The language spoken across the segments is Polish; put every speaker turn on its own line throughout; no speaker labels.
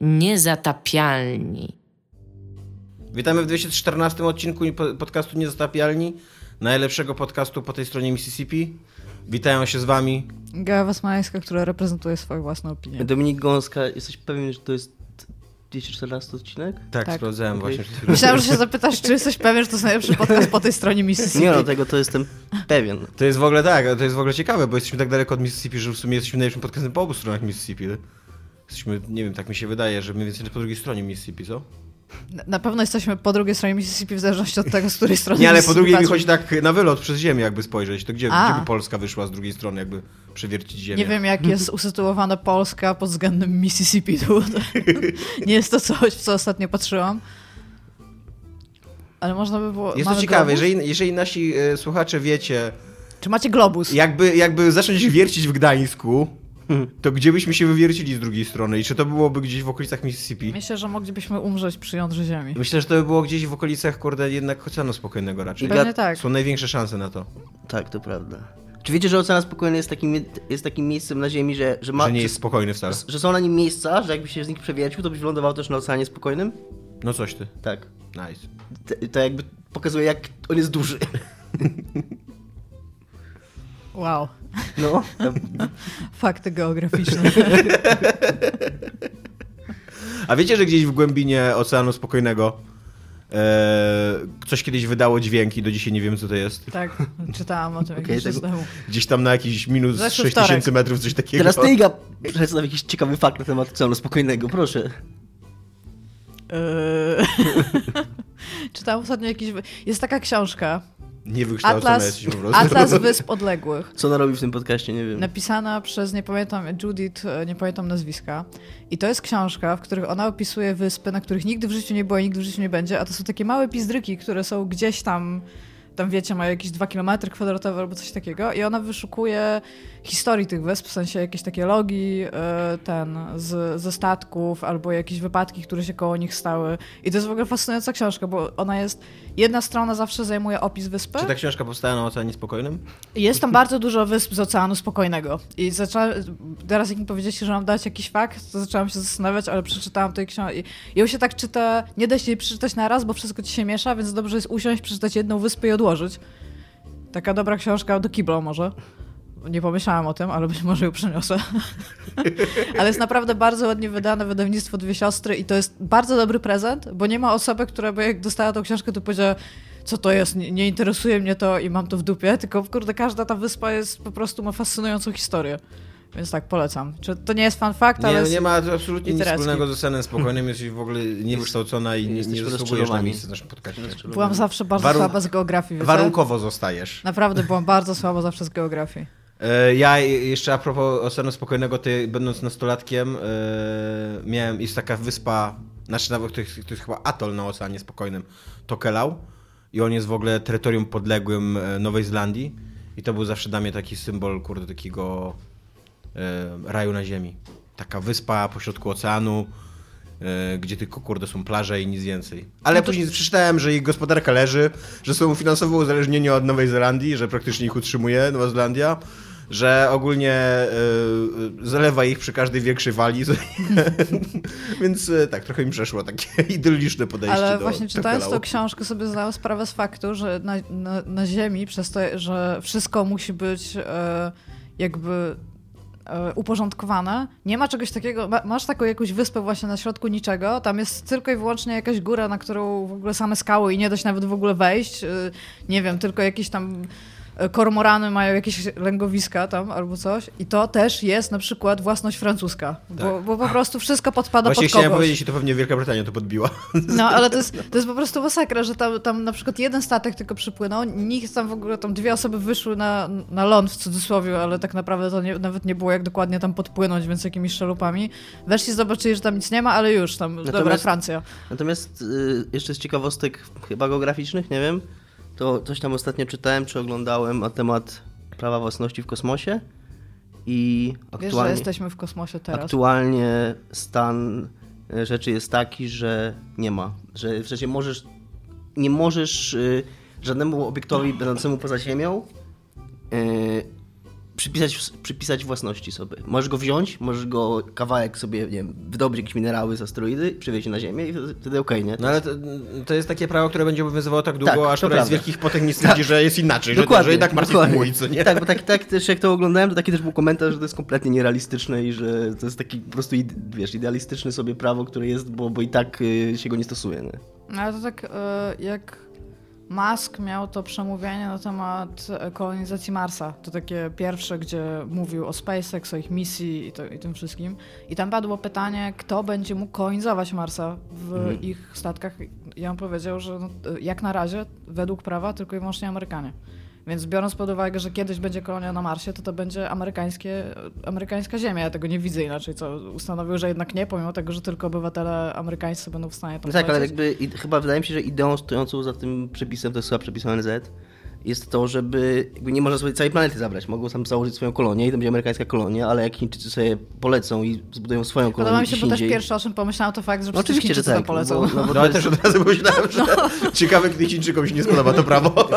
Niezatapialni.
Witamy w 214 odcinku podcastu Niezatapialni, najlepszego podcastu po tej stronie Mississippi. Witają się z wami
Gawa Smańska, która reprezentuje swoją własną opinię.
Dominik Gąska, jesteś pewien, że to jest 214 odcinek?
Tak, tak. sprawdzałem okay. właśnie.
Myślałem, że się zapytasz, czy jesteś pewien, że to jest najlepszy podcast po tej stronie Mississippi.
Nie no, tego to jestem pewien.
To jest w ogóle tak, to jest w ogóle ciekawe, bo jesteśmy tak daleko od Mississippi, że w sumie jesteśmy najlepszym podcastem po obu stronach Mississippi. Jesteśmy, nie wiem, tak mi się wydaje, że mniej więcej po drugiej stronie Mississippi, co?
Na pewno jesteśmy po drugiej stronie Mississippi, w zależności od tego, z której strony.
Nie, ale po drugiej mi chodzi tak na wylot przez ziemię, jakby spojrzeć. To gdzie, gdzie by Polska wyszła z drugiej strony, jakby przewiercić ziemię?
Nie wiem, jak jest usytuowana Polska pod względem Mississippi. nie jest to coś, w co ostatnio patrzyłam. Ale można by było.
Jest to ciekawe, jeżeli, jeżeli nasi e, słuchacze wiecie.
Czy macie globus?
Jakby, jakby zacząć wiercić w Gdańsku to gdzie byśmy się wywiercili z drugiej strony? I czy to byłoby gdzieś w okolicach Mississippi?
Myślę, że moglibyśmy umrzeć przy jądrze ziemi.
Myślę, że to by było gdzieś w okolicach, kurde, jednak Oceanu Spokojnego raczej.
Pewnie tak.
Są największe szanse na to.
Tak, to prawda. Czy wiecie, że Ocean Spokojny jest takim, jest takim miejscem na Ziemi, że...
Że,
ma,
że nie jest spokojny wcale.
Że, że są na nim miejsca, że jakby się z nich przewiercił, to byś wylądował też na Oceanie Spokojnym?
No coś ty.
Tak.
Nice.
To, to jakby pokazuje, jak on jest duży.
Wow.
No.
Fakty geograficzne.
A wiecie, że gdzieś w głębinie Oceanu Spokojnego e, coś kiedyś wydało dźwięki, do dzisiaj nie wiem, co to jest.
Tak, czytałam o tym okay, jakiś czas temu.
Gdzieś tam na jakiś minus Zeszły 6000 metrów, coś takiego.
Teraz ty, Iga, przedstaw jakiś ciekawy fakt na temat Oceanu Spokojnego, proszę.
Eee... Czytałam ostatnio jakiś... Jest taka książka,
Niewykształcona Atlas, jesteś po prostu.
Atlas Wysp Odległych.
Co ona robi w tym podcaście, nie wiem.
Napisana przez, nie pamiętam, Judith, e, nie pamiętam nazwiska. I to jest książka, w której ona opisuje wyspy, na których nigdy w życiu nie było i nigdy w życiu nie będzie, a to są takie małe pizdryki, które są gdzieś tam tam wiecie, ma jakieś 2 km kwadratowe albo coś takiego i ona wyszukuje historii tych wysp, w sensie jakieś takie logi e, ten z, ze statków albo jakieś wypadki, które się koło nich stały. I to jest w ogóle fascynująca książka, bo ona jest, jedna strona zawsze zajmuje opis wyspy.
Czy ta książka powstała na Oceanie Spokojnym?
Jest tam bardzo dużo wysp z Oceanu Spokojnego. I zaczęłam, teraz jak mi powiedzieliście, że mam dać jakiś fakt, to zaczęłam się zastanawiać, ale przeczytałam tej książki. I ją się tak czyta, nie da się jej przeczytać na raz, bo wszystko ci się miesza, więc dobrze jest usiąść, przeczytać jedną wyspę i odłożyć. Taka dobra książka do kibla może. Nie pomyślałam o tym, ale być może ją przeniosę. ale jest naprawdę bardzo ładnie wydane wydawnictwo Dwie Siostry i to jest bardzo dobry prezent, bo nie ma osoby, która by jak dostała tą książkę, to powiedziała co to jest, nie, nie, interesuje mnie to i mam to w dupie, tylko kurde, każda ta wyspa jest po prostu ma fascynującą historię. Więc tak, polecam. Czy to nie jest fan fakt, ale...
Nie, nie ma absolutnie nic wspólnego z Oceanem Spokojnym, jesteś w ogóle niewykształcona i nie, nie zasługujesz na miejsce w naszym podcaście.
Byłam zawsze bardzo Warun słaba z geografii. Wiecie?
Warunkowo zostajesz.
Naprawdę, byłam bardzo słaba zawsze z geografii.
E, ja jeszcze a propos Oceanu Spokojnego, ty będąc nastolatkiem e, miałem, jest taka wyspa, znaczy nawet to jest, to jest chyba atol na Oceanie Spokojnym, Tokelau i on jest w ogóle terytorium podległym e, Nowej Zelandii i to był zawsze dla mnie taki symbol, kurde, takiego raju na ziemi. Taka wyspa pośrodku oceanu, gdzie tylko, kurde, są plaże i nic więcej. Ale no to... później przeczytałem, że ich gospodarka leży, że są finansowo uzależnieni od Nowej Zelandii, że praktycznie ich utrzymuje Nowa Zelandia że ogólnie y, zalewa ich przy każdej większej wali. Więc y, tak, trochę mi przeszło takie idylliczne podejście
Ale
do
właśnie czytając tą książkę sobie zdałam sprawę z faktu, że na, na, na Ziemi przez to, że wszystko musi być y, jakby uporządkowane. Nie ma czegoś takiego, masz taką jakąś wyspę właśnie na środku niczego, tam jest tylko i wyłącznie jakaś góra, na którą w ogóle same skały i nie da się nawet w ogóle wejść. Nie wiem, tylko jakieś tam kormorany mają jakieś lęgowiska tam albo coś i to też jest na przykład własność francuska, tak. bo, bo, po prostu wszystko podpada
Właśnie
pod kogoś.
chciałem powiedzieć, że to pewnie Wielka Brytania to podbiła.
No, ale to jest, to jest po prostu masakra, że tam, tam na przykład jeden statek tylko przypłynął, nikt tam w ogóle, tam dwie osoby wyszły na, na ląd w cudzysłowie, ale tak naprawdę to nie, nawet nie było jak dokładnie tam podpłynąć, więc jakimiś szalupami. Weszli, zobaczyli, że tam nic nie ma, ale już tam, natomiast, dobra, Francja.
Natomiast y, jeszcze z ciekawostek chyba geograficznych, nie wiem, to coś tam ostatnio czytałem, czy oglądałem na temat prawa własności w kosmosie i
aktualnie... Wiesz, że jesteśmy w kosmosie teraz.
Aktualnie stan e, rzeczy jest taki, że nie ma. Że w sensie możesz, nie możesz y, żadnemu obiektowi będącemu poza Ziemią y, przypisać, przypisać własności sobie. Możesz go wziąć, możesz go kawałek sobie, nie wiem, wydobyć jakieś minerały z asteroidy, przywieźć na Ziemię i wtedy, wtedy okej, nie?
No ale to, to jest takie prawo, które będzie obowiązywało tak długo,
Tak,
aż któraś z wielkich potęg nie stwierdzi, że jest inaczej, że,
Dokładnie,
że jednak Mars jest
dokładnie.
mój, co nie?
Tak, bo tak, tak też jak to oglądałem, to taki też był komentarz, że to jest kompletnie nierealistyczne i że to jest taki po prostu, wiesz, idealistyczne sobie prawo, które jest, bo, bo i tak y, się go nie stosuje, nie?
No ale to tak e, jak Musk miał to przemówienie na temat e, kolonizacji Marsa. To takie pierwsze, gdzie mówił o SpaceX, o ich misji i, to, i tym wszystkim. I tam padło pytanie, kto będzie mógł kolonizować Marsa w
Mhm.
ich statkach. I on powiedział, że no, e, jak na razie, według prawa, tylko i wyłącznie Amerykanie. Więc biorąc pod uwagę, że kiedyś będzie kolonia na Marsie, to to będzie amerykańskie, amerykańska ziemia. Ja tego nie widzę inaczej, co ustanowił, że jednak nie, pomimo tego, że tylko obywatele amerykańscy będą w stanie tam
No tak, ale jakby i, chyba wydaje mi się, że ideą stojącą za tym przepisem, to jest chyba przepis ONZ, jest to, żeby jakby nie można sobie całej planety zabrać. Mogą tam założyć swoją kolonię i to będzie amerykańska kolonia, ale jak Chińczycy sobie polecą i zbudują swoją kolonię
Podoba mi się, bo też pierwsze, o czym pomyślałem, to fakt, że
No oczywiście, że
Chińczycy tam
tak.
polecą.
No, bo, no, bo
No ale też od razu pomyślałem, że
No.
ciekawe, gdy Chińczykom się nie spodoba to prawo.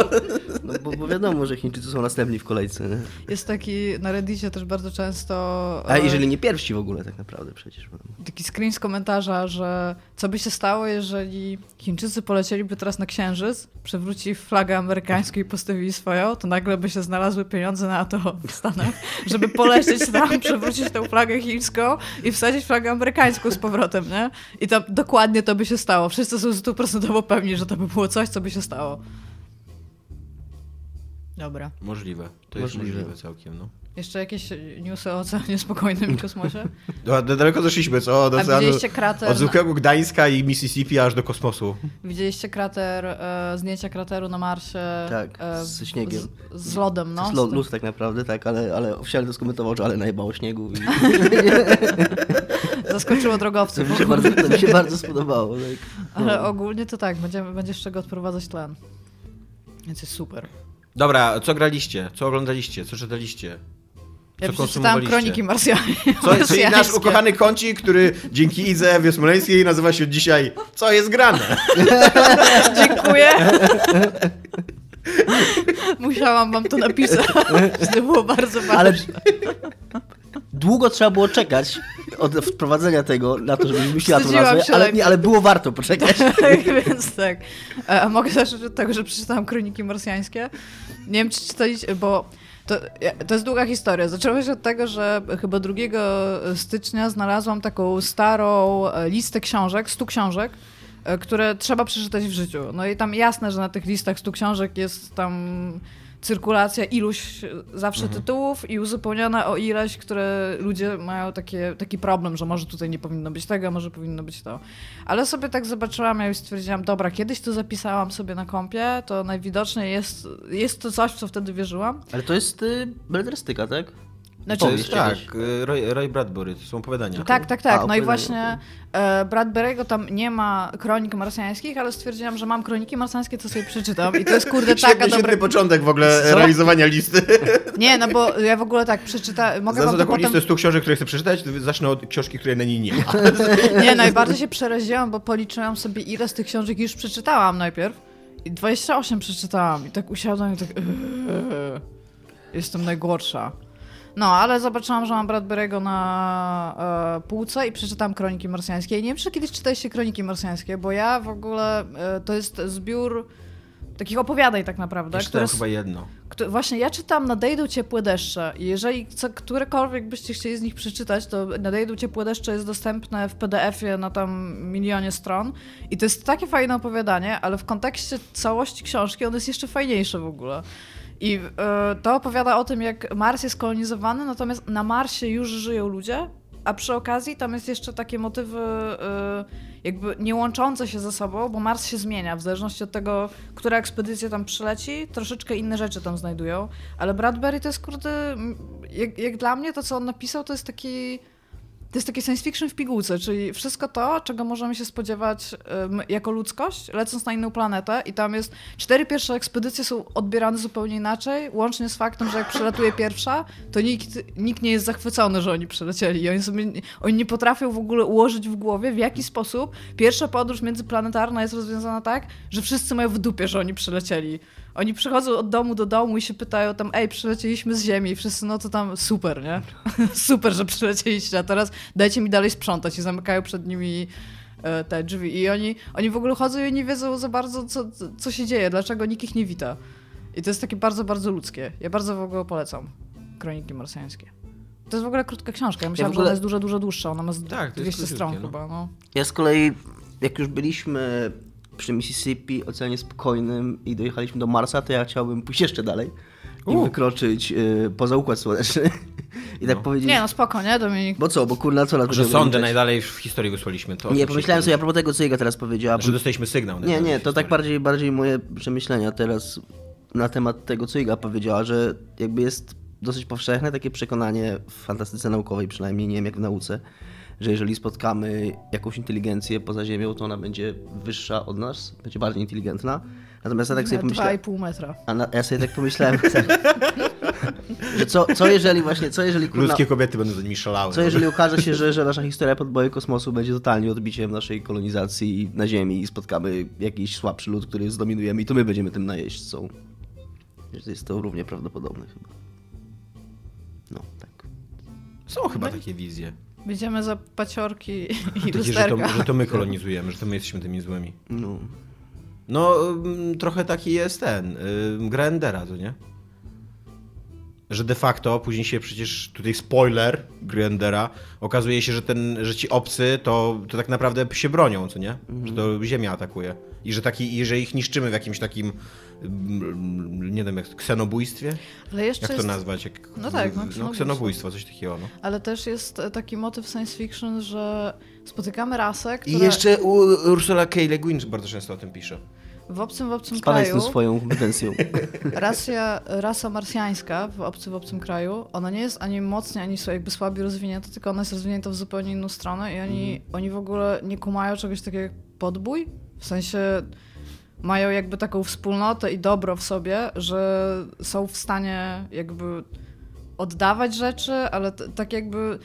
bo, bo wiadomo, że Chińczycy są następni w kolejce. Nie?
Jest taki na Reddicie też bardzo często
A
e,
jeżeli nie pierwsi w ogóle tak naprawdę przecież.
taki screen z komentarza, że co by się stało, jeżeli Chińczycy polecieliby teraz na Księżyc, przewrócili flagę amerykańską i postawili swoją, to nagle by się znalazły pieniądze na to w Stanach, żeby polecieć tam, przewrócić tę flagę chińską i wsadzić flagę amerykańską z powrotem, nie? I tam dokładnie to by się stało. Wszyscy są stuprocentowo pewni, że to by było coś, co by się stało. Dobra.
Możliwe. To jest
Możliwe.
możliwe całkiem, no.
Jeszcze jakieś newsy o oceanie spokojnym i kosmosie?
No, do- Daleko zeszliśmy, co? Do
A
oceanu,
widzieliście krater...
od zwykłego Gdańska i Mississippi aż do kosmosu.
Widzieliście krater, e, zdjęcia krateru na Marsie?
Tak,
e,
ze śniegiem.
Z, z lodem, no.
To
z tym-
luz tak naprawdę, tak, ale, ale oficjalnie to skomentował, że ale najebało śniegu i
Zaskoczyło
to
drogowców.
mi się bardzo, to mi się bardzo spodobało. Tak.
Ale ogólnie to tak, będziemy, będzie z czego odprowadzać tlen. Więc jest super.
Dobra, co graliście? Co oglądaliście? Co czytaliście?
Ja
Co konsumowaliście?
Kroniki Marsjańskie.
Co, czyli nasz ukochany kącik, który dzięki Idze Wiosmoleńskiej nazywa się dzisiaj Co jest grane?
Dziękuję. Musiałam wam to napisać. To było bardzo ważne.
Ale długo trzeba było czekać od wprowadzenia tego na to, żebyś myślała tą
Wstydziłam
nazwę, ale, nie, ale było warto poczekać.
Tak, więc tak. E, A mogę zacząć od tego, że przeczytałam Kroniki Marsjańskie. Nie wiem, czy czytaliście, bo to, to jest długa historia. Zaczęło się od tego, że chyba 2 stycznia znalazłam taką starą e, listę książek, 100 książek, e, które trzeba przeczytać w życiu. No i tam jasne, że na tych listach 100 książek jest tam cyrkulacja iluś zawsze tytułów i uzupełniona o ileś, które ludzie mają takie, taki problem, że może tutaj nie powinno być tego, może powinno być to. Ale sobie tak zobaczyłam ja i stwierdziłam, dobra, kiedyś to zapisałam sobie na kompie, to najwidoczniej jest, jest to coś, w co wtedy wierzyłam.
Ale to jest y, beletrystyka, tak?
Znaczy,
To jest, tak. Roy, Roy Bradbury, to są opowiadania.
Tak, tak, tak.
A,
No i właśnie e, Bradbury'ego tam nie ma kronik marsjańskich, ale stwierdziłam, że mam kroniki marsjańskie, to sobie przeczytam. I to jest kurde taka
Świetny,
dobra...
początek w ogóle
Co?
realizowania listy.
Nie, no bo ja w ogóle tak przeczytam... Mogę
Za
wam
to
to
taką
potem...
listę 100 książek, które chcę przeczytać, zacznę od książki, której na niej nie ma.
Nie, najbardziej się przeraziłam, bo policzyłam sobie, ile z tych książek już przeczytałam najpierw. I 28 przeczytałam. I tak usiadłam i tak... eee, Jestem najgorsza. No, ale zobaczyłam, że mam Bradbury'ego na e, półce i przeczytałam Kroniki Marsjańskie. I nie wiem, czy kiedyś czytaliście Kroniki Marsjańskie, bo ja w ogóle... E, to jest zbiór takich opowiadań tak naprawdę,
Ja
które...
chyba jedno.
Kto- Właśnie ja czytam Nadejdą ciepłe deszcze i jeżeli co, którekolwiek byście chcieli z nich przeczytać, to Nadejdą ciepłe deszcze jest dostępne w PDF-ie na tam milionie stron i to jest takie fajne opowiadanie, ale w kontekście całości książki on jest jeszcze fajniejszy w ogóle. I e, to opowiada o tym, jak Mars jest kolonizowany, natomiast na Marsie już żyją ludzie, a przy okazji tam jest jeszcze takie motywy e, jakby nie łączące się ze sobą, bo Mars się zmienia w zależności od tego, która ekspedycja tam przyleci, troszeczkę inne rzeczy tam znajdują. Ale Bradbury to jest kurde, jak, jak dla mnie to, co on napisał, to jest taki. To jest takie science fiction w pigułce, czyli wszystko to, czego możemy się spodziewać em, jako ludzkość, lecąc na inną planetę i tam jest, cztery pierwsze ekspedycje są odbierane zupełnie inaczej, łącznie z faktem, że jak przelatuje pierwsza, to nikt, nikt nie jest zachwycony, że oni przylecieli oni sobie, oni nie potrafią w ogóle ułożyć w głowie, w jaki sposób pierwsza podróż międzyplanetarna jest rozwiązana tak, że wszyscy mają w dupie, że oni przylecieli. Oni przychodzą od domu do domu i się pytają tam, ej, przylecieliśmy z ziemi. I wszyscy, no to tam super, nie? super, że przylecieliście, a teraz dajcie mi dalej sprzątać. I zamykają przed nimi e, te drzwi. I oni, oni w ogóle chodzą i nie wiedzą za bardzo, co, co się dzieje, dlaczego nikt ich nie wita. I to jest takie bardzo, bardzo ludzkie. Ja bardzo w ogóle polecam Kroniki Marsjańskie. To jest w ogóle krótka książka. Ja myślałam,
w ogóle-
że ona jest dużo, dużo dłuższa. Ona ma z
Tak, to jest
200 stron
no.
chyba, no.
Ja z kolei, jak już byliśmy przy Mississippi, Oceanie Spokojnym i dojechaliśmy do Marsa, to ja chciałbym pójść jeszcze dalej i
U.
wykroczyć y, poza Układ Słoneczny i tak powiedzieć...
Nie no, spoko, nie Dominik?
Bo co, bo kurna, co na to
Że sądy najdalej w historii wysłaliśmy. To
Nie, pomyślałem sobie a propos tego, co Iga teraz powiedziała.
Że dostaliśmy sygnał.
Nie, nie, to tak bardziej, bardziej moje przemyślenia teraz na temat tego, co Iga powiedziała, że jakby jest dosyć powszechne takie przekonanie w fantastyce naukowej, przynajmniej nie wiem jak w nauce, że jeżeli spotkamy jakąś inteligencję poza Ziemią, to ona będzie wyższa od nas, będzie bardziej inteligentna. Natomiast ja tak sobie pomyślałem,
2,5 metra.
a na, ja sobie tak pomyślałem, że co, co jeżeli właśnie, co jeżeli kurna,
Ludzkie kobiety będą za nimi szalały.
co jeżeli okaże się, że, że nasza historia podboju kosmosu będzie totalnie odbiciem naszej kolonizacji na Ziemi i spotkamy jakiś słabszy lud, który zdominujemy i to my będziemy tym najeźdźcą. Że Jest to równie prawdopodobne chyba. No, tak.
Są chyba takie wizje.
Będziemy za paciorki i
Takie, że, to,
lusterka.
że to my kolonizujemy, że to my jesteśmy tymi złymi.
No.
No, ym, trochę taki jest ten, ym, gra Endera, to nie? Że de facto później się przecież, tutaj spoiler gry Endera, okazuje się, że, ten, że ci obcy to, to tak naprawdę się bronią, co nie? Że to Ziemia atakuje. I że, taki, i że ich niszczymy w jakimś takim, ym, nie wiem, jak ksenobójstwie?
Ale jeszcze
Jak to
jest,
nazwać? Jak,
No tak, no,
no
ksenobójstwo.
ksenobójstwo, coś takiego. No.
ale też jest taki motyw science fiction, że spotykamy rasę,
I
która
jeszcze u, Ursula K. Le Guin bardzo często o tym pisze.
W obcym, w obcym
Spadaj z
kraju,
tym swoją kompetencją.
racja, rasa marsjańska w obcy, w obcym kraju, ona nie jest ani mocniej, ani jakby słabiej rozwinięta, tylko ona jest rozwinięta w zupełnie inną stronę i oni, oni w ogóle nie kumają czegoś takiego jak podbój. W sensie mają jakby taką wspólnotę i dobro w sobie, że są w stanie jakby oddawać rzeczy, ale tak jakby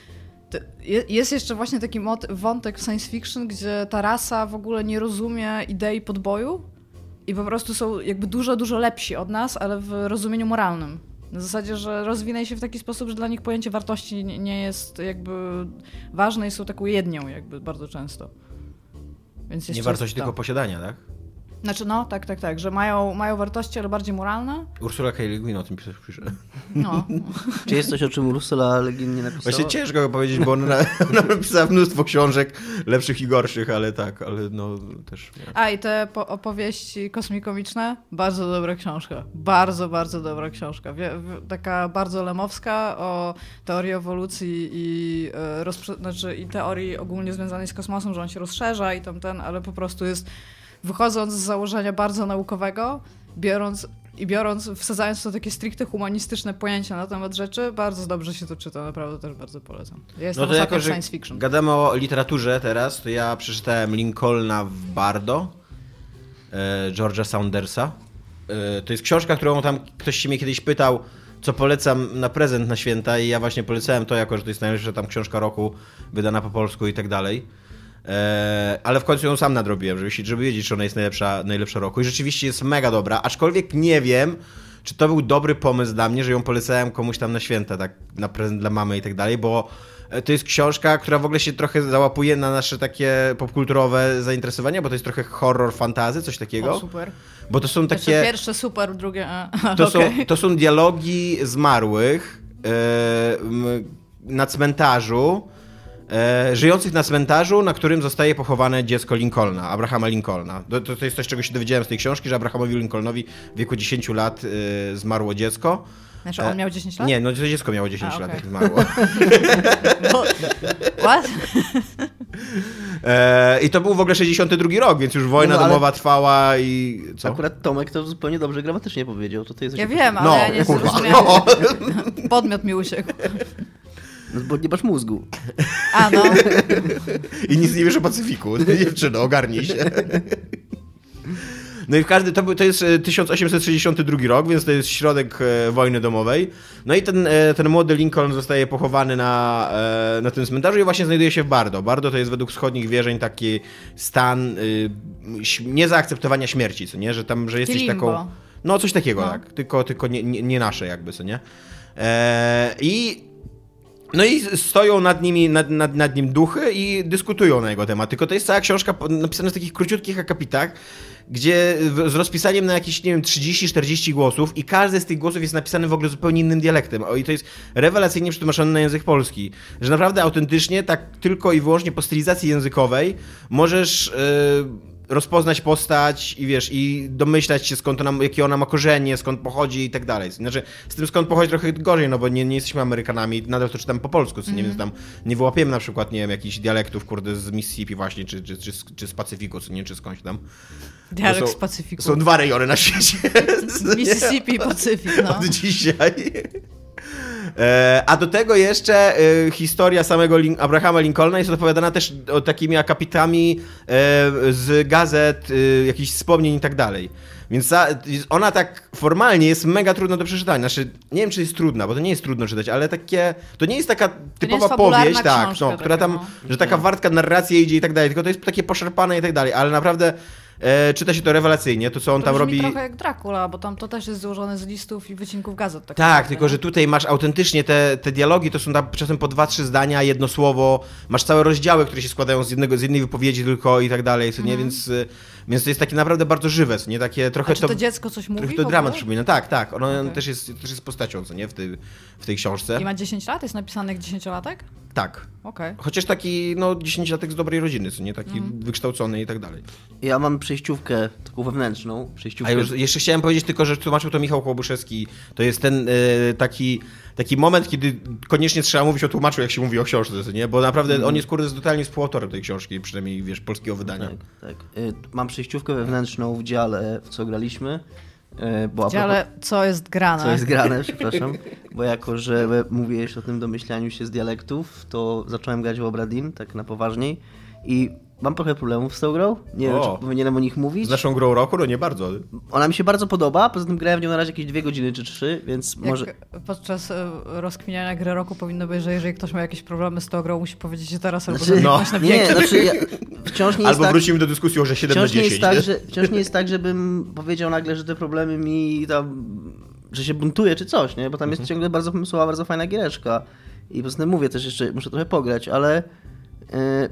jest jeszcze właśnie taki wątek w science fiction, gdzie ta rasa w ogóle nie rozumie idei podboju i po prostu są jakby dużo, dużo lepsi od nas, ale w rozumieniu moralnym. Na zasadzie, że rozwinęli się w taki sposób, że dla nich pojęcie wartości nie- jest jakby ważne i są taką jednią jakby bardzo często. Więc
Nie wartość tylko posiadania, tak?
Znaczy no, tak, tak, tak, że mają, mają wartości, ale bardziej moralne.
Ursula K. Le Guin o tym pisze. pisze.
No.
Czy jest coś, o czym Ursula Le Guin nie napisała?
Właśnie ciężko go powiedzieć, bo ona, ona napisała mnóstwo książek, lepszych i gorszych, ale tak, ale no też... Nie.
A i te po- opowieści kosmikomiczne, bardzo dobra książka. Bardzo, bardzo dobra książka. Wie, w- taka bardzo lemowska o teorii ewolucji i, e, rozprze- znaczy, i teorii ogólnie związanej z kosmosem, że on się rozszerza i tam ten, ale po prostu jest wychodząc z założenia bardzo naukowego, biorąc i biorąc, wsadzając to takie stricte humanistyczne pojęcia na temat rzeczy, bardzo dobrze się to czyta, naprawdę też bardzo polecam. Ja jestem
No to jako, że
science fiction.
gadamy o literaturze teraz, to ja przeczytałem Lincolna w Bardo, e, George'a Saundersa. E, to jest książka, którą tam ktoś się mnie kiedyś pytał, co polecam na prezent na święta i ja właśnie polecałem to, jako że to jest najlepsza tam książka roku, wydana po polsku i tak dalej. E, ale w końcu ją sam nadrobiłem, żeby, się, żeby wiedzieć, czy ona jest najlepsza, najlepsza roku. I rzeczywiście jest mega dobra, aczkolwiek nie wiem, czy to był dobry pomysł dla mnie, że ją polecałem komuś tam na święta, tak na prezent dla mamy i tak dalej, bo e, to jest książka, która w ogóle się trochę załapuje na nasze takie popkulturowe zainteresowania, bo to jest trochę horror fantazy, coś takiego.
O, super.
Bo to są
Takie... Pierwsze super, drugie... e,
To,
okej.
są, to są dialogi zmarłych m, na cmentarzu, e, żyjących na cmentarzu, na którym zostaje pochowane dziecko Lincolna, Abrahama Lincolna. To, to, to jest coś, czego się dowiedziałem z tej książki, że Abrahamowi Lincolnowi w wieku 10 lat e, zmarło dziecko.
Znaczy on miał 10 lat?
Nie, no to dziecko miało 10
A,
lat,
okej.
jak zmarło.
Bo... What?
E, I to był w ogóle 62 rok, więc już wojna
No, ale-
domowa trwała i co?
Akurat Tomek to zupełnie dobrze gramatycznie powiedział. To ty jesteś
Ja wiem, ale
No,
ja nie
kurwa, no.
Podmiot mi uciekł.
No, bo nie masz mózgu.
A no,
I nic nie wiesz o Pacyfiku. Dziewczyno, ogarnij się. No i w każdy, to, był, to jest e, 1862 rok, więc to jest środek e, wojny domowej. No i ten, e, ten młody Lincoln zostaje pochowany na, e, na tym cmentarzu i właśnie znajduje się w Bardo. Bardo to jest według wschodnich wierzeń taki stan y, niezaakceptowania śmierci, co nie? Że tam, że jesteś
limbo.
taką... No, coś takiego,
No.
tak. Tylko, tylko nie, nie, nie nasze jakby, co nie? Eee, I no i stoją nad, nimi, nad, nad, nad nim duchy i dyskutują na jego temat. Tylko to jest cała książka napisana w takich króciutkich akapitach, gdzie z rozpisaniem na jakieś, nie wiem, 30-40 głosów i każdy z tych głosów jest napisany w ogóle zupełnie innym dialektem. O, I to jest rewelacyjnie przetłumaczone na język polski. Że naprawdę autentycznie, tak tylko i wyłącznie po stylizacji językowej możesz... Yy, rozpoznać postać i wiesz, i domyślać się skąd ona, jakie ona ma korzenie, skąd pochodzi i tak dalej. Znaczy, z tym skąd pochodzi trochę gorzej, no bo nie, nie jesteśmy Amerykanami, nadal to czytam po polsku, co nie wiem, tam nie wyłapiemy na przykład, nie wiem, jakichś dialektów, kurde, z Mississippi właśnie, czy, czy, czy, z- czy z Pacyfiku, co nie, czy skądś tam.
Dialekt
Bo
z
są-
Pacyfiku.
Są dwa rejony na świecie.
Mississippi i Pacyfik, no.
Od dzisiaj. E, A do tego jeszcze e, historia samego Lin- Abrahama Lincolna jest opowiadana też takimi akapitami e, z gazet, jakichś wspomnień i tak dalej. Więc ona tak formalnie jest mega trudna do przeczytania. Znaczy, nie wiem, czy jest trudna, bo to nie jest trudno czytać, ale takie. To nie jest taka typowa
jest
powieść, tak, no, która tam,
no.
że taka wartka narracja idzie i tak dalej, tylko to jest takie poszarpane i tak dalej, ale naprawdę e, czyta się to rewelacyjnie, to co on
To
tam robi.
trochę jak Dracula, bo tam to też jest złożone z listów i wycinków gazet. Tak,
Tak, tylko
nie?
że tutaj masz autentycznie te, te dialogi, to są tam czasem po dwa, trzy zdania, jedno słowo, masz całe rozdziały, które się składają z, jednego, z jednej wypowiedzi tylko i tak dalej, co nie, więc, y, więc to jest takie naprawdę bardzo żywe, co nie, takie trochę.
A czy to dziecko coś mówi
trochę to dramat przypomina, tak, tak, ono
Okej.
też, jest, też jest postacią, co nie, w tej, w tej książce,
I ma 10 lat? Jest napisany jak 10-latek?
tak.
Okej.
Chociaż taki, no, dziesięciolatek z dobrej rodziny, co nie, taki
Mhm.
wykształcony i tak dalej.
Ja mam przejściówkę taką wewnętrzną. Przejściówkę.
A już jeszcze chciałem powiedzieć tylko, że tłumaczył to Michał Kłobuszewski. To jest ten e, taki, taki moment, kiedy koniecznie trzeba mówić o tłumaczu, jak się mówi o książce, nie? Bo naprawdę on jest kurde totalnie współautorem tej książki, przynajmniej wiesz, polskiego wydania.
Tak, tak. Y, Mam przejściówkę wewnętrzną w dziale, w co graliśmy. y, Bo a propos-
Ale co jest grane?
Co jest grane, przepraszam. Bo jako, że mówiłeś o tym domyślaniu się z dialektów, to zacząłem grać w Obradin, tak na poważniej. I mam trochę problemów z tą grą. Nie wiem,
O.
czy powinienem o nich mówić.
Z naszą grą roku? No nie bardzo.
Ona mi się bardzo podoba, poza tym grałem w nią na razie jakieś dwie godziny czy trzy, więc
Jak
może...
podczas e, rozkminiania gry roku powinno być, że jeżeli ktoś ma jakieś problemy z tą grą, musi powiedzieć że teraz albo
Znaczy,
No.
zamknąć na
Nie, znaczy ja, wciąż nie jest
Albo
tak...
wrócimy do dyskusji o, że 7 na
Wciąż nie,
10.
jest tak, że, wciąż nie jest tak, żebym powiedział nagle, że te problemy mi tam, że się buntuje czy coś, nie? Bo tam
Mhm.
jest ciągle bardzo pomysłowa, bardzo fajna giereczka. I po prostu mówię też jeszcze, muszę trochę pograć, ale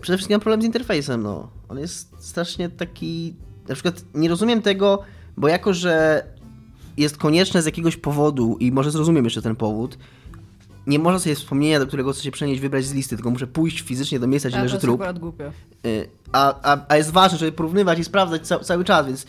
przede wszystkim mam problem z interfejsem, no. On jest strasznie taki... Na przykład nie rozumiem tego, bo jako, że jest konieczne z jakiegoś powodu i może zrozumiem jeszcze ten powód, nie można sobie wspomnienia, do którego chcę się przenieść, wybrać z listy, tylko muszę pójść fizycznie do miejsca, gdzie leży
jest
trup. Y, A, a, a jest ważne, żeby porównywać i sprawdzać ca cały czas, więc,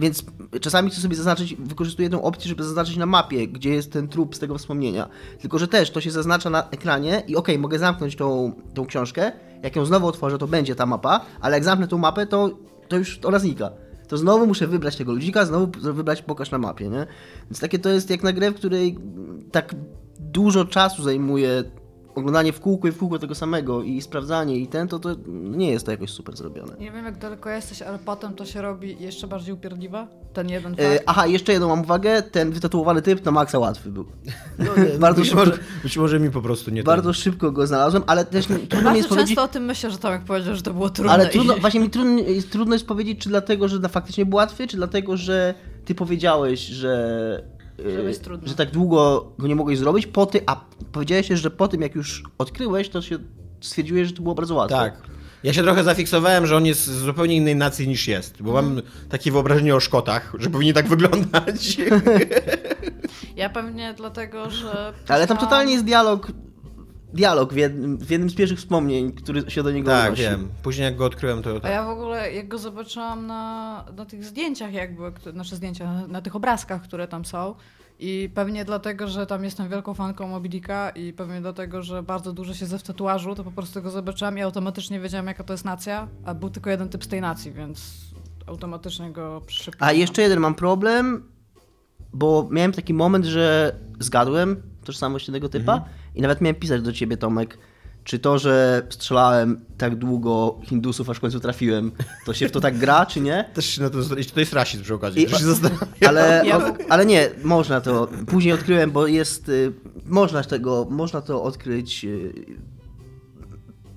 więc czasami chcę sobie zaznaczyć, wykorzystuję tę opcję, żeby zaznaczyć na mapie, gdzie jest ten trup z tego wspomnienia. Tylko, że też to się zaznacza na ekranie i okej, mogę zamknąć tą, tą książkę, jak ją znowu otworzę, to będzie ta mapa, ale jak zamknę tą mapę, to, to już ona znika. To znowu muszę wybrać tego ludzika, znowu wybrać pokaż na mapie, nie? Więc takie to jest jak na grę, w której tak dużo czasu zajmuje oglądanie w kółko i w kółko tego samego i sprawdzanie i ten, to, to nie jest to jakoś super zrobione.
Nie wiem jak daleko jesteś, ale potem to się robi jeszcze bardziej upierdliwe. Ten jeden
E, aha, jeszcze jedną mam uwagę, ten wytatuowany typ na maksa łatwy był. bardzo,
być,
szybko,
może, być może mi po prostu nie
bardzo szybko go znalazłem, ale też nie- trudno mi
Bardzo
jest
często
powiedzieć...
o tym myślę, że Tomek powiedział, że to było trudne.
Ale trudno,
i...
właśnie mi trudno jest, trudno jest powiedzieć, czy dlatego, że na faktycznie był łatwy, czy dlatego, że ty powiedziałeś, że,
Że trudno.
że tak długo go nie mogłeś zrobić, po ty, a powiedziałeś, że po tym jak już odkryłeś, to się stwierdziłeś, że to było bardzo łatwe.
Tak. Ja się trochę zafiksowałem, że on jest z zupełnie innej nacji niż jest, bo mam takie wyobrażenie o Szkotach, że powinien tak wyglądać.
Ja pewnie dlatego, że...
Ale tam totalnie jest dialog, dialog w jednym, w jednym z pierwszych wspomnień, który się do niego
tak,
odnosi.
wiem. Później jak go odkryłem, to
A
tak.
ja w ogóle, jak go zobaczyłam na, na tych zdjęciach jakby, nasze zdjęcia, na, na tych obrazkach, które tam są i pewnie dlatego, że tam jestem wielką fanką Mobilika i pewnie dlatego, że bardzo dużo siedzę w tatuażu, to po prostu go zobaczyłam i automatycznie wiedziałam, jaka to jest nacja, a był tylko jeden typ z tej nacji, więc automatycznie go przypisałam.
A jeszcze jeden mam problem, bo miałem taki moment, że zgadłem tożsamość tego typa
Mhm.
I nawet miałem pisać do ciebie, Tomek, czy to, że strzelałem tak długo Hindusów, aż w końcu trafiłem, to się w to tak gra, czy nie?
Też się na to, to jest rasizm przy okazji.
I-
się zastanawiam.
Ale, o, ale nie, można to. Później odkryłem, bo jest. y, Można tego, można to odkryć y,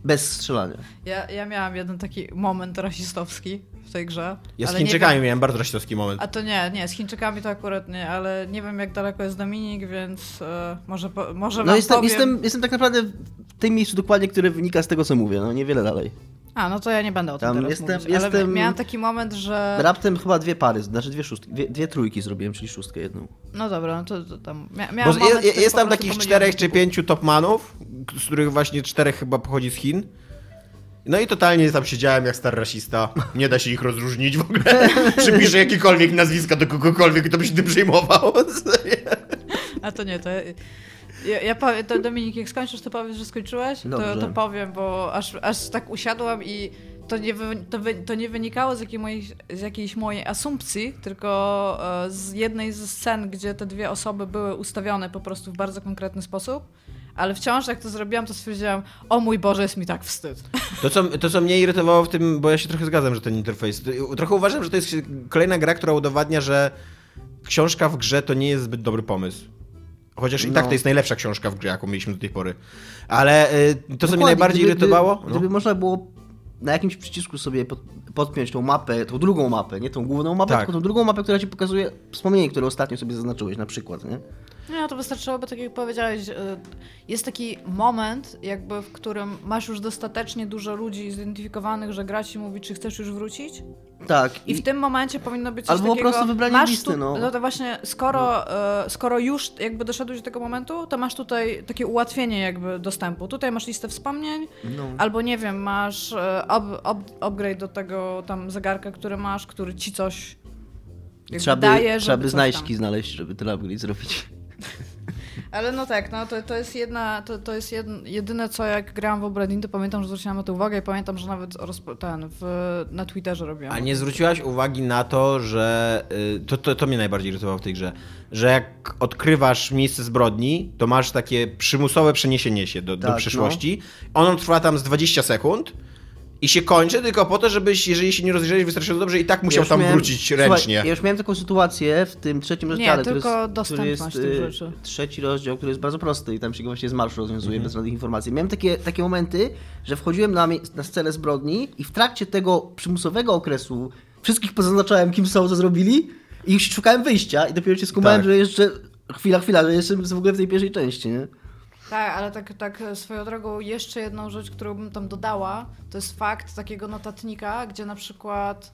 Bez strzelania.
Ja, ja miałam jeden taki moment rasistowski w tej grze.
Ja z Chińczykami
wiem-
miałem bardzo rasistowski moment.
A to nie, nie, z Chińczykami to akurat nie, ale nie wiem jak daleko jest Dominik, więc e, może, po, może
No
wam
jestem,
powiem...
jestem, jestem tak naprawdę w tym miejscu dokładnie, które wynika z tego, co mówię, no niewiele dalej.
A, no to ja nie będę o tym
Tam
teraz
jestem-
mówić, ale
jestem-
miałam taki moment, że...
Raptem chyba dwie pary, znaczy dwie szóstki, dwie, dwie trójki zrobiłem, czyli szóstkę jedną.
No dobra, no to, to tam... Mia, moment,
jest, jest tam takich czterech czy pięciu topmanów, z których właśnie czterech chyba pochodzi z Chin. No i totalnie tam siedziałem jak stary rasista. Nie da się ich rozróżnić w ogóle. Przypiszę jakiekolwiek nazwiska do kogokolwiek, kto by się tym przejmował.
A to nie, to... Ja, ja powiem, to Dominik, jak skończysz, to powiesz, że skończyłeś? To,
Dobrze.
to powiem, bo aż, aż tak usiadłam i to nie, wy, to, wy, to nie wynikało z, jakiej mojej, z jakiejś mojej asumpcji, tylko e, z jednej ze scen, gdzie te dwie osoby były ustawione po prostu w bardzo konkretny sposób. Ale wciąż jak to zrobiłam, to stwierdziłam, o mój Boże, jest mi tak wstyd.
To co, to, co mnie irytowało w tym, bo ja się trochę zgadzam, że ten interfejs. Trochę uważam, że to jest kolejna gra, która udowadnia, że książka w grze to nie jest zbyt dobry pomysł. Chociaż i
No.
tak to jest najlepsza książka w grze, jaką mieliśmy do tej pory. Ale y, to, co mnie najbardziej
gdyby-
irytowało.
Gdyby, gdyby można było na jakimś przycisku sobie pod, podpiąć tą mapę, tą drugą mapę, nie tą główną mapę,
Tak.
tylko tą drugą mapę, która ci pokazuje wspomnienie, które ostatnio sobie zaznaczyłeś na przykład, nie?
No to wystarczyłoby, tak jak powiedziałeś, y, jest taki moment, jakby w którym masz już dostatecznie dużo ludzi zidentyfikowanych, że gra ci mówi, czy chcesz już wrócić.
Tak.
I w tym momencie powinno być coś
Albo po
takiego...
prostu wybranie
masz
listy,
tu,
no.
to właśnie, skoro, e, skoro już jakby doszedłeś do tego momentu, to masz tutaj takie ułatwienie jakby dostępu. Tutaj masz listę wspomnień,
No.
albo nie wiem, masz e, up, up, upgrade do tego tam zegarka, który masz, który ci coś jakby
Trzeba by,
daje,
trzeba by znajdźki
tam.
znaleźć, żeby ten upgrade zrobić.
Ale no tak, no to, to jest jedna, to, to jest jedyne co jak grałam w Obradin, to pamiętam, że zwróciłam na to uwagę i pamiętam, że nawet rozpo, ten, w, na Twitterze robiłam.
A nie zwróciłaś uwagi na to, że. y, To, to, to mnie najbardziej irytowało w tej grze. Że jak odkrywasz miejsce zbrodni, to masz takie przymusowe przeniesienie się do, do
Tak,
przyszłości. Ono trwa tam z 20 sekund. I się kończy tylko po to, żebyś, jeżeli się nie rozejrzałeś wystarczająco dobrze, i tak musiał
już
tam
miałem-
wrócić
Słuchaj,
ręcznie.
ja już miałem taką sytuację w tym trzecim rozdziale, który
tylko
jest, który jest
tych
y,
rzeczy.
trzeci rozdział, który jest bardzo prosty i tam się go właśnie z marszu rozwiązuje
Mhm.
bez żadnych informacji. Miałem takie, takie momenty, że wchodziłem na, na scenę zbrodni i w trakcie tego przymusowego okresu wszystkich pozaznaczałem, kim są, co zrobili i już szukałem wyjścia i dopiero się skumałem,
Tak.
że jeszcze chwila, chwila, że jestem w ogóle w tej pierwszej części, nie?
Tak, ale tak, tak swoją drogą jeszcze jedną rzecz, którą bym tam dodała, to jest fakt takiego notatnika, gdzie na przykład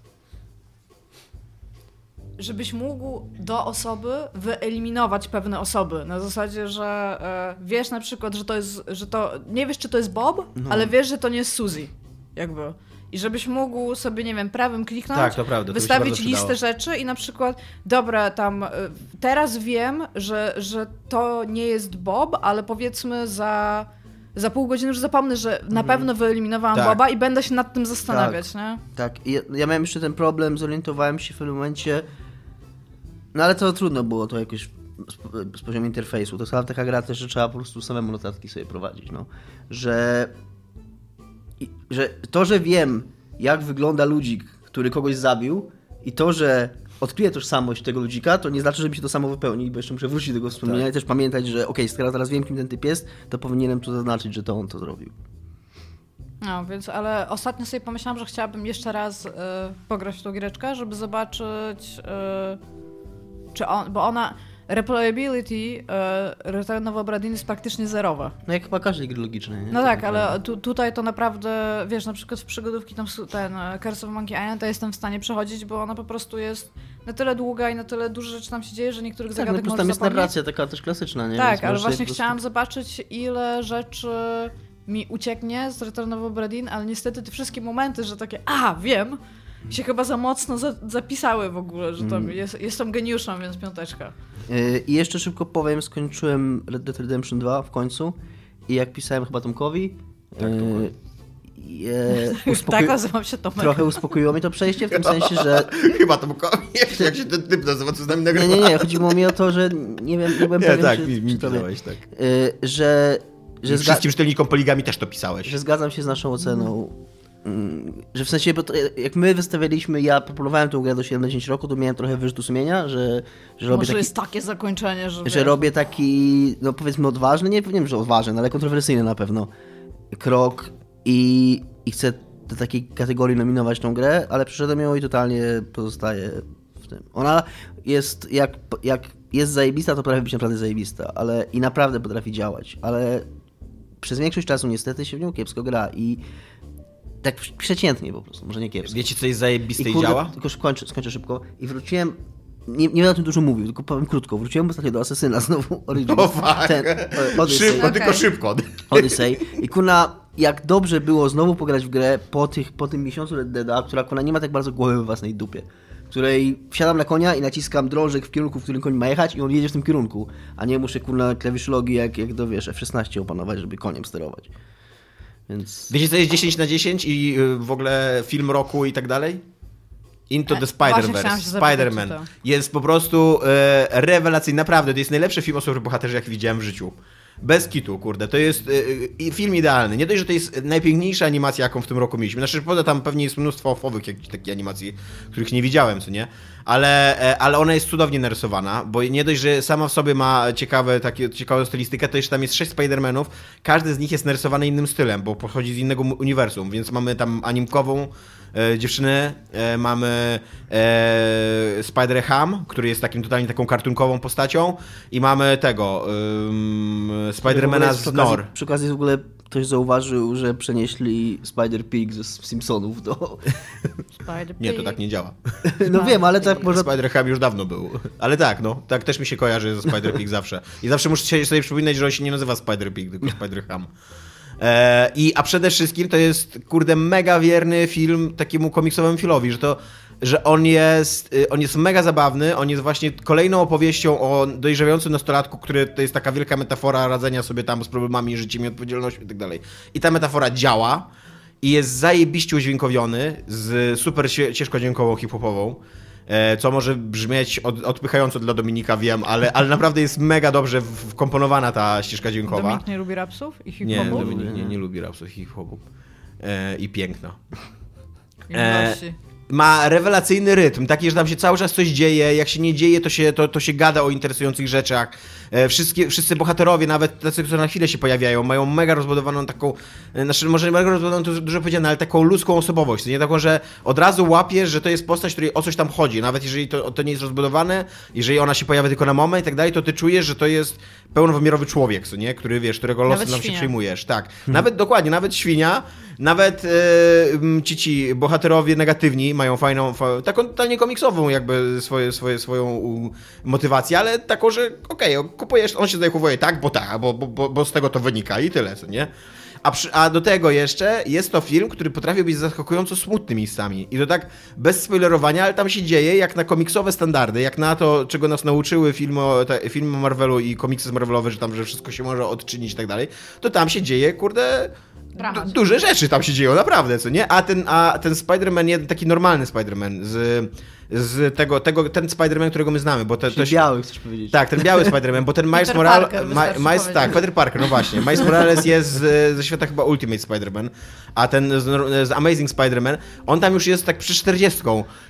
żebyś mógł do osoby wyeliminować pewne osoby. Na zasadzie, że e, wiesz na przykład, że to jest, że to, nie wiesz czy to jest Bob,
No.
ale wiesz, że to nie jest Suzy. Jakby. I żebyś mógł sobie, nie wiem, prawym kliknąć,
Tak, to prawda, to
wystawić listę rzeczy i na przykład, dobra, tam y, teraz wiem, że, że to nie jest Bob, ale powiedzmy za, za pół godziny już zapomnę, że na pewno wyeliminowałam
Tak.
Boba i będę się nad tym zastanawiać, nie?
Tak, i ja, ja miałem jeszcze ten problem, zorientowałem się w pewnym momencie, no ale to trudno było to jakoś z, z poziomu interfejsu. To jest taka gra też, że trzeba po prostu samemu notatki sobie prowadzić, no. Że, że to, że wiem, jak wygląda ludzik, który kogoś zabił i to, że odkryję tożsamość tego ludzika, to nie znaczy, że mi się to samo wypełni, bo jeszcze muszę wrócić do tego wspomnienia
Tak.
i też pamiętać, że okej, skoro teraz wiem, kim ten typ jest, to powinienem tu zaznaczyć, że to on to zrobił.
No, więc, ale ostatnio sobie pomyślałam, że chciałabym jeszcze raz y, pograć w tą giereczkę, żeby zobaczyć, y, czy on, bo ona, replayability Return of Obradin jest praktycznie zerowa.
No jak chyba każdej gry logicznej, nie?
No tak, ale tu, tutaj to naprawdę, wiesz, na przykład w przygodówki tam ten e, Curse of Monkey Island to jestem w stanie przechodzić, bo ona po prostu jest na tyle długa i na tyle dużo rzeczy tam się dzieje, że niektórych
Tak, no
zagadek
plus
możesz
tam jest
zapomnieć.
narracja taka też klasyczna, nie?
Tak,
Więc
ale właśnie
prostu-
chciałam zobaczyć, ile rzeczy mi ucieknie z Return of Obradin, ale niestety te wszystkie momenty, że takie, a, wiem, się chyba za mocno za, zapisały w ogóle, że tam
Mm.
jest, jestem geniuszem, więc piąteczka.
Yy, I jeszcze szybko powiem, skończyłem Red Dead Redemption 2 w końcu i jak pisałem chyba Tomkowi,
Tak,
je, uspokoi-
Tak nazywam się Tomek.
trochę uspokoiło mi to przejście, w tym sensie, że
Chyba to jeszcze jak się ten typ nazywa, co z nami
nie,
nagrywa.
nie, nie, chodziło mi o to, że nie wiem, nie byłem
Nie,
pewien,
tak,
czy,
mi, mi pisałeś, tak.
yy, że, że,
I
zga-
wszystkim czytelnikom poligami też to pisałeś.
że zgadzam się z naszą oceną. Mm, Że w sensie, bo to, jak my wystawialiśmy, ja populowałem tę grę do 7 na 10 roku, to miałem trochę wyrzutu sumienia, że, że robię
Może
taki,
jest takie zakończenie, że,
że robię taki, no powiedzmy odważny, nie wiem, że odważny, no ale kontrowersyjny na pewno krok i, i chcę do takiej kategorii nominować tą grę, ale przeszedłem ją i totalnie pozostaje w tym. Ona jest, jak, jak jest zajebista, to potrafi być naprawdę zajebista, ale i naprawdę potrafi działać, ale przez większość czasu niestety się w nią kiepsko gra i tak przeciętnie po prostu, może nie kiepsko.
Wiecie, co jest zajebiste i,
kurde,
działa?
Tylko skończę, skończę szybko. I wróciłem nie, nie będę o tym dużo mówił, tylko powiem krótko. Wróciłem ostatnio do Asesyna znowu, Origins.
O fuck.
Ten, Odyssey.
Szybko,
Okej.
tylko szybko.
Odyssey. I kuna, jak dobrze było znowu pograć w grę po, tych, po tym miesiącu Red Deada, która kuna nie ma tak bardzo głowy w własnej dupie. Której wsiadam na konia i naciskam drążek w kierunku, w którym koń ma jechać i on jedzie w tym kierunku. A nie muszę kurna klawiszologii jak, jak do wiesz, F16 opanować, żeby koniem sterować. Więc...
Wiecie, co jest 10 na 10 i y, w ogóle film roku i tak dalej? Into the
E,
Spider-Verse. Spider-Man. Jest po prostu e, rewelacyjny. Naprawdę, to jest najlepszy film o superbohaterze, jaki widziałem w życiu. Bez kitu, kurde. To jest e, e, film idealny. Nie dość, że to jest najpiękniejsza animacja, jaką w tym roku mieliśmy. Znaczy, poza tam pewnie jest mnóstwo ofowych jakichś takich animacji, których nie widziałem, co nie? Ale, e, ale ona jest cudownie narysowana, bo nie dość, że sama w sobie ma ciekawe, takie, ciekawą stylistykę, to jeszcze tam jest sześć Spider-Manów. Każdy z nich jest narysowany innym stylem, bo pochodzi z innego uniwersum, więc mamy tam animkową e, dziewczynę, e, mamy e, Spider-Ham, który jest takim totalnie taką kartunkową postacią i mamy tego, ym, Spidermana z Nor.
Przy okazji w ogóle ktoś zauważył, że przenieśli Spider-Pig ze Simpsonów do...
Spider
Nie, to tak nie działa.
No wiem, ale tak może...
Spider-Ham już dawno był. Ale tak, no, tak też mi się kojarzy ze Spider-Pig zawsze. I zawsze muszę się- sobie przypominać, że on się nie nazywa Spider-Pig, tylko Spider-Ham. E, I, a przede wszystkim to jest, kurde, mega wierny film takiemu komiksowemu filmowi, że to, że on jest, y, on jest mega zabawny, on jest właśnie kolejną opowieścią o dojrzewającym nastolatku, który to jest taka wielka metafora radzenia sobie tam z problemami, życiem i odpowiedzialnością i tak dalej. I ta metafora działa i jest zajebiście udźwiękowiony z super ciężko dźwiękową hip-hopową. E, co może brzmieć od, odpychająco dla Dominika, wiem, ale, ale naprawdę jest mega dobrze wkomponowana ta ścieżka dźwiękowa.
Dominik nie lubi rapsów i
Nie,
hip-hopów?
Dominik nie, nie lubi rapsów hip-hopów. E, I piękna.
I
E. ma rewelacyjny rytm, taki, że tam się cały czas coś dzieje, jak się nie dzieje, to się, to, to się gada o interesujących rzeczach. E, wszystkie, wszyscy bohaterowie, nawet tacy, którzy na chwilę się pojawiają, mają mega rozbudowaną taką, e, znaczy może mega rozbudowaną, to dużo powiedziane, ale taką ludzką osobowość, nie taką, że od razu łapiesz, że to jest postać, której o coś tam chodzi, nawet jeżeli to, to nie jest rozbudowane, jeżeli ona się pojawia tylko na moment i tak dalej, to ty czujesz, że to jest pełnowymiarowy człowiek, co nie, który wiesz, którego losem tam się
świnia.
przejmujesz, tak. Nawet, dokładnie, nawet świnia, nawet e, ci ci bohaterowie negatywni mają fajną, fa, taką totalnie komiksową jakby swoje, swoje, swoją motywację, ale taką, że okej, kupujesz, on się zachowuje tak, bo tak, bo, bo, bo, z tego to wynika i tyle, co nie? A, przy, a do tego jeszcze jest to film, który potrafi być zaskakująco smutny miejscami. I to tak bez spoilerowania, ale tam się dzieje jak na komiksowe standardy, jak na to, czego nas nauczyły filmy, te, filmy Marvelu i komiksy Marvelowe, że tam, że wszystko się może odczynić i tak dalej, to tam się dzieje, kurde, Duże rzeczy tam się dzieją, naprawdę, co nie? A ten, a ten Spider-Man, taki normalny Spider-Man z, z tego, tego, ten Spider-Man, którego my znamy, bo te, to
Czyli
się,
biały, chcesz powiedzieć.
tak, ten biały Spider-Man, bo ten Miles Morales. Ma, Miles, tak, Peter Parker, no właśnie. Miles Morales jest z, ze świata chyba Ultimate Spider-Man, a ten z, z Amazing Spider-Man, on tam już jest tak przy 40.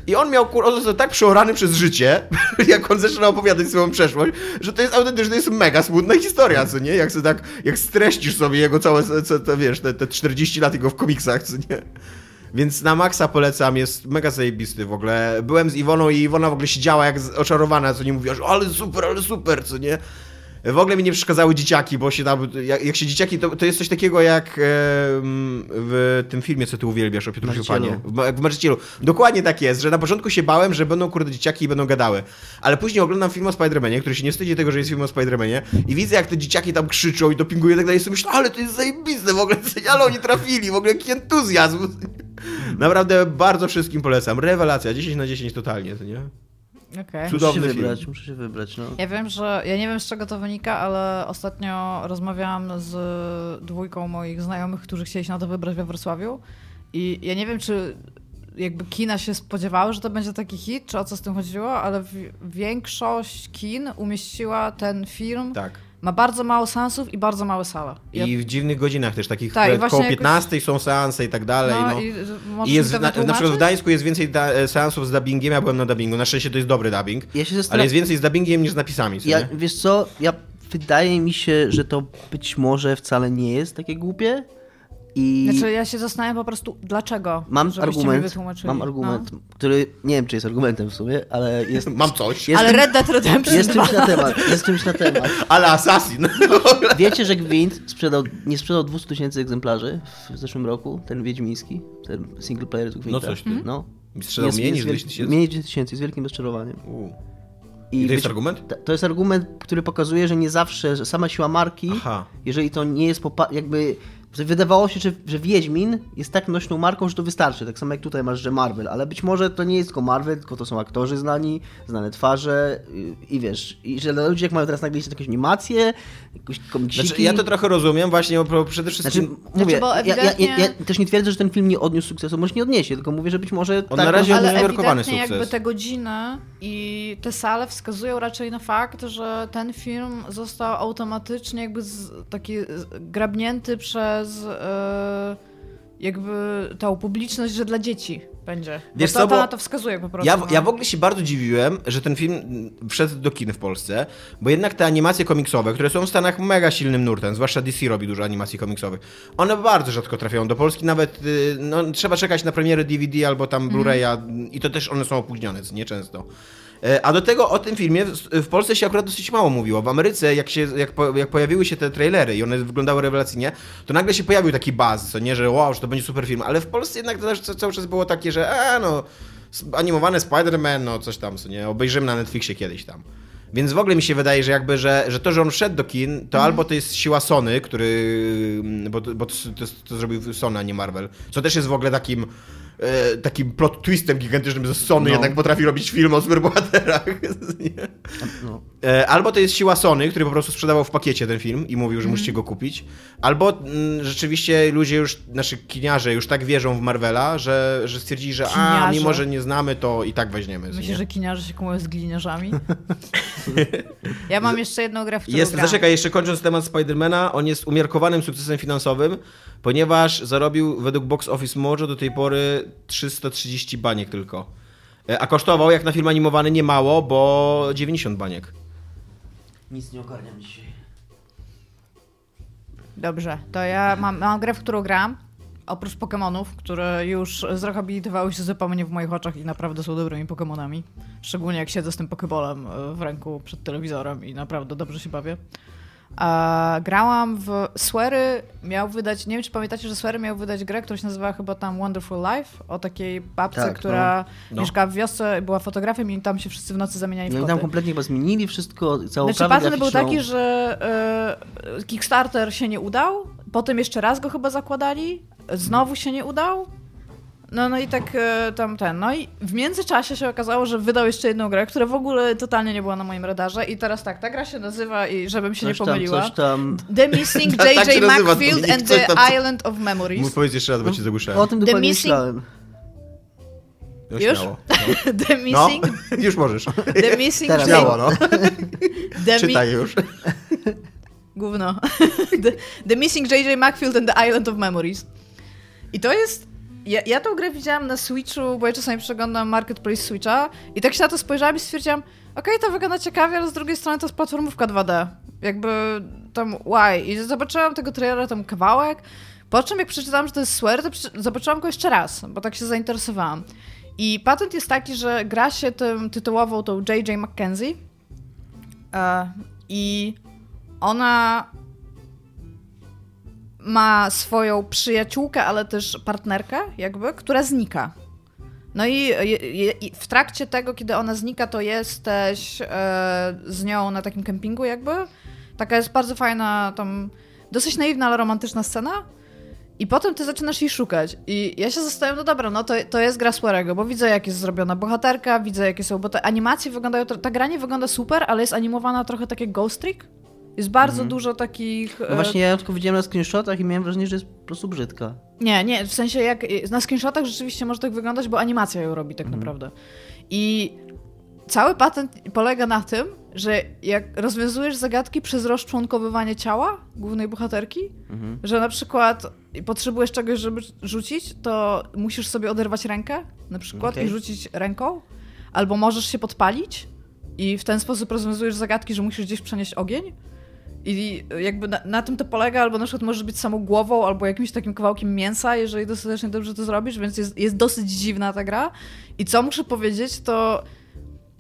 I on miał kur, on został tak przeorany przez życie, jak on zaczyna opowiadać swoją przeszłość, że to jest autentycznie to jest mega smutna historia, co nie? Jak sobie tak, jak streścisz sobie jego całe, co, to, wiesz, te, te 40 lat jego w komiksach, co nie? Więc na maksa polecam, jest mega zajebisty w ogóle. Byłem z Iwoną i Iwona w ogóle siedziała jak oczarowana, co nie mówiła, że ale super, ale super, co nie? W ogóle mi nie przeszkadzały dzieciaki, bo się tam, jak, jak się dzieciaki, to, to jest coś takiego jak em, w tym filmie, co ty uwielbiasz, o Piotrusiu. Panie. W, w Marzycielu. Dokładnie tak jest, że na początku się bałem, że będą kurde dzieciaki i będą gadały. Ale później oglądam film o Spider-Manie, który się nie wstydzi tego, że jest film o Spider-Manie i widzę, jak te dzieciaki tam krzyczą i dopingują i tak dalej. I sobie myślę, ale to jest zajebiste w ogóle, ale oni trafili, w ogóle jaki entuzjazm. Naprawdę bardzo wszystkim polecam. Rewelacja, 10 na 10 totalnie, to nie?
Okej.
Cud-
Muszę się
cudowny film.
wybrać, muszę się wybrać, no.
Ja wiem, że ja nie wiem z czego to wynika, ale ostatnio rozmawiałam z dwójką moich znajomych, którzy chcieli się na to wybrać we Wrocławiu i ja nie wiem, czy jakby kina się spodziewały, że to będzie taki hit, czy o co z tym chodziło, ale większość kin umieściła ten film.
Tak.
Ma bardzo mało sensów i bardzo małe sale. Ja-
I w dziwnych godzinach też, takich
Tak,
koło
jakoś-
15 są seanse i tak dalej. No,
no, i,
I jest, na, na przykład w Gdańsku jest więcej da, e, seansów z dubbingiem, ja byłem na dubbingu, na szczęście to jest dobry dubbing,
Ja się
ale jest więcej z dubbingiem niż z napisami, co
Ja,
nie?
wiesz co, ja wydaje mi się, że to być może wcale nie jest takie głupie, I
Znaczy ja się zastanawiam po prostu dlaczego.
mam argument, mam argument, który nie wiem, czy jest argumentem w sumie, ale jest,
Mam coś,
jest,
Ale Red Dead Redemption
jest
2.
czymś na temat. Jest czymś na temat.
ale Assassin.
Wiecie, że Gwint sprzedał, nie sprzedał 200 tysięcy egzemplarzy w zeszłym roku, ten wiedźmiński, ten single player z Gwinta.
No coś ty.
No.
Sprzedał
Jest-
mniej niż
wiel-
200 tysięcy?
Mniej niż 200 tysięcy, z wielkim rozczarowaniem.
U. I to jest
być-
argument?
To- To jest argument, który pokazuje, że nie zawsze, że sama siła marki,
Aha.
jeżeli to nie jest popa- jakby. Wydawało się, że, że Wiedźmin jest tak nośną marką, że to wystarczy. Tak samo jak tutaj masz, że Marvel, ale być może to nie jest tylko Marvel, tylko to są aktorzy znani, znane twarze i, i wiesz, i że dla ludzi jak mają teraz nagle jakąś animację, jakieś komiksiki.
Znaczy, ja to trochę rozumiem, właśnie bo przede wszystkim...
Znaczy, mówię,
bo
ja, ja, ja,
ewidentnie-
ja też nie twierdzę, że ten film nie odniósł sukcesu, może nie odniesie, tylko mówię, że być może
On
tak,
na razie
Ale
odniósł umiarkowany
ewidentnie
sukces.
jakby te godziny i te sale wskazują raczej na fakt, że ten film został automatycznie jakby z, taki grabnięty przez e, jakby tą publiczność, że dla dzieci będzie.
Wiesz
bo to,
co,
to
bo
na to wskazuje po prostu.
Ja,
no.
ja w ogóle się bardzo dziwiłem, że ten film wszedł do kin w Polsce, bo jednak te animacje komiksowe, które są w Stanach mega silnym nurtem, zwłaszcza DC robi dużo animacji komiksowych, one bardzo rzadko trafiają do Polski, nawet y, no, trzeba czekać na premiery DVD albo tam Blu-raya i to też one są opóźnione, nieczęsto. E, A do tego o tym filmie w, Polsce się akurat dosyć mało mówiło. W Ameryce, jak, się, jak, po, jak pojawiły się te trailery i one wyglądały rewelacyjnie, to nagle się pojawił taki buzz, co nie, że wow, że to będzie super film, ale w Polsce jednak to cały czas było takie, że a no, s- animowany Spider-Man, no coś tam, co nie, obejrzymy na Netflixie kiedyś tam. Więc w ogóle mi się wydaje, że jakby, że, że to, że on wszedł do kin, to albo to jest siła Sony, który, bo, bo to, to, to zrobił Sony, a nie Marvel, co też jest w ogóle takim e, takim plot twistem gigantycznym, że Sony
No.
jednak potrafi robić film o superbohaterach.
No.
E, Albo to jest siła Sony, który po prostu sprzedawał w pakiecie ten film i mówił, że musicie go kupić. Albo mm, rzeczywiście ludzie już, nasi kiniarze już tak wierzą w Marvela, że, że stwierdzili, że a,
Kiniarze?
mimo że nie znamy, to i tak weźmiemy. Nie?
że kiniarze się kumują z gliniarzami? ja mam jeszcze jedną grę, w którą
Jest, zaczekaj, jeszcze kończąc temat Spidermana, on jest umiarkowanym sukcesem finansowym, ponieważ zarobił według Box Office Mojo do tej pory 330 baniek tylko. E, A kosztował, jak na film animowany, nie mało, bo 90 baniek.
Nic nie ogarniam dzisiaj.
Dobrze, to ja mam, mam grę, w którą gram. Oprócz Pokémonów, które już zrehabilitowały się zupełnie w moich oczach i naprawdę są dobrymi Pokémonami. Szczególnie jak siedzę z tym Pokéballem e, w ręku przed telewizorem i naprawdę dobrze się bawię. A, grałam w Swery, miał wydać, nie wiem czy pamiętacie, że Swery miał wydać grę, która się nazywała chyba tam Wonderful Life, o takiej babce,
Tak,
która
no.
mieszkała w wiosce, była fotografem i tam się wszyscy w nocy zamieniali w
No
koty.
tam kompletnie chyba zmienili wszystko, całą
Znaczy
prawdę
był taki, że e, Kickstarter się nie udał, potem jeszcze raz go chyba zakładali, znowu się nie udał. No, no i tak e, tam ten. No i w międzyczasie się okazało, że wydał jeszcze jedną grę, która w ogóle totalnie nie była na moim radarze. I teraz tak, ta gra się nazywa, i żebym się
coś
nie
tam,
pomyliła.
coś tam...
The Missing
Tak
J.J.
nazywa,
Macfield and the
tam,
Island of Memories.
Mów powiedz jeszcze raz, bo cię
O
zagłuszałem.
tym
The Missing-
myślałem.
No,
Już?
śmiało.
The
No,
Missing...
już możesz.
The Missing
Teraz.
J-
Śmiało, no.
The Mi-
Czytaj już.
Gówno. The, the Missing J.J. Macfield and the Island of Memories. I to jest... Ja, ja tą grę widziałam na Switchu, bo ja czasami przeglądam Marketplace Switcha i tak się na to spojrzałam i stwierdziłam, okej, to wygląda ciekawie, ale z drugiej strony to jest platformówka 2D. Jakby tam why? I zobaczyłam tego trailera tam kawałek, po czym jak przeczytałam, że to jest Swear, to zobaczyłam go jeszcze raz, bo tak się zainteresowałam. I patent jest taki, że gra się tym tytułową tą J.J. McKenzie e, i ona ma swoją przyjaciółkę, ale też partnerkę, jakby, która znika. No i je, i w trakcie tego, kiedy ona znika, to jesteś e, z nią na takim kempingu, jakby. Taka jest bardzo fajna, tam dosyć naiwna, ale romantyczna scena. I potem ty zaczynasz jej szukać. I ja się zastanawiam, no dobra, no to, to jest gra Swearego, bo widzę, jak jest zrobiona bohaterka, widzę, jakie są, bo te animacje wyglądają, ta gra nie wygląda super, ale jest animowana trochę tak jak Ghost Trick. Jest bardzo dużo takich...
No
e,
właśnie ja tylko widziałem na screenshotach i miałem wrażenie, że jest po prostu brzydka.
Nie, nie, w sensie jak na screenshotach rzeczywiście może tak wyglądać, bo animacja ją robi tak naprawdę. I cały patent polega na tym, że jak rozwiązujesz zagadki przez rozczłonkowywanie ciała głównej bohaterki, że na przykład potrzebujesz czegoś, żeby rzucić, to musisz sobie oderwać rękę na przykład
Okej.
i rzucić ręką, albo możesz się podpalić i w ten sposób rozwiązujesz zagadki, że musisz gdzieś przenieść ogień. I jakby na, na, tym to polega, albo na przykład możesz być samą głową, albo jakimś takim kawałkiem mięsa, jeżeli dostatecznie dobrze to zrobisz, więc jest, jest dosyć dziwna ta gra. I co muszę powiedzieć, to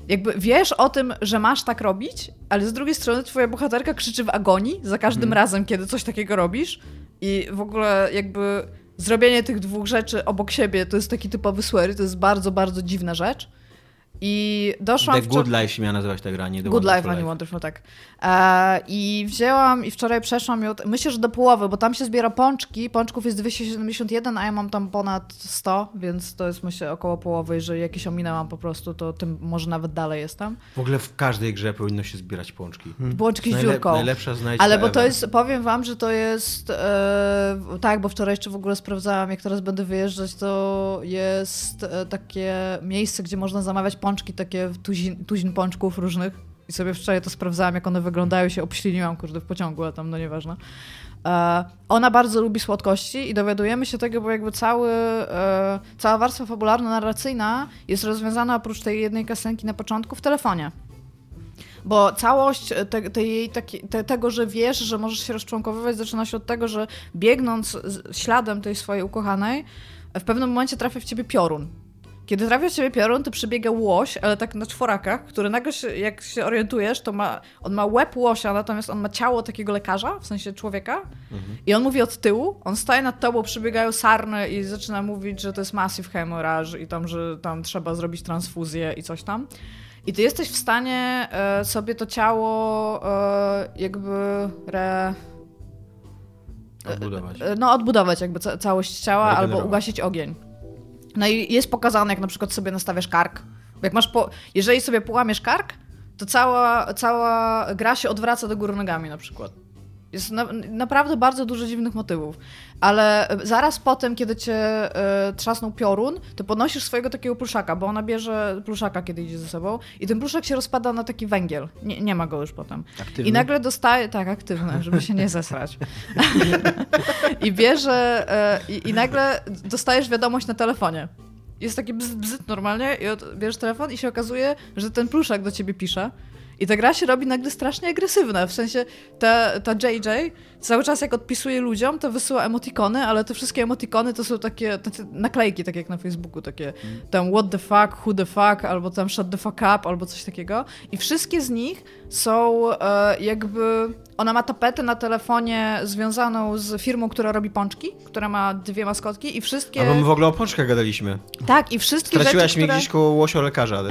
jakby wiesz o tym, że masz tak robić, ale z drugiej strony twoja bohaterka krzyczy w agonii za każdym hmm. razem, kiedy coś takiego robisz. I w ogóle jakby zrobienie tych dwóch rzeczy obok siebie to jest taki typowy swery, to jest bardzo, bardzo dziwna rzecz. I doszłam...
The Good Life się miała nazywać ta gra, nie The
Good
Life,
a nie Wonderful, tak. E, I wzięłam i wczoraj przeszłam ją, myślę, że do połowy, bo tam się zbiera pączki, pączków jest 271, a ja mam tam ponad 100, więc to jest myślę około połowy, jeżeli jakieś ominęłam po prostu, to tym może nawet dalej jestem.
W ogóle w każdej grze powinno się zbierać pączki.
Hmm. Pączki z dziurką.
Najlepsza znajdź
Ale bo to jest, powiem wam, że to jest, e, tak, bo wczoraj jeszcze w ogóle sprawdzałam, jak teraz będę wyjeżdżać, to jest e, takie miejsce, gdzie można zamawiać pączki pączki, takie tuzin, tuzin pączków różnych. I sobie wczoraj to sprawdzałam, jak one wyglądają, się obśliniłam, kurde, w pociągu, a tam, no nieważne. E, ona bardzo lubi słodkości i dowiadujemy się tego, bo jakby cały, e, cała warstwa fabularno-narracyjna jest rozwiązana oprócz tej jednej kasenki na początku w telefonie. Bo całość te, te jej, te, tego, że wiesz, że możesz się rozczłonkowywać, zaczyna się od tego, że biegnąc śladem tej swojej ukochanej, w pewnym momencie trafia w ciebie piorun. Kiedy trafia ciebie piorun, to przybiega łoś, ale tak na czworakach, który nagle, się, jak się orientujesz, to ma, on ma łeb łosia, natomiast on ma ciało takiego lekarza, w sensie człowieka. Mhm. I on mówi od tyłu, on staje nad tobą, przybiegają sarny i zaczyna mówić, że to jest massive hemorrhage i tam, że tam trzeba zrobić transfuzję i coś tam. I ty jesteś w stanie e, sobie to ciało e, jakby re...
Odbudować.
E, no, odbudować jakby ca całość ciała albo ugasić ogień. No i jest pokazane, jak na przykład sobie nastawiasz kark. Jak masz po... Jeżeli sobie połamiesz kark, to cała, cała gra się odwraca do góry nogami na przykład. Jest na, naprawdę bardzo dużo dziwnych motywów. Ale e, zaraz po tym, kiedy cię y, trzasnął piorun, to podnosisz swojego takiego pluszaka, bo ona bierze pluszaka, kiedy idzie ze sobą i ten pluszak się rozpada na taki węgiel. Nie, nie ma go już potem.
Aktywny?
I nagle dostaje... Tak, aktywny, żeby się nie zesrać. I bierze... Y, i, I nagle dostajesz wiadomość na telefonie jest taki bzyt, bzyt normalnie i od, bierzesz telefon i się okazuje, że ten pluszak do ciebie pisze i ta gra się robi nagle strasznie agresywna, w sensie ta, ta JJ cały czas jak odpisuje ludziom, to wysyła emotikony, ale te wszystkie emotikony to są takie, naklejki, tak jak na Facebooku, takie tam what the fuck, who the fuck, albo tam shut the fuck up, albo coś takiego. I wszystkie z nich są e, jakby... Ona ma tapetę na telefonie związaną z firmą, która robi pączki, która ma dwie maskotki i wszystkie...
Albo my w ogóle o pączkach gadaliśmy.
Tak, i wszystkie
Straciłaś
rzeczy,
mnie
które...
gdzieś koło łosio lekarza.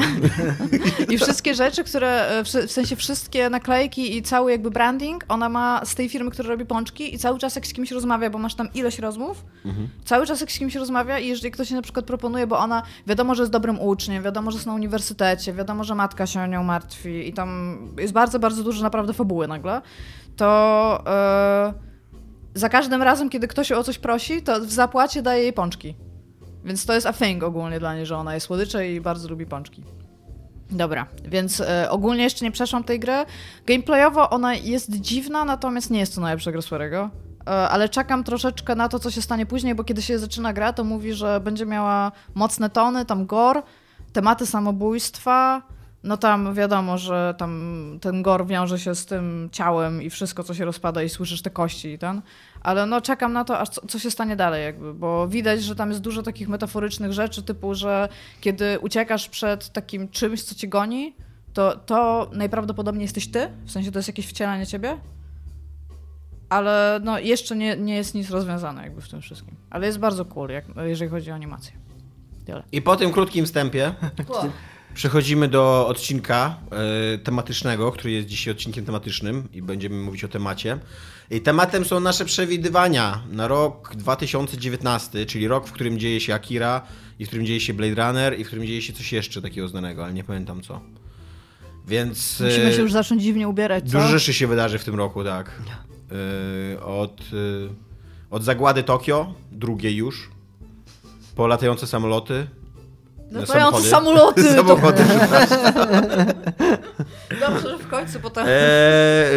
I wszystkie rzeczy, które, e, w sensie wszystkie naklejki i cały jakby branding, ona ma z tej firmy, która robi pączki i cały czas jak z kimś rozmawia, bo masz tam ileś rozmów, mhm. cały czas jak z kimś rozmawia i jeżeli ktoś się na przykład proponuje, bo ona wiadomo, że jest dobrym uczniem, wiadomo, że jest na uniwersytecie, wiadomo, że matka się o nią martwi i tam jest bardzo, bardzo dużo naprawdę fabuły nagle, to yy, za każdym razem, kiedy ktoś o coś prosi, to w zapłacie daje jej pączki. Więc to jest a thing ogólnie dla niej, że ona jest słodycze i bardzo lubi pączki. Dobra, więc e, ogólnie jeszcze nie przeszłam tej gry. Gameplayowo ona jest dziwna, natomiast nie jest to najlepsza gra Swery'ego. E, ale czekam troszeczkę na to, co się stanie później, bo kiedy się zaczyna gra, to mówi, że będzie miała mocne tony, tam gore, tematy samobójstwa, no tam wiadomo, że tam ten gor wiąże się z tym ciałem i wszystko, co się rozpada i słyszysz te kości i ten. Ale no czekam na to, aż co, co, się stanie dalej jakby, bo widać, że tam jest dużo takich metaforycznych rzeczy, typu, że kiedy uciekasz przed takim czymś, co cię goni, to, to najprawdopodobniej jesteś ty, w sensie to jest jakieś wcielanie ciebie, ale no jeszcze nie, nie jest nic rozwiązane jakby w tym wszystkim. Ale jest bardzo cool, jak, jeżeli chodzi o animację. Tyle.
I po tym krótkim wstępie Przechodzimy do odcinka y, tematycznego, który jest dzisiaj odcinkiem tematycznym i będziemy mówić o temacie. I tematem są nasze przewidywania na rok 2019, czyli rok, w którym dzieje się Akira, i w którym dzieje się Blade Runner, i w którym dzieje się coś jeszcze takiego znanego, ale nie pamiętam co. Więc.
Musimy się już zacząć dziwnie ubierać.
Co? Dużo rzeczy się wydarzy w tym roku, tak. Y, od, y, od zagłady Tokio, drugiej już, po latające samoloty,
Latające samoloty!
Samochody,
Dobrze, że w końcu potem... E, e,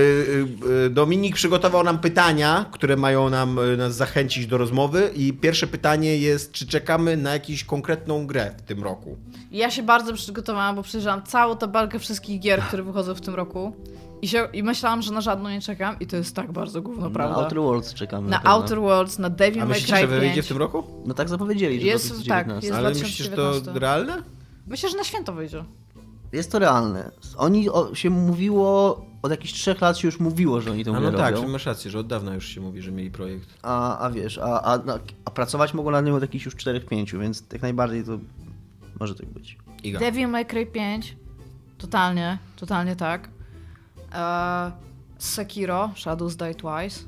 e, Dominik przygotował nam pytania, które mają nam, e, nas zachęcić do rozmowy i pierwsze pytanie jest, czy czekamy na jakąś konkretną grę w tym roku?
Ja się bardzo przygotowałam, bo przejrzałam całą tabelkę wszystkich gier, które wychodzą w tym roku I, się, I myślałam, że na żadną nie czekam i to jest tak bardzo gówno,
Na
prawda?
Outer Worlds czekamy.
Na
pewno.
Outer Worlds, na Devil
A
May
myślicie, że
Cry
wyjdzie
5.
w tym roku?
No tak zapowiedzieli, że
Jest-
do
tak,
2019.
jest
Ale
2019.
myślisz, że to realne?
Myślę, że na święto wyjdzie.
Jest to realne. Oni o, się mówiło, od jakichś trzech lat się już mówiło, że oni to
A
grę
no tak,
robią.
że masz rację, że od dawna już się mówi, że mieli projekt.
A, a wiesz, a, a, a pracować mogą nad nim od jakichś już 4-5, więc jak najbardziej to może tak być.
Iga.
Devil May Cry 5, totalnie, totalnie tak. E, Sekiro, Shadows Die Twice.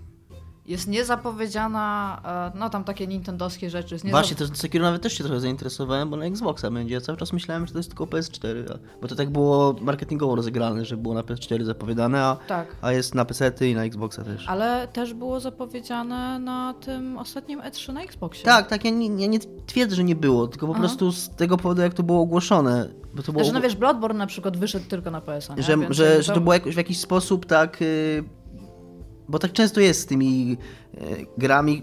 Jest niezapowiedziana, e, no tam takie nintendowskie rzeczy. Jest
Właśnie, to Sekiro nawet też się trochę zainteresowałem, bo na Xboxa będzie. Ja cały czas myślałem, że to jest tylko PS4, a, bo to tak było marketingowo rozegrane, że było na PS4 zapowiadane, a,
Tak.
a jest na PC i na Xboxa też.
Ale też było zapowiedziane na tym ostatnim E3 na Xboxie.
Tak, tak, ja nie, ja nie twierdzę, że nie było, tylko po
Aha.
prostu z tego powodu, jak to było ogłoszone. Bo to było
Że no wiesz, Bloodborne na przykład wyszedł tylko na nie?
że,
Więc
że,
jakby
że to było jakoś, w jakiś sposób tak. y, Bo tak często jest z tymi y, grami,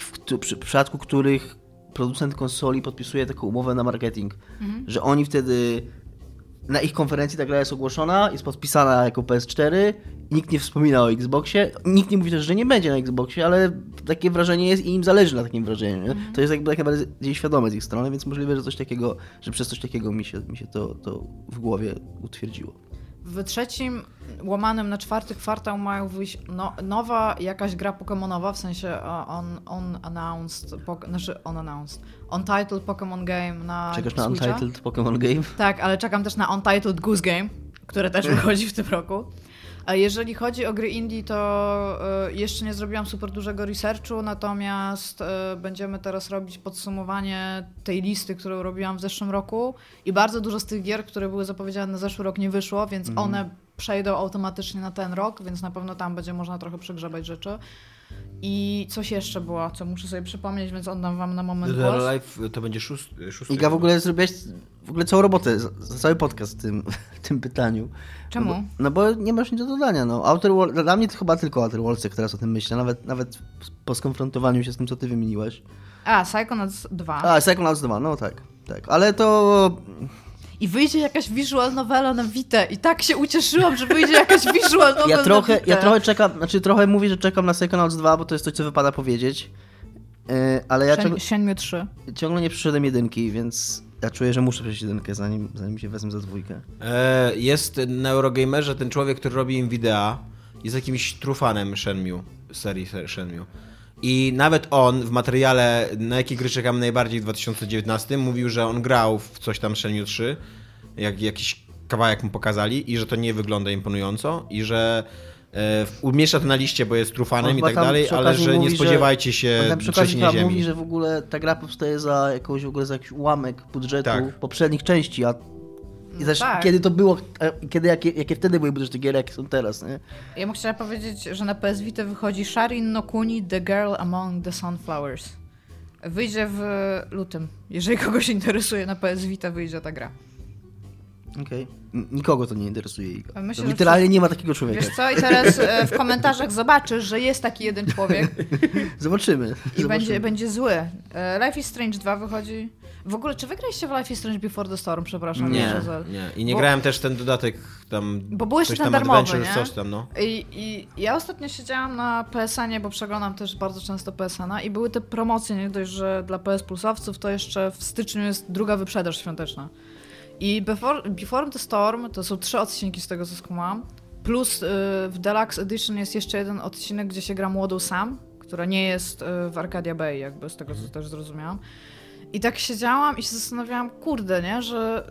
w, przy przypadku których producent konsoli podpisuje taką umowę na marketing,
Mhm.
że oni wtedy. Na ich konferencji ta gra jest ogłoszona, jest podpisana jako PS4, nikt nie wspomina o Xboxie, nikt nie mówi też, że nie będzie na Xboxie, ale takie wrażenie jest i im zależy na takim wrażeniu.
Mhm.
To jest jakby tak najbardziej świadome z ich strony, więc możliwe, że coś takiego, że przez coś takiego mi się, mi się to, to w głowie utwierdziło.
W trzecim, łamanym na czwarty kwartał mają wyjść no, nowa jakaś gra Pokemonowa, w sensie e, on, on announced, pok- znaczy on announced, untitled Pokemon Game na
Czekasz na
Switcha.
Untitled Pokémon Game?
Tak, ale czekam też na Untitled Goose Game, które też wychodzi w tym roku. A jeżeli chodzi o gry indie, to e, jeszcze nie zrobiłam super dużego researchu, natomiast e, będziemy teraz robić podsumowanie tej listy, którą robiłam w zeszłym roku i bardzo dużo z tych gier, które były zapowiedziane na zeszły rok nie wyszło, więc
Mhm.
one przejdą automatycznie na ten rok, więc na pewno tam będzie można trochę przegrzebać rzeczy. I coś jeszcze było, co muszę sobie przypomnieć, więc oddam wam na moment
or
głos.
Alive to będzie szósty. szósty
Iga, w ogóle zrobiłaś w ogóle całą robotę, cały podcast w tym, w tym pytaniu.
Czemu?
No bo, no bo nie masz nic do dodania. No. Outer World, dla mnie to chyba tylko Outer Worlds, jak teraz o tym myślę, nawet, nawet po skonfrontowaniu się z tym, co ty wymieniłaś.
A, Psychonauts 2.
A, Psychonauts 2, no tak. Tak, ale to
I wyjdzie jakaś visual novela na Vita. I tak się ucieszyłam, że wyjdzie jakaś visual novela
ja trochę,
na Vita.
ja trochę czekam, znaczy trochę mówię, że czekam na Psychonauts 2, bo to jest coś, co wypada powiedzieć. Yy, ale ja ciągle,
Shen- Shenmue 3.
ciągle nie przyszedłem jedynki, więc ja czuję, że muszę przejść jedynkę, zanim, zanim się wezmę za dwójkę.
E, jest na Eurogamerze ten człowiek, który robi im wideo, jest jakimś trufanem Shenmue, serii se- Shenmue. I nawet on w materiale, na jakie gry czekam najbardziej w 2019, mówił, że on grał w coś tam Shenmue 3, jak jakiś kawałek mu pokazali i że to nie wygląda imponująco i że e, umieszcza to na liście, bo jest trufanem i tak dalej, ale że nie
mówi, że-
spodziewajcie się trzęsienia ziemi.
mówi, że w ogóle ta gra powstaje za jakąś w ogóle za jakiś ułamek budżetu
Tak.
poprzednich części, a i też
tak.
kiedy to było, a kiedy, jakie, jakie wtedy były budżety gier, jakie są teraz, nie?
Ja bym chciała powiedzieć, że na PS Vita wychodzi Sharin no Kuni, The Girl Among the Sunflowers. Wyjdzie w lutym. Jeżeli kogoś interesuje, na PS Vita wyjdzie ta gra.
Okej. N- Nikogo to nie interesuje.
Myślę,
to
że
literalnie nie ma takiego człowieka.
Wiesz co? I teraz e, w komentarzach zobaczysz, że jest taki jeden człowiek
Zobaczymy.
i
Zobaczymy.
będzie, będzie zły. E, Life is Strange 2 wychodzi. W ogóle, czy wygraliście w Life is Strange Before the Storm? Przepraszam.
Nie, nie. I nie
Bo-
grałem też ten dodatek tam.
Bo był jeszcze
coś tam
darmowy,
Adventure,
nie?
coś tam, no.
I, I ja ostatnio siedziałam na PSN-ie, bo przeglądam też bardzo często PSN-a i były te promocje, nie dość, że dla PS Plusowców to jeszcze w styczniu jest druga wyprzedaż świąteczna. I Before, Before the Storm to są trzy odcinki z tego, co skumałam. Plus y, w Deluxe Edition jest jeszcze jeden odcinek, gdzie się gra młodą Sam, która nie jest y, w Arcadia Bay, jakby z tego, co też zrozumiałam. I tak siedziałam i się zastanawiałam, kurde, nie, że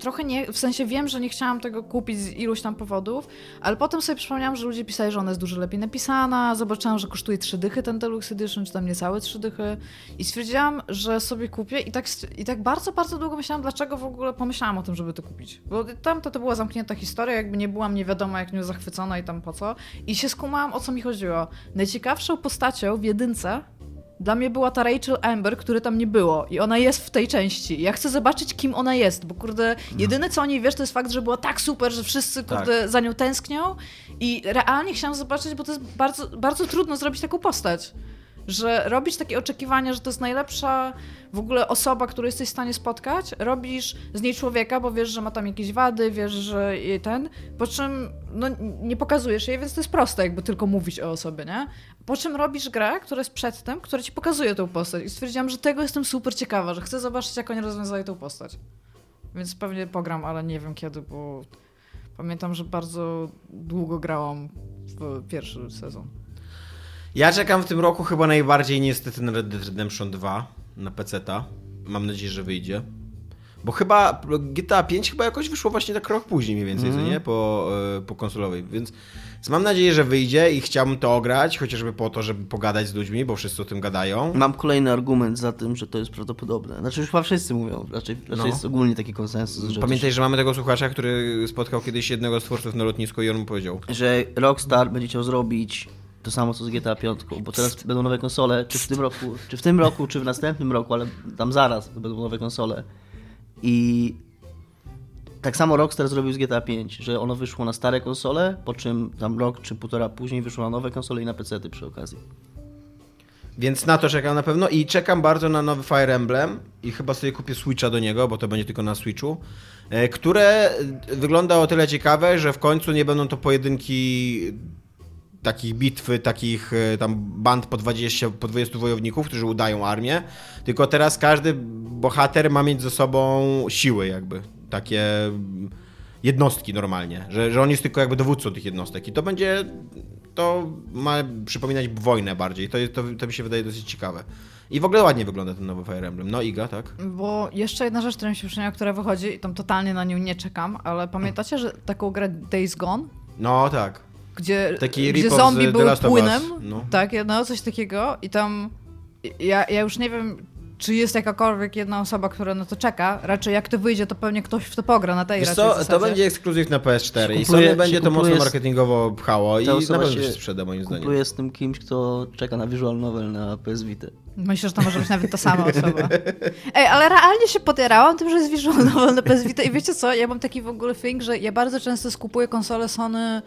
trochę nie, w sensie wiem, że nie chciałam tego kupić z iluś tam powodów, ale potem sobie przypomniałam, że ludzie pisali, że ona jest dużo lepiej napisana, zobaczyłam, że kosztuje trzy dychy ten Deluxe Edition, czy tam niecałe trzy dychy i stwierdziłam, że sobie kupię i tak, i tak bardzo, bardzo długo myślałam, dlaczego w ogóle pomyślałam o tym, żeby to kupić. Bo tam to, to była zamknięta historia, jakby nie byłam nie wiadomo jak nią zachwycona i tam po co. I się skumałam, o co mi chodziło. Najciekawszą postacią w jedynce dla mnie była ta Rachel Amber, której tam nie było i ona jest w tej części. Ja chcę zobaczyć, kim ona jest, bo kurde, jedyne co o niej wiesz, to jest fakt, że była tak super, że wszyscy kurde za nią tęsknią i realnie chciałam zobaczyć, bo to jest bardzo, bardzo trudno zrobić taką postać. Że robisz takie oczekiwania, że to jest najlepsza w ogóle osoba, którą jesteś w stanie spotkać, robisz z niej człowieka, bo wiesz, że ma tam jakieś wady, wiesz, że jej ten, po czym no, nie pokazujesz jej, więc to jest proste, jakby tylko mówić o osobie, nie? Po czym robisz grę, która jest przedtem, która ci pokazuje tą postać. I stwierdziłam, że tego jestem super ciekawa, że chcę zobaczyć, jak oni rozwiązają tą postać. Więc pewnie pogram, ale nie wiem kiedy, bo pamiętam, że bardzo długo grałam w pierwszy sezon.
Ja czekam w tym roku chyba najbardziej niestety na Red Dead Redemption 2 na PC-ta. Mam nadzieję, że wyjdzie. Bo chyba GTA 5 chyba jakoś wyszło właśnie tak rok później mniej więcej, mm. nie? Po, e, po konsolowej, więc, mam nadzieję, że wyjdzie i chciałbym to ograć, chociażby po to, żeby pogadać z ludźmi, bo wszyscy o tym gadają.
Mam kolejny argument za tym, że to jest prawdopodobne. Znaczy już chyba wszyscy mówią, raczej, raczej no. jest ogólnie taki konsensus.
Że Pamiętaj, że mamy tego słuchacza, który spotkał kiedyś jednego z twórców na lotnisku i on mu powiedział.
Że Rockstar będzie chciał zrobić to samo co z GTA 5, bo teraz będą nowe konsole, czy w tym roku, czy w tym roku, czy w następnym roku, ale tam zaraz będą nowe konsole. I tak samo Rockstar zrobił z GTA 5, że ono wyszło na stare konsole, po czym tam rok czy półtora później wyszło na nowe konsole i na PC przy okazji.
Więc na to czekam na pewno i czekam bardzo na nowy Fire Emblem i chyba sobie kupię Switcha do niego, bo to będzie tylko na Switchu, e, które wygląda o tyle ciekawe, że w końcu nie będą to pojedynki takich bitwy, takich e, tam band po 20, po 20 wojowników, którzy udają armię, tylko teraz każdy bohater ma mieć ze sobą siły jakby, takie jednostki normalnie, że, że on jest tylko jakby dowódcą tych jednostek i to będzie, to ma przypominać wojnę bardziej, to, to, to mi się wydaje dosyć ciekawe. I w ogóle ładnie wygląda ten nowy Fire Emblem. No Iga, tak?
Bo jeszcze jedna rzecz, która mi się przypomniała, która wychodzi i tam totalnie na nią nie czekam, ale pamiętacie, że taką grę Days Gone?
No tak
gdzie, Taki gdzie zombie były płynem. No. Tak, no coś takiego i tam ja, ja już nie wiem, czy jest jakakolwiek jedna osoba, która na to czeka. Raczej jak to wyjdzie, to pewnie ktoś w to pogra na tej
Wiesz co, to będzie ekskluzyw na PS4 i Sony będzie to mocno marketingowo pchało i na pewno się sprzeda moim zdaniem.
Kupuję z tym kimś, kto czeka na visual novel na PS Vita.
Myślę, że to może być nawet ta sama osoba. Ej, ale realnie się podierałam tym, że jest visual novel na PS Vita i wiecie co, ja mam taki w ogóle thing, że ja bardzo często skupuję konsole Sony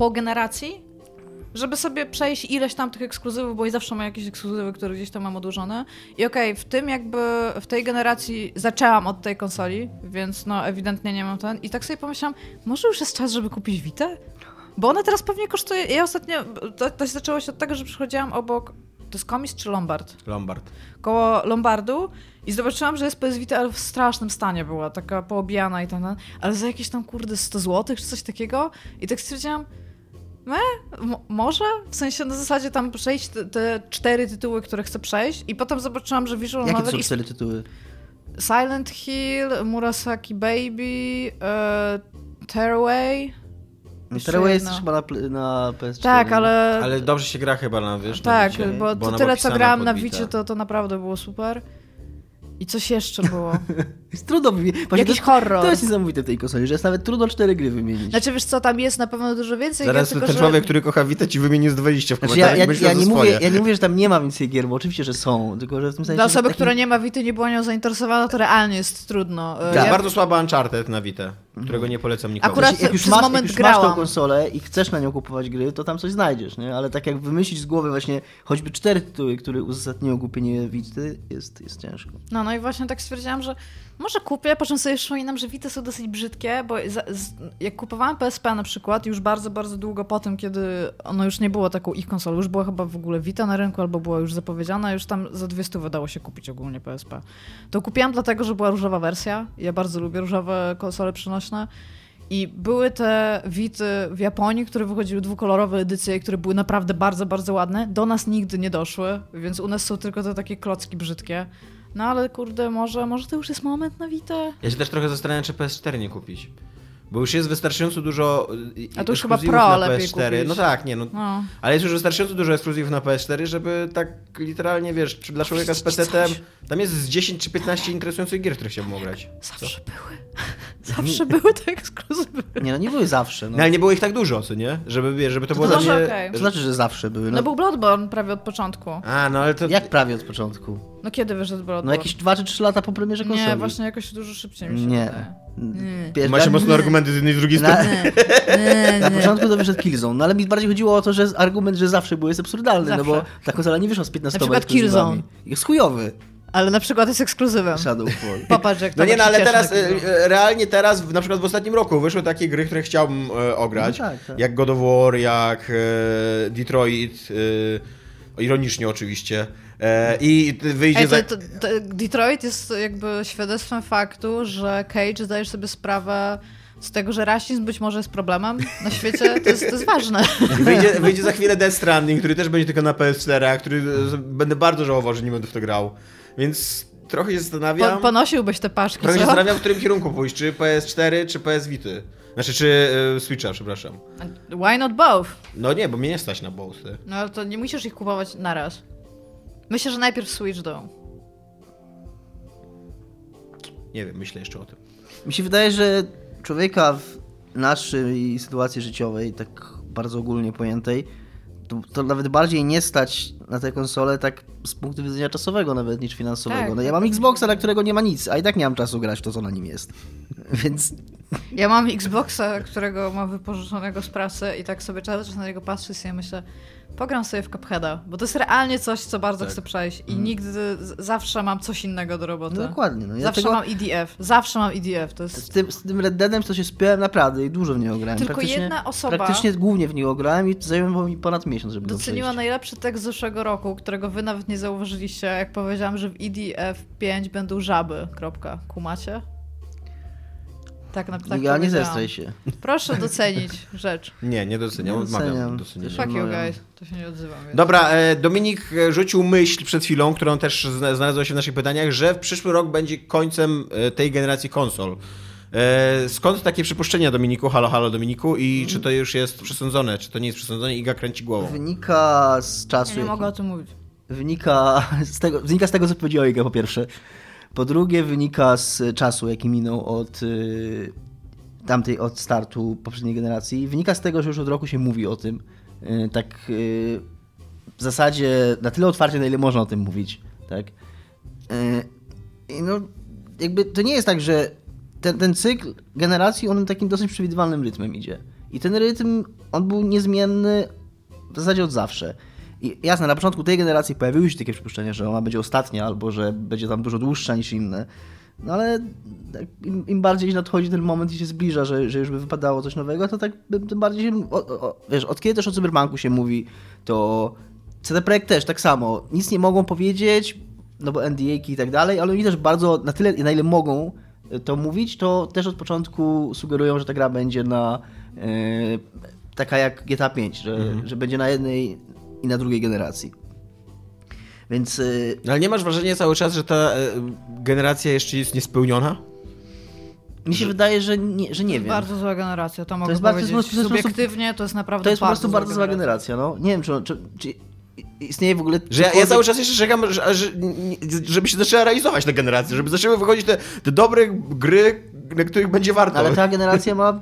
po generacji, żeby sobie przejść ileś tam tych ekskluzywów, bo i zawsze mam jakieś ekskluzywy, które gdzieś tam mam odłożone. I okej, okay, w tym jakby, w tej generacji zaczęłam od tej konsoli, więc no ewidentnie nie mam ten. I tak sobie pomyślałam, może już jest czas, żeby kupić Vita? Bo ona teraz pewnie kosztuje, ja ostatnio, to, to zaczęło się od tego, że przychodziłam obok, to jest Komis czy Lombard?
Lombard.
Koło Lombardu i zobaczyłam, że jest PS Vita, ale w strasznym stanie była, taka poobijana i ten, ale za jakieś tam kurde 100 zł czy coś takiego. I tak stwierdziłam, me, może? W sensie na zasadzie tam przejść te, te, cztery tytuły, które chcę przejść i potem zobaczyłam, że Visual
Jakie Novel... Jakie są cztery tytuły?
Silent Hill, Murasaki Baby, uh, Tearaway...
Tearaway jest chyba na, na PS4.
Tak, ale...
Ale dobrze się gra chyba na, wiesz,
Tak, na bo, bo to tyle, co grałam na Wicie, to, to naprawdę było super. I coś jeszcze było.
jest trudno
wymienić. Jakiś to, horror.
To jest niesamowite w tej konsoli, że jest nawet trudno cztery gry wymienić.
Znaczy wiesz co, tam jest na pewno dużo więcej
Zaraz
gier,
ten tylko, człowiek, że... który kocha Vita ci wymieni z 20 w
znaczy, ja, ja, ja, nie mówię, ja nie mówię, że tam nie ma więcej gier, bo oczywiście, że są, tylko że w tym sensie...
Dla osoby, taki... która nie ma Vita nie była nią zainteresowana, to realnie jest trudno.
Tak. Ja... Bardzo słaba Uncharted na Vita którego nie polecam nikomu.
Akurat jak już, masz, moment jak już masz tą
konsolę i chcesz na nią kupować gry, to tam coś znajdziesz, nie? Ale tak jak wymyślić z głowy właśnie choćby cztery tytuły, które uzasadnią kupienie Vity, jest, jest ciężko.
No, no i właśnie tak stwierdziłam, że może kupię, po czym sobie przypominam, że Vita są dosyć brzydkie, bo za, z, jak kupowałam PSP na przykład, już bardzo, bardzo długo po tym, kiedy ono już nie było taką ich konsolą, już była chyba w ogóle Vita na rynku, albo była już zapowiedziana, już tam za 200 wydało się kupić ogólnie PSP. To kupiłam dlatego, że była różowa wersja. Ja bardzo lubię różowe konsole przenośne. I były te Wity w Japonii, które wychodziły dwukolorowe edycje, które były naprawdę bardzo, bardzo ładne. Do nas nigdy nie doszły, więc u nas są tylko te takie klocki brzydkie. No ale kurde, może, może to już jest moment na Witę?
Ja się też trochę zastanawiam, czy PS4 nie kupić. Bo już jest wystarczająco dużo
A to już chyba Pro
na PS4. No tak, nie, no, no, Ale jest już wystarczająco dużo ekskluzywów na PS4, żeby tak literalnie, wiesz, dla człowieka z PC-tem, tam jest z 10 czy 15 interesujących gier, które chciałbym grać.
Zawsze były. Zawsze były te ekskluzywy.
Nie no, nie były zawsze. No.
No ale nie było ich tak dużo, co nie? Żeby, wiesz, żeby to, było
to
dla mnie...
okej.
To znaczy, że zawsze były.
No,
No,
był Bloodborne prawie od początku.
A, no ale to...
Jak prawie od początku?
No kiedy wyszedł Bloodborne?
No jakieś 2 czy 3 lata po premierze konsoli.
Nie, właśnie jakoś dużo szybciej mi się
Nie.
wydaje. Nie.
Macie
na-
mocno argumenty z jednej i z drugiej
na,
strony.
Nie,
na
nie.
początku to wyszedł Killzone, no ale mi bardziej chodziło o to, że argument, że zawsze był jest absurdalny, no bo
Zawsze.
ta konsola nie wyszła z 15
Na przykład Killzone.
Jest chujowy
Ale na przykład jest ekskluzywem.
Shadowfall.
Popatrz, jak
No nie,
Tomek
no
się
ale
cieszy
teraz, e, e, realnie teraz, na przykład w ostatnim roku wyszły takie gry, które chciałbym e, ograć.
No tak, tak.
Jak God of War, jak e, Detroit, e, ironicznie oczywiście. E, I wyjdzie
Ej, to, to, to Detroit jest jakby świadectwem faktu, że Cage zdajesz sobie sprawę z tego, że rasizm być może jest problemem na świecie. To jest, to jest ważne.
Wyjdzie, wyjdzie za chwilę Death Stranding, który też będzie tylko na PS4, a który e, będę bardzo żałował, że nie będę w to grał. Więc trochę się
Po,
zastanawiam.
ponosiłbyś te paszki,
Trochę się
co?
zastanawiam, w którym kierunku pójść, czy PS4, czy PS Vity. Znaczy, czy e, Switcha, przepraszam.
Why not both?
No nie, bo mnie nie stać na both.
No ale to nie musisz ich kupować naraz. Myślę, że najpierw Switch do.
Nie wiem, myślę jeszcze o tym.
Mi się wydaje, że człowieka w naszej sytuacji życiowej, tak bardzo ogólnie pojętej, to, to nawet bardziej nie stać na tę konsolę tak z punktu widzenia czasowego nawet niż finansowego.
Tak.
No ja mam Xboxa, na którego nie ma nic, a i tak nie mam czasu grać w to, co na nim jest. Więc
Ja mam Xboxa, którego mam wypożyczonego z pracy i tak sobie cały czas na niego patrzę i sobie myślę, pogram sobie w Cupheada, bo to jest realnie coś, co bardzo
Tak.
chcę przejść i nigdy, z- zawsze mam coś innego do roboty.
no dokładnie. No, ja
zawsze
tego,
mam EDF, zawsze mam EDF, to
z,
jest...
tym, z tym Red Deadem to się spiałem naprawdę i dużo w niego grałem.
Tylko jedna osoba-
Praktycznie głównie w niego grałem i zajęło mi ponad miesiąc, żeby
Doceniła najlepszy tekst z zeszłego roku, którego wy nawet nie zauważyliście, jak powiedziałam, że w EDF 5 będą żaby, kropka. Kumacie? Tak, na, tak
ja nie zestraj się.
Proszę docenić rzecz.
Nie, nie doceniam,
Nie
odmawiam
doceniam.
Fuck you guys, to się nie odzywam. więc-
Dobra, e, Dominik e, rzucił myśl przed chwilą, którą też zna- znalazła się w naszych pytaniach, że w przyszły rok będzie końcem e, tej generacji konsol. E, Skąd takie przypuszczenia, Dominiku? Halo, halo, Dominiku? I czy to już jest przesądzone? Czy to nie jest przesądzone? Iga kręci głową.
Wynika z czasu.
Ja nie
jaki-
mogę o tym mówić.
wynika z tego, wynika z tego, co powiedziała Iga, po pierwsze. Po drugie, wynika z czasu, jaki minął od y, tamtej, od startu poprzedniej generacji. Wynika z tego, że już od roku się mówi o tym. Y, tak y, w zasadzie na tyle otwarcie, na ile można o tym mówić. Tak? I no, jakby to nie jest tak, że ten, ten cykl generacji, on takim dosyć przewidywalnym rytmem idzie. I ten rytm, on był niezmienny w zasadzie od zawsze. I jasne, na początku tej generacji pojawiły się takie przypuszczenia, że ona będzie ostatnia, albo że będzie tam dużo dłuższa niż inne. No ale im, im bardziej nadchodzi ten moment i się zbliża, że, że już by wypadało coś nowego, to tak tym bardziej się... O, o, wiesz, od kiedy też o Cyberpunku się mówi, to CD Projekt też tak samo. Nic nie mogą powiedzieć, no bo NDA-ki i tak dalej, ale oni też bardzo, na tyle, na ile mogą to mówić, to też od początku sugerują, że ta gra będzie na e, taka jak GTA 5, że, że będzie na jednej i na drugiej generacji. Więc
No, Ale nie masz wrażenia cały czas, że ta e, generacja jeszcze jest niespełniona?
mi się wydaje, że nie, że nie
to jest
wiem.
bardzo zła generacja, to mogę
jest bardzo-
powiedzieć.
to prostu-
Subiektywnie to jest naprawdę
To jest po
bardzo
prostu bardzo zła generacja. No. Nie wiem, czy, czy, czy istnieje w ogóle...
Że ja, ja cały czas jeszcze czekam, że, że, nie- żeby się zaczęła realizować ta generacja, żeby zaczęły wychodzić te, te dobre gry, na których będzie warto.
Ale ta generacja ma.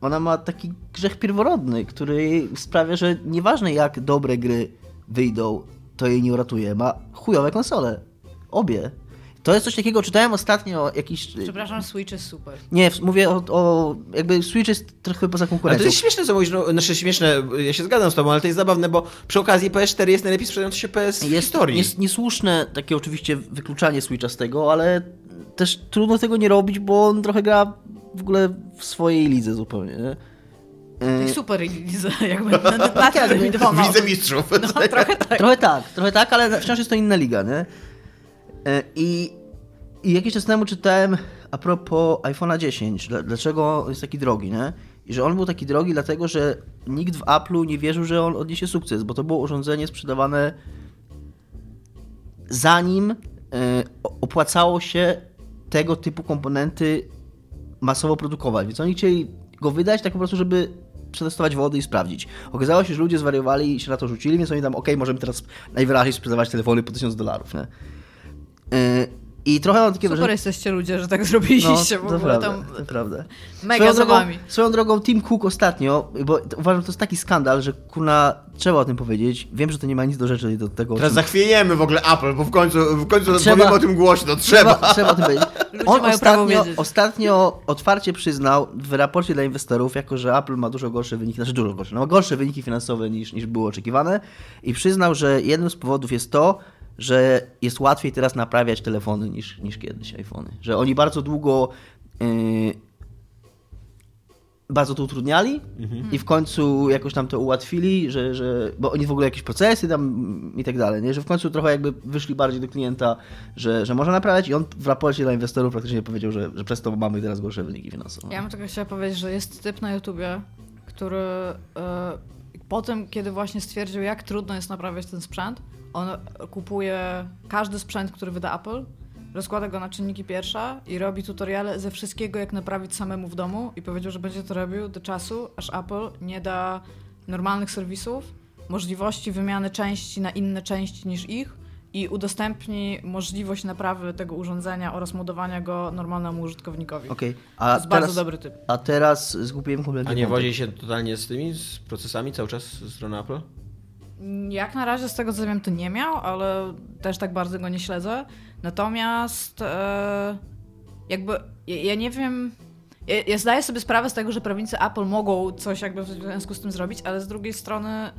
Ona ma taki grzech pierworodny, który sprawia, że nieważne jak dobre gry wyjdą, to jej nie uratuje. Ma chujowe konsole. Obie. To jest coś takiego, czytałem ostatnio jakiś.
Przepraszam, Switch jest super.
Nie, w- mówię o, o. Jakby Switch jest trochę poza
Ale to
konkurencją.
jest śmieszne, co mówisz, no, znaczy śmieszne, ja się zgadzam z tobą, ale to jest zabawne, bo przy okazji PS4 jest najlepiej sprzedający się PS w
Jest,
historii.
jest niesłuszne takie oczywiście wykluczanie Switcha z tego, ale też trudno tego nie robić, bo on trochę gra w ogóle w swojej lidze zupełnie. Nie?
I super Liza, jakby na, na, na
jakby.
tym mi
w Lidze Mistrzów.
No, trochę tak.
Trochę tak, trochę tak, ale wciąż jest to inna liga, nie? E, I, i jakiś czas temu czytałem a propos iPhone'a 10, dla- dlaczego jest taki drogi, nie? I że on był taki drogi dlatego, że nikt w Apple'u nie wierzył, że on odniesie sukces, bo to było urządzenie sprzedawane zanim e, opłacało się tego typu komponenty masowo produkować. Więc oni chcieli go wydać tak po prostu, żeby przetestować wody i sprawdzić. Okazało się, że ludzie zwariowali i się na to rzucili, więc oni tam, okej, możemy teraz najwyraźniej sprzedawać telefony po 1000 dolarów, nie? Yy, I trochę mam takie
Super
wrażenie...
jesteście ludzie, że tak zrobiliście w
to
ogóle
prawda,
tam
to prawda.
mega
swoją drogą, swoją drogą Tim Cook ostatnio, bo uważam, że to jest taki skandal, że kurna, trzeba o tym powiedzieć. Wiem, że to nie ma nic do rzeczy do tego.
Teraz
czym-
zachwiejemy w ogóle Apple, bo w końcu, w końcu
Trzeba-
powiemy o tym głośno. Trzeba.
Trzeba, trzeba o tym powiedzieć.
Ludzie
On ostatnio, ostatnio otwarcie przyznał w raporcie dla inwestorów, jako że Apple ma dużo gorsze wyniki, znaczy dużo gorsze, no ma gorsze wyniki finansowe niż, niż było oczekiwane i przyznał, że jednym z powodów jest to, że jest łatwiej teraz naprawiać telefony niż, niż kiedyś iPhony. Że oni bardzo długo yy, bardzo to utrudniali i w końcu jakoś tam to ułatwili, że, że, bo oni w ogóle jakieś procesy tam i tak dalej, nie? że w końcu trochę jakby wyszli bardziej do klienta, że, że można naprawiać i on w raporcie dla inwestorów praktycznie powiedział, że, że przez to mamy teraz gorsze wyniki finansowe.
Ja bym tylko chciała powiedzieć, że jest typ na YouTubie, który e, po tym, kiedy właśnie stwierdził, jak trudno jest naprawiać ten sprzęt, on kupuje każdy sprzęt, który wyda Apple, rozkłada go na czynniki pierwsza i robi tutoriale ze wszystkiego, jak naprawić samemu w domu i powiedział, że będzie to robił do czasu, aż Apple nie da normalnych serwisów, możliwości wymiany części na inne części niż ich i udostępni możliwość naprawy tego urządzenia oraz modowania go normalnemu użytkownikowi.
Okej,
To
a,
jest bardzo
teraz,
dobry typ.
a teraz zgubiłem kompletnie
A nie wozi się totalnie z tymi, z procesami cały czas ze strony Apple?
Jak na razie z tego co wiem to nie miał, ale też tak bardzo go nie śledzę. Natomiast e, jakby ja, ja nie wiem. Ja, ja zdaję sobie sprawę z tego, że prawnicy Apple mogą coś jakby w związku z tym zrobić, ale z drugiej strony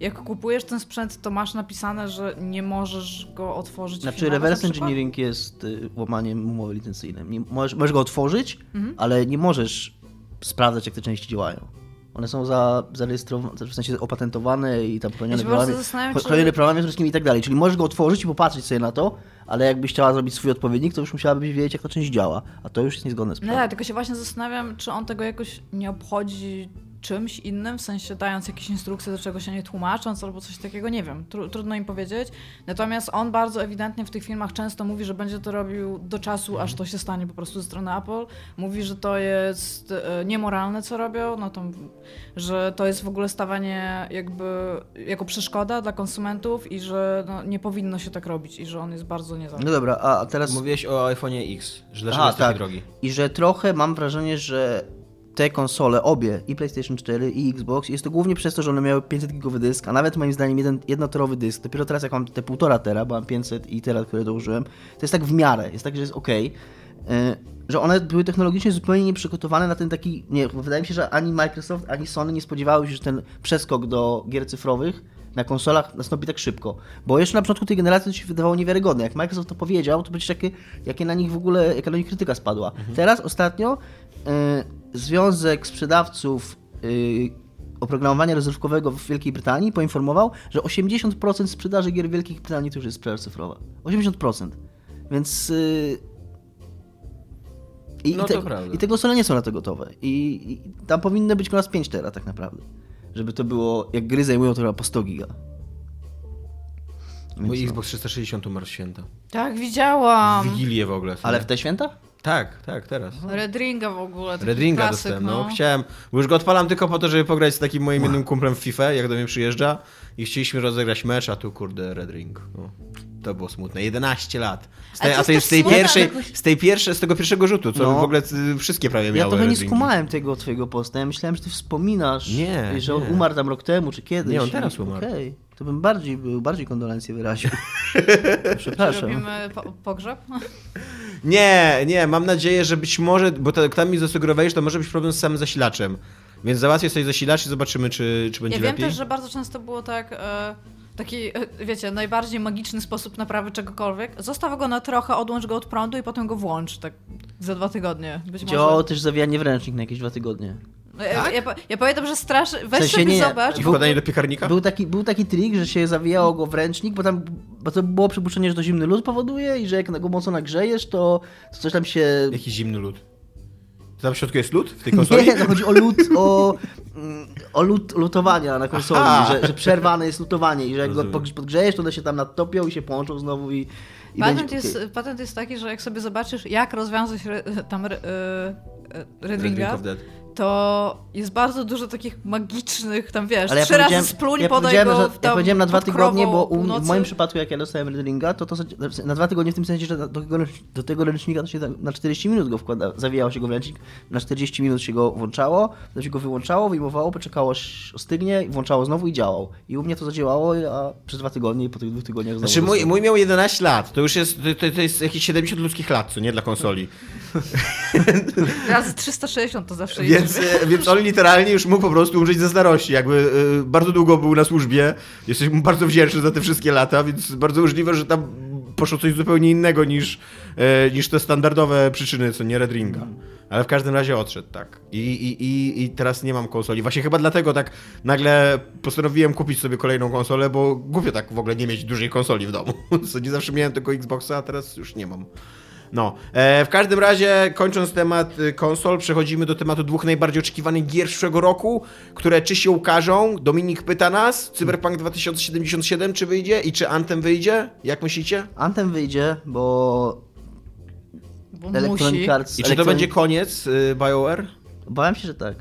jak kupujesz ten sprzęt, to masz napisane, że nie możesz go otworzyć.
Znaczy reverse engineering jest y, łamaniem umowy licencyjnej. Możesz, możesz go otworzyć,
Mhm.
ale nie możesz sprawdzać, jak te części działają. One są za, zarejestrowane, w sensie opatentowane i tam chronione prawami,
czy-
chronione prawami i tak dalej. Czyli możesz go otworzyć i popatrzeć sobie na to, ale jakbyś chciała zrobić swój odpowiednik, to już musiałabyś wiedzieć, jak ta część działa. A to już jest niezgodne z
No
prawem.
tak, tylko się właśnie zastanawiam, czy on tego jakoś nie obchodzi czymś innym, w sensie dając jakieś instrukcje, do czego się nie tłumacząc albo coś takiego, nie wiem, Tru, trudno im powiedzieć. Natomiast on bardzo ewidentnie w tych filmach często mówi, że będzie to robił do czasu, aż to się stanie po prostu ze strony Apple. Mówi, że to jest e, niemoralne, co robią, no to, że to jest w ogóle stawanie jakby jako przeszkoda dla konsumentów i że no, nie powinno się tak robić i że on jest bardzo niezależny.
No dobra, a teraz...
Mówiłeś o iPhone'ie X, że dlaczego
Aha,
jest taki
tak.
drogi.
I że trochę mam wrażenie, że te konsole, obie, i PlayStation 4, i Xbox, jest to głównie przez to, że one miały 500 gigowy dysk, a nawet moim zdaniem jeden, jednoterowy dysk. Dopiero teraz, jak mam te 1,5 tera, bo mam 500 i tera, które dołożyłem, to jest tak w miarę, jest tak, że jest ok. Że one były technologicznie zupełnie nieprzygotowane na ten taki. Nie, wydaje mi się, że ani Microsoft, ani Sony nie spodziewały się, że ten przeskok do gier cyfrowych na konsolach nastąpi tak szybko. Bo jeszcze na początku tej generacji to się wydawało niewiarygodne. Jak Microsoft to powiedział, to przecież jakie, jakie na nich w ogóle, jaka na nich krytyka spadła. Teraz ostatnio y, Związek Sprzedawców y, Oprogramowania Rozrywkowego w Wielkiej Brytanii poinformował, że 80% sprzedaży gier w Wielkiej Brytanii to już jest sprzedaż cyfrowa. 80%. Więc... Y, i,
No
i, te. I te konsole nie są na to gotowe. I, i tam powinny być raz 5 tera tak naprawdę. Żeby to było, jak gry zajmują to chyba po 100 giga. Więc
Mój
no.
Xbox 360 umarł święta.
Tak, widziałam.
W Wigilię w ogóle.
Ale w te święta?
Tak, tak, teraz.
Red Ringa w ogóle. taki
Red Ringa
klasyk,
dostałem, no. Chciałem, bo już go odpalam tylko po to, żeby pograć z takim moim jednym kumplem w FIFA, jak do mnie przyjeżdża i chcieliśmy rozegrać mecz, a tu kurde Red Ring. No. To było smutne. 11 lat. Z a to jest
jest
z tej
tak smutne,
pierwszej, z tej pierwszej, z tego pierwszego rzutu, co
No.
w ogóle y, wszystkie prawie
Ja
miały
trochę nie skumałem tego twojego posta. Ja myślałem, że ty wspominasz,
Nie,
że on
nie.
umarł tam rok temu, czy kiedyś.
Nie, on teraz umarł.
Okej, to bym bardziej był, bardziej kondolencje wyraził. Przepraszam.
Robimy po pogrzeb?
Nie, nie, mam nadzieję, że być może, bo to, tam mi zasugerowałeś, że to może być problem z samym zasilaczem. Więc załatwię sobie zasilacz i zobaczymy, czy, czy będzie
Ja wiem
lepiej.
też, że bardzo często było tak, e, taki, e, wiecie, najbardziej magiczny sposób naprawy czegokolwiek. Zostaw go na trochę, odłącz go od prądu i potem go włącz, tak za dwa tygodnie. Być
Działało
może.
też zawijanie w ręcznik na jakieś dwa tygodnie.
No, Ja,
Tak?
ja, ja pamiętam, że strasz... Weź
sensie
sobie
nie,
zobacz.
Wkładanie do piekarnika?
Był taki, był taki trik, że się zawijało go w ręcznik, bo tam bo to było przypuszczenie, że to zimny lód powoduje i że jak go mocno nagrzejesz, to, to coś tam się...
Jaki zimny lód. Tam w środku jest lód w tej konsoli?
Nie, no chodzi o lód, o, mm, o lód lutowania na konsoli, że, że przerwane jest lutowanie i że jak go
Rozumiem.
pod- podgrzejesz, to one się tam nadtopią i się połączą znowu i, i
Patent
będzie
jest, patent jest taki, że jak sobie zobaczysz, jak rozwiązać re, tam re, e, e, Red
Red Ring
Ringa,
of Dead.
To jest bardzo dużo takich magicznych, tam wiesz,
Ale ja
trzy razy spluń,
ja
podaj go
że, ja powiedziałem na dwa tygodnie, bo u, mnie- w moim przypadku, jak ja dostałem Red Ringa, to, to na dwa tygodnie w tym sensie, że do tego, do tego ręcznika to się tak na 40 minut go wkłada, zawijało się go w ręcznik, na 40 minut się go włączało, potem się go wyłączało, wyjmowało, poczekało aż ostygnie, włączało znowu i działał. I u mnie to zadziałało, a przez dwa tygodnie i po tych dwóch tygodniach znowu
Znaczy mój, mój miał 11 lat, to już jest, to, to jest jakieś 70 ludzkich lat, co nie dla konsoli.
Razy 360 to zawsze
Więc, e, więc on literalnie już mógł po prostu umrzeć ze starości. Jakby e, bardzo długo był na służbie. Jesteś mu bardzo wdzięczny za te wszystkie lata, więc bardzo możliwe, że tam poszło coś zupełnie innego niż, e, niż te standardowe przyczyny, co nie Red Ringa. Ale w każdym razie odszedł, tak. I, i, i, I teraz nie mam konsoli. Właśnie chyba dlatego tak nagle postanowiłem kupić sobie kolejną konsolę, bo głupio tak w ogóle nie mieć dużej konsoli w domu. Co nie zawsze miałem tylko Xboxa, a teraz już nie mam. No, e, w każdym razie, kończąc temat y, konsol, przechodzimy do tematu dwóch najbardziej oczekiwanych gier przyszłego roku, które czy się ukażą. Dominik pyta nas, Cyberpunk 2077 czy wyjdzie i czy Anthem wyjdzie? Jak myślicie?
Anthem wyjdzie, bo
Bo
Electronic
musi.
Arts...
I czy to
Electronic-
będzie koniec y, BioWare?
Bałem się, że tak.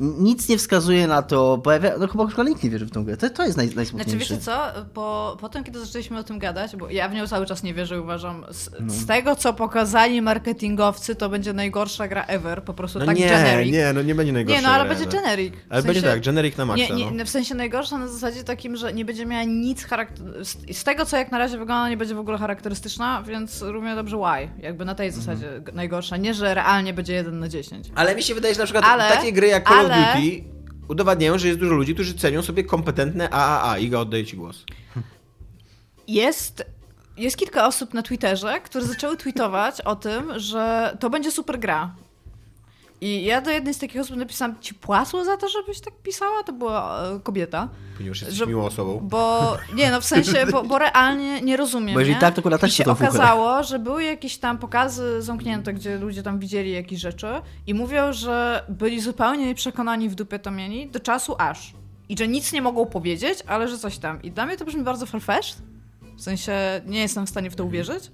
Nic nie wskazuje na to, pojawia... no chyba chyba nikt nie wierzy w tą grę. To, to jest naj,
Znaczy
najsmutniejsze.
wiecie co, po, po tym kiedy zaczęliśmy o tym gadać, bo ja w nią cały czas nie wierzę, uważam, z,
No.
z tego co pokazali marketingowcy, to będzie najgorsza gra ever, po prostu
No
tak
nie,
generic.
nie, no nie będzie najgorsze.
Nie, no ale będzie generic. W
Ale będzie
sensie-
tak, generic na maksa.
Nie, nie,
no.
w sensie najgorsza na zasadzie takim, że nie będzie miała nic charakter... z, z tego, co jak na razie wygląda, nie będzie w ogóle charakterystyczna, więc równie dobrze why. Jakby na tej zasadzie
Mhm.
najgorsza. Nie, że realnie będzie 1 na 10.
Ale mi się wydaje, że na przykład
Ale-
takie gry jak Call
ale-
of Duty udowadniają, że jest dużo ludzi, którzy cenią sobie kompetentne AAA. Iga, oddaję ci głos.
Jest, jest kilka osób na Twitterze, które zaczęły tweetować o tym, że to będzie super gra. I ja do jednej z takich osób napisałam, ci płacło za to, żebyś tak pisała? To była e, kobieta.
Ponieważ jesteś
Że-
miłą osobą.
Bo, nie no, w sensie, bo, bo realnie nie rozumiem,
Bo jeżeli
nie?
tak, to akurat też
I się
fuchę.
okazało, że były jakieś tam pokazy zamknięte, gdzie ludzie tam widzieli jakieś rzeczy i mówią, że byli zupełnie przekonani w dupie to mieli do czasu aż. I że nic nie mogą powiedzieć, ale że coś tam. I dla mnie to brzmi bardzo farfetched. W sensie nie jestem w stanie w to uwierzyć.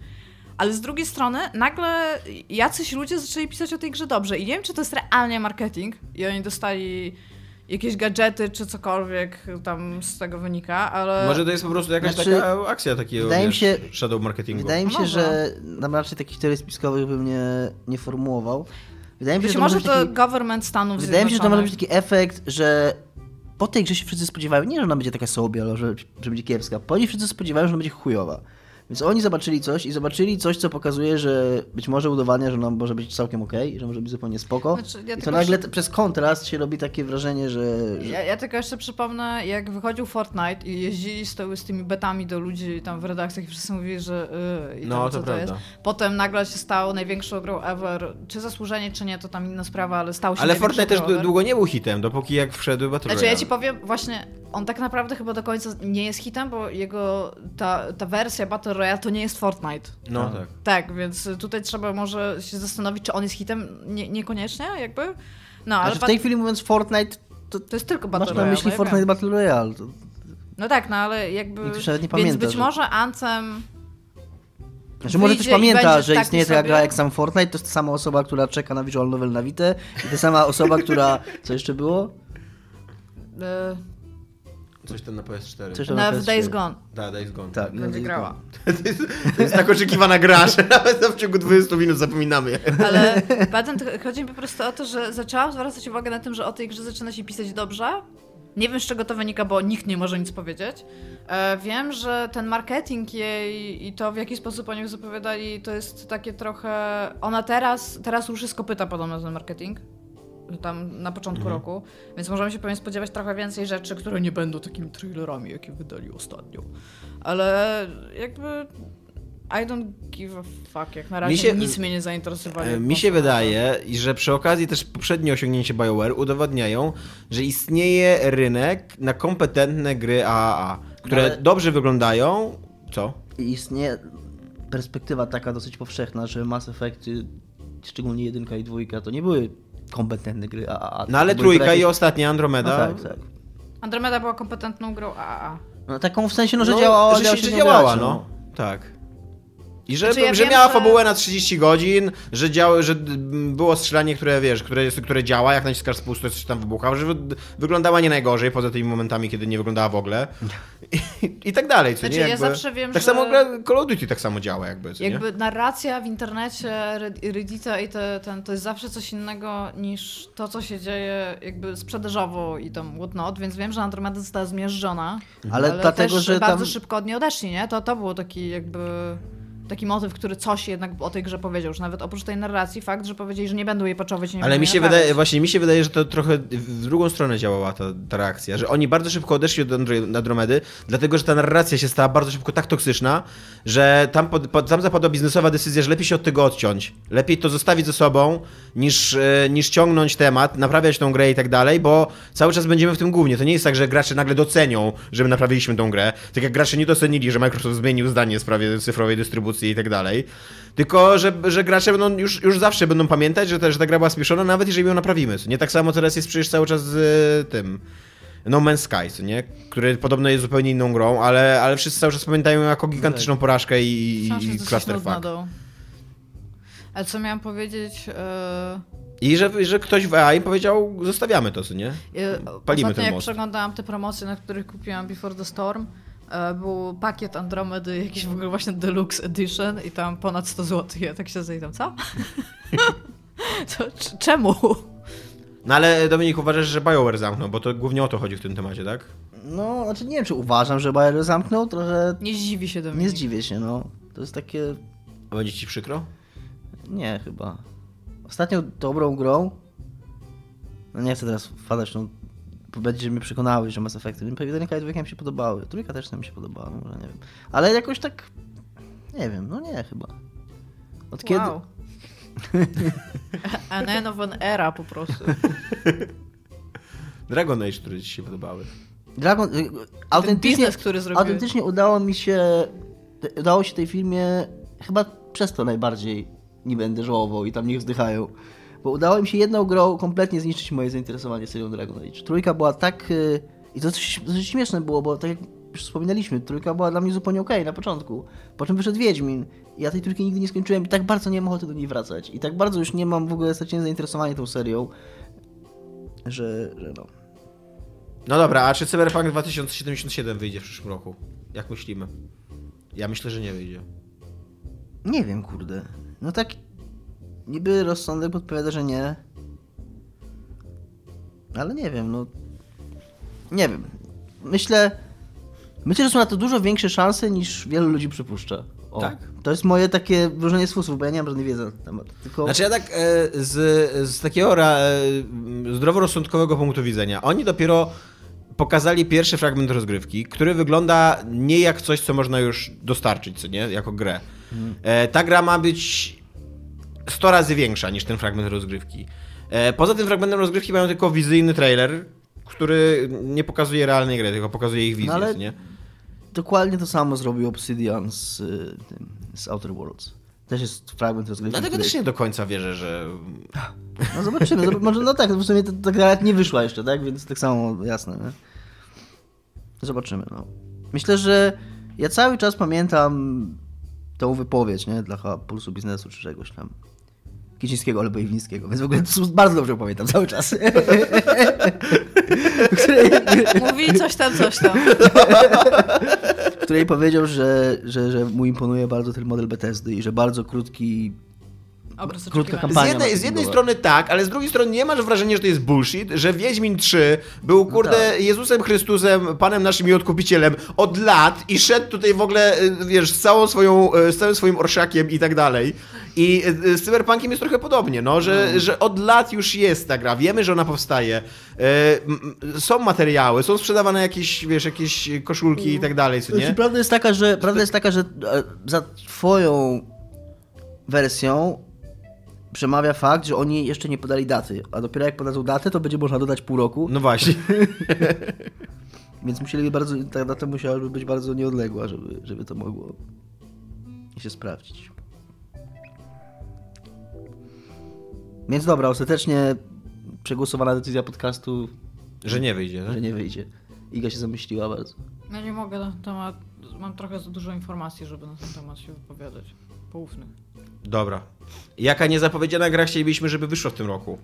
Ale z drugiej strony nagle jacyś ludzie zaczęli pisać o tej grze dobrze. I nie wiem, czy to jest realnie marketing i oni dostali jakieś gadżety czy cokolwiek tam z tego wynika, ale...
Może to jest po prostu jakaś
Znaczy,
taka akcja takiego
wydaje mi
wiesz,
się-
shadow marketingu.
Wydaje mi się,
Może.
że nam raczej takich teorii spiskowych bym nie, nie formułował. Wydaje mi się,
Być
że
może to
taki,
government Stanów
Wydaje mi się, że to może być taki efekt, że po tej grze się wszyscy spodziewają, nie, że ona będzie taka sobie, ale że, że będzie kiepska. Po niej wszyscy spodziewają, że ona będzie chujowa. Więc oni zobaczyli coś i zobaczyli coś, co pokazuje, że być może udowadnia, że ona może być całkiem okej, że może być zupełnie spoko.
Znaczy, ja
I to nagle t- przez kontrast się robi takie wrażenie, że... że...
Ja, ja tylko jeszcze przypomnę, jak wychodził Fortnite i jeździli z, to, z tymi betami do ludzi tam w redakcjach i wszyscy mówili, że yy, i
No,
tam,
to
co to
prawda.
jest. Potem nagle się stał największą grą ever. Czy zasłużenie, czy nie, to tam inna sprawa, ale stał się
Ale Fortnite też
ever.
długo nie był hitem, dopóki jak wszedł Battle
Znaczy ja
Royale.
ci powiem, właśnie on tak naprawdę chyba do końca nie jest hitem, bo jego, ta, ta wersja Battle Royale to nie jest Fortnite.
No tak.
Tak, więc tutaj trzeba może się zastanowić, czy on jest hitem, nie, niekoniecznie jakby. No, ale
Znaczy w tej chwili mówiąc Fortnite, to
to jest tylko Battle
masz na
Royale.
myśli
no
Fortnite
wiem.
Battle Royale. To...
No tak, no ale jakby.
Nikt już nawet nie
Więc
pamięta,
być
że-
może Anthem.
Znaczy może
i
pamięta, że istnieje taka
sobie?
gra jak sam Fortnite, to jest ta sama osoba, która czeka na visual novel na Vita i ta sama osoba, która... Co jeszcze było?
Coś tam na PS4.
Coś tam
na
PS4.
w Days Gone
Da, Days Gone.
Tak,
będzie
no,
grała.
To jest, to jest tak oczekiwana gra, że nawet w ciągu 20 minut zapominamy.
Ale patent, chodzi mi po prostu o to, że zaczęłam zwracać uwagę na tym, że o tej grze zaczyna się pisać dobrze. Nie wiem z czego to wynika, bo nikt nie może nic powiedzieć. E, wiem, że ten marketing jej i to w jaki sposób oni zapowiadali, to jest takie trochę. Ona teraz, teraz już jest kopyta podobno ten marketing. Tam na początku
Mhm.
roku, więc możemy się pewnie spodziewać trochę więcej rzeczy, które nie będą takimi trailerami, jakie wydali ostatnio. Ale jakby I don't give a fuck, jak na razie
się-
nic mnie nie zainteresowało.
E, Mi się wydaje, i że przy okazji też poprzednie osiągnięcia BioWare udowadniają, że istnieje rynek na kompetentne gry AAA, które
Ale-
dobrze wyglądają. Co?
I istnieje perspektywa taka dosyć powszechna, że Mass Effect, y, szczególnie jedynka i dwójka, to nie były kompetentne gry AAA.
No ale trójka
jakieś-
i ostatnia
No
Andromeda.
tak, tak.
Andromeda była kompetentną grą AAA.
No taką w sensie, no, że
no,
działała,
że, się, działała,
grać,
no. Tak. I że,
Znaczy, ja
że
wiem,
miała
że-
fabułę na 30 godzin, że, działa, że było strzelanie, które wiesz, które, jest- które działa, jak naciskasz spust, to coś tam wybucha, że wy, wyglądała nie najgorzej, poza tymi momentami, kiedy nie wyglądała w ogóle. I, i tak dalej, co
Znaczy,
nie?
ja
Jakby,
zawsze wiem,
tak
że-
samo Call of Duty tak samo działa jakby, co nie?
Jakby narracja w internecie, Red- Reddita i te, ten, to jest zawsze coś innego niż to, co się dzieje jakby sprzedażowo i tam whatnot, więc wiem, że Andromeda została zmierzżona.
Ale dlatego,
też
że
bardzo
tam-
szybko od niej odeszli, nie? To, to było taki jakby taki motyw, który coś jednak o tej grze powiedział, że nawet oprócz tej narracji fakt, że powiedzieli, że nie będą jej poczować i nie
Ale
będą
mi się wydaje, właśnie mi się wydaje, że to trochę w drugą stronę działała ta, ta reakcja, że oni bardzo szybko odeszli od Andro- Andromedy, dlatego że ta narracja się stała bardzo szybko tak toksyczna, że tam, pod, pod, tam zapadła biznesowa decyzja, że lepiej się od tego odciąć. Lepiej to zostawić ze sobą, niż, e, niż ciągnąć temat, naprawiać tą grę i tak dalej, bo cały czas będziemy w tym głównie. To nie jest tak, że gracze nagle docenią, że my naprawiliśmy tą grę, tak jak gracze nie docenili, że Microsoft zmienił zdanie w sprawie cyfrowej dystrybucji i tak dalej. Tylko, że, że gracze będą już, już zawsze będą pamiętać, że ta, że ta gra była spieszona, nawet jeżeli ją naprawimy. Nie tak samo teraz jest przecież cały czas z e, tym. No Man's Sky, nie? Który podobno jest zupełnie inną grą, ale, ale wszyscy cały czas pamiętają ją jako gigantyczną porażkę i,
Wciąż
i, i clusterfuck.
Ale co miałam powiedzieć? e,
I że, że ktoś w EA im powiedział, zostawiamy to, co nie?
e,
Palimy
Ostatnio
ten
jak
most.
przeglądałam te promocje, na których kupiłam Before the Storm, e, był pakiet Andromedy, jakiś w ogóle właśnie Deluxe Edition i tam ponad 100 zł. Ja tak się zajdę, co? co? c- Czemu?
No ale Dominik, uważasz, że BioWare zamknął, bo to głównie o to chodzi w tym temacie, tak?
No, znaczy nie wiem, czy uważam, że Bayer zamknął, trochę
Nie zdziwi się do mnie.
nie zdziwię się, no. To jest takie...
A będzie ci przykro?
Nie, chyba. Ostatnią dobrą grą... No nie chcę teraz wpadać, no... bo Będzie mnie przekonały, że Mass Effecty. Jedynka i dwójka mi się podobały. Trójka też mi się podobała, no, może nie wiem. Ale jakoś tak... Nie wiem, no nie chyba. Od kiedy...
Wow. An end of an era po prostu.
Dragon Age, które ci się podobały.
Dragon... y, Autentycznie,
biznes, który zrobiłeś.
autentycznie udało mi się... Udało się tej filmie chyba przez to najbardziej nie będę żałował i tam niech wzdychają. Bo udało mi się jedną grą kompletnie zniszczyć moje zainteresowanie serią Dragon Age. Trójka była tak... y, I to dosyć, dosyć śmieszne było, bo tak jak już wspominaliśmy, trójka była dla mnie zupełnie okej na początku. Po czym wyszedł Wiedźmin. I ja tej trójki nigdy nie skończyłem i tak bardzo nie mam ochoty do niej wracać. I tak bardzo już nie mam w ogóle straciłem zainteresowanie tą serią, że, że no...
No dobra, a czy Cyberpunk 2077 wyjdzie w przyszłym roku? Jak myślimy? Ja myślę, że nie wyjdzie.
Nie wiem, kurde. No tak. Niby rozsądek podpowiada, że nie. Ale nie wiem, no. Nie wiem. Myślę. Myślę, że są na to dużo większe szanse niż wielu ludzi przypuszcza. O,
Tak?
To jest moje takie wróżenie z fusów, bo ja nie mam żadnej wiedzy na ten temat. Tylko.
Znaczy ja tak e, z, z takiego ra, e, zdroworozsądkowego punktu widzenia. Oni dopiero pokazali pierwszy fragment rozgrywki, który wygląda nie jak coś, co można już dostarczyć, co nie? Jako grę. E, ta gra ma być 100 razy większa niż ten fragment rozgrywki. E, poza tym fragmentem rozgrywki mają tylko wizyjny trailer, który nie pokazuje realnej gry, tylko pokazuje ich wizję,
No ale-
co nie?
Dokładnie to samo zrobił Obsidian z, y, z Outer Worlds. Też jest fragment rozgrywki.
Dlatego
który-
też nie do końca wierzę, że...
No zobaczymy. Zob- może, no tak, w sumie ta, gra nie wyszła jeszcze, tak? Więc tak samo jasne. Nie? Zobaczymy. No. Myślę, że ja cały czas pamiętam tą wypowiedź, nie? Dla Pulsu Biznesu czy czegoś tam. Kicińskiego albo Iwińskiego, więc w ogóle bardzo dobrze pamiętam cały czas.
Mówi coś tam, coś tam.
w której powiedział, że, że, że mu imponuje bardzo ten model Bethesdy i że bardzo krótki
Okres
Krótka kampania.
Z jednej, z jednej strony tak, ale z drugiej strony nie masz wrażenia, że to jest bullshit, że Wiedźmin 3 był, kurde,
tak.
Jezusem Chrystusem, Panem naszym i Odkupicielem od lat i szedł tutaj w ogóle, y, wiesz, z całą swoją, y, z całym swoim orszakiem i tak dalej. I y, z Cyberpunkiem jest trochę podobnie, no, że, że od lat już jest ta gra, wiemy, że ona powstaje. Są materiały, są sprzedawane jakieś, wiesz, jakieś koszulki i tak dalej, co nie?
Znaczy, prawda jest taka, że prawda jest taka, że e, za twoją wersją przemawia fakt, że oni jeszcze nie podali daty, a dopiero jak podadzą datę, to będzie można dodać pół roku,
No właśnie.
więc musieliby bardzo, ta data musiałaby być bardzo nieodległa, żeby, żeby to mogło się sprawdzić. Więc dobra, ostatecznie przegłosowana decyzja podcastu,
Że nie wyjdzie,
że
tak?
nie wyjdzie. Iga się zamyśliła bardzo.
Ja nie mogę na ten temat, mam trochę za dużo informacji, żeby na ten temat się wypowiadać. poufnych.
Dobra. Jaka niezapowiedziana gra chcielibyśmy, żeby wyszła w tym roku?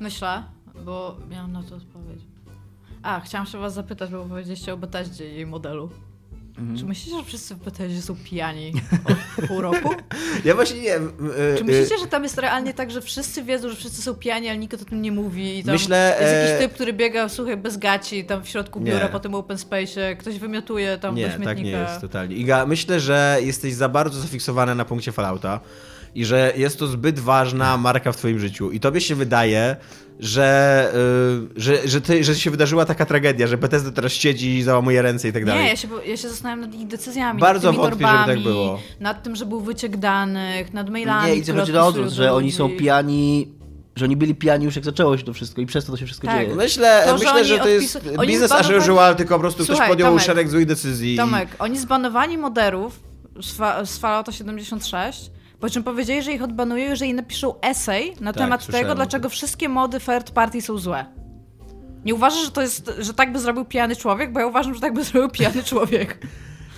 Myślę, bo miałam na to odpowiedź. A, chciałam się was zapytać, bo powiedzieliście o Bethesdzie i jej modelu.
Mhm.
Czy myślicie, że wszyscy w Bethesdzie są pijani od pół roku?
Ja właśnie nie. e,
Czy myślicie, że tam jest realnie tak, że wszyscy wiedzą, że wszyscy są pijani, ale nikt o tym nie mówi i tam
Myślę,
jest jakiś
e,
typ, który biega, słuchaj, bez gaci tam w środku
Nie.
biura po tym open space, ktoś wymiotuje tam do
Nie,
śmietnika.
tak nie jest totalnie. Iga, myślę, że jesteś za bardzo zafiksowana na punkcie Fallouta i że jest to zbyt ważna marka w twoim życiu. I tobie się wydaje, że, y, że, że, ty, że się wydarzyła taka tragedia, że Bethesda teraz siedzi, załamuje ręce i tak dalej.
Nie, ja się, ja się zastanawiam nad ich decyzjami.
Bardzo
nad tymi
wątpię, żeby
torbami,
tak było.
Nad tym, że był wyciek danych, nad mailami,
Nie, i co chodzi na odwrót, że oni są pijani, że oni byli pijani już jak zaczęło się to wszystko i przez to to się wszystko
Tak.
dzieje.
Myślę,
To, że
myślę, że to jest biznes
zbanowali-
as usual, tylko po prostu
Słuchaj,
ktoś podjął
Tomek,
szereg złych decyzji.
Tomek, oni zbanowali moderów z, fa- z Fallouta 76, po czym powiedzieli, że ich odbanują, jeżeli napiszą essay na
Tak,
temat tego, dlaczego wszystkie mody third party są złe. Nie uważasz, że to jest, że tak by zrobił pijany człowiek? Bo ja uważam, że tak by zrobił pijany człowiek.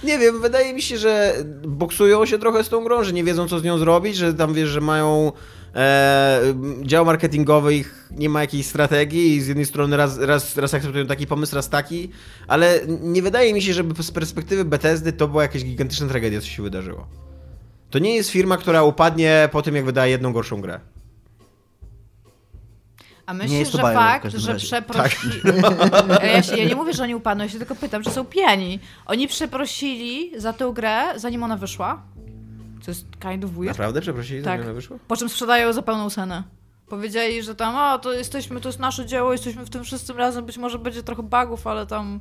Nie wiem, wydaje mi się, że boksują się trochę z tą grą, że nie wiedzą, co z nią zrobić, że tam wiesz, że mają e, dział marketingowy, ich nie ma jakiejś strategii i z jednej strony raz, raz, raz akceptują taki pomysł, raz taki, ale nie wydaje mi się, żeby z perspektywy Bethesdy to była jakaś gigantyczna tragedia, co się wydarzyło. To nie jest firma, która upadnie po tym, jak wydaje jedną gorszą grę.
A
Nie
myślisz,
jest to
że fakt, że przeprosili... Ja, się, ja nie mówię, że oni upadną, ja się tylko pytam, czy są pijani. Oni przeprosili za tę grę, zanim ona wyszła. Co jest kind of weird.
Naprawdę? Przeprosili,
Tak.
że ona wyszło?
Po czym sprzedają ją za pełną cenę. Powiedzieli, że tam, o, to jesteśmy, to jest nasze dzieło, jesteśmy w tym wszyscy razem, być może będzie trochę bugów, ale tam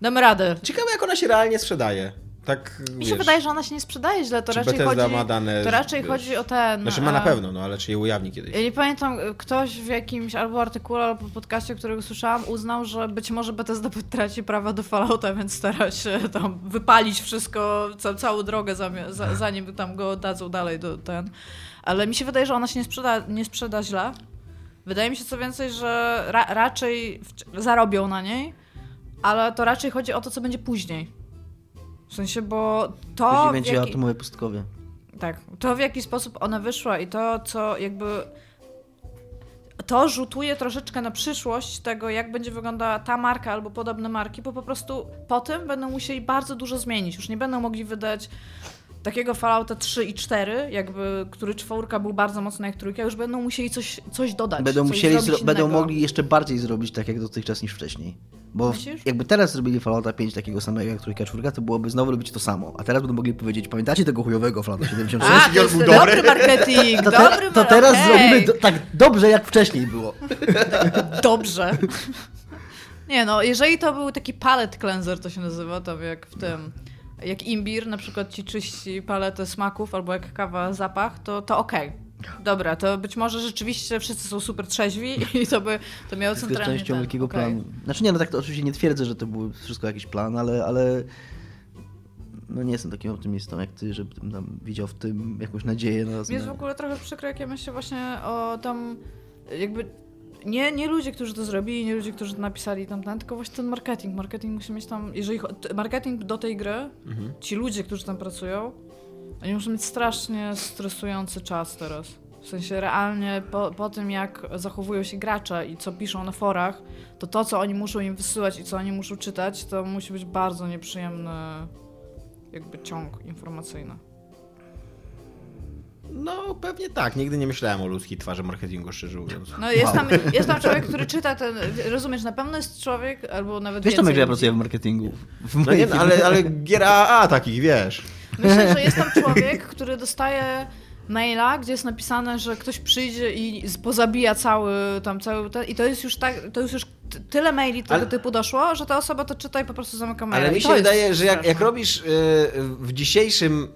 damy radę.
Ciekawe, jak ona się realnie sprzedaje. Tak,
Mi się
wiesz,
wydaje, że ona się nie sprzedaje źle, to raczej
Bethesda
chodzi...
ma dane...
To raczej
wiesz,
chodzi o ten...
Znaczy ma na pewno, no ale czy je ujawni kiedyś?
Ja nie pamiętam, ktoś w jakimś albo artykule, albo podcaście, którego słyszałam, uznał, że być może Bethesda traci prawa do Fallouta, więc stara się tam wypalić wszystko, ca całą drogę, zanim tam go oddadzą dalej do ten. Ale mi się wydaje, że ona się nie sprzeda, nie sprzeda źle. Wydaje mi się co więcej, że ra raczej zarobią na niej, ale to raczej chodzi o to, co będzie później. W sensie, bo to.
Później będzie
jaki...
atomowe pustkowie.
Tak, to w jaki sposób ona wyszła i to, co jakby. To rzutuje troszeczkę na przyszłość tego, jak będzie wyglądała ta marka albo podobne marki, bo po prostu po tym będą musieli bardzo dużo zmienić. Już nie będą mogli wydać takiego Fallouta 3 i 4, jakby, który czwórka był bardzo mocny jak trójka, już będą musieli coś, coś dodać.
Będą
coś
musieli, będą mogli jeszcze bardziej zrobić tak jak dotychczas niż wcześniej. Bo
Myślisz?
jakby teraz zrobili Fallouta 5 takiego samego jak trójka, czwórka, to byłoby znowu robić to samo. A teraz będą mogli powiedzieć, pamiętacie tego chujowego Fallouta 76?
A, to
był
dobry,
dobry.
marketing,
to,
dobry
te, to teraz zrobimy do, tak dobrze jak wcześniej było.
Dobrze. Nie no, jeżeli to był taki palette cleanser, to się nazywa, tam jak w tym, jak imbir na przykład ci czyści paletę smaków, albo jak kawa zapach, to, to okej. Dobra, to być może rzeczywiście wszyscy są super trzeźwi i to by to miało
Wszystko jest
centralnie
częścią
ten,
wielkiego
okej.
planu. Znaczy nie, no tak to oczywiście nie twierdzę, że to był wszystko jakiś plan, ale, ale no nie jestem takim optymistą jak ty, żebym tam widział w tym jakąś nadzieję na
jest w ogóle trochę przykro, jak ja myślę właśnie o tam jakby nie, nie ludzie, którzy to zrobili, nie ludzie, którzy to napisali tam, ten, tylko właśnie ten marketing. Marketing musi mieć tam, jeżeli marketing do tej gry, ci ludzie, którzy tam pracują, oni muszą mieć strasznie stresujący czas teraz. W sensie realnie po, po tym, jak zachowują się gracze i co piszą na forach, to to, co oni muszą im wysyłać i co oni muszą czytać, to musi być bardzo nieprzyjemny jakby ciąg informacyjny.
No pewnie tak, nigdy nie myślałem o ludzkiej twarzy marketingu, szczerze mówiąc.
No jest, tam, jest tam człowiek, który czyta ten, rozumiesz, na pewno jest człowiek, albo nawet
Wiesz Tomek, że ja pracuję w marketingu. W
No nie, no,
firmie.
ale, ale gier AA takich, wiesz.
Myślę, że jest tam człowiek, który dostaje maila, gdzie jest napisane, że ktoś przyjdzie i pozabija cały tam cały ten, i to jest już tak, to jest już tyle maili tego
Ale-
typu doszło, że ta osoba to czyta i po prostu zamyka maila.
Ale mi się wydaje, że jak, jak robisz y, w dzisiejszym, y,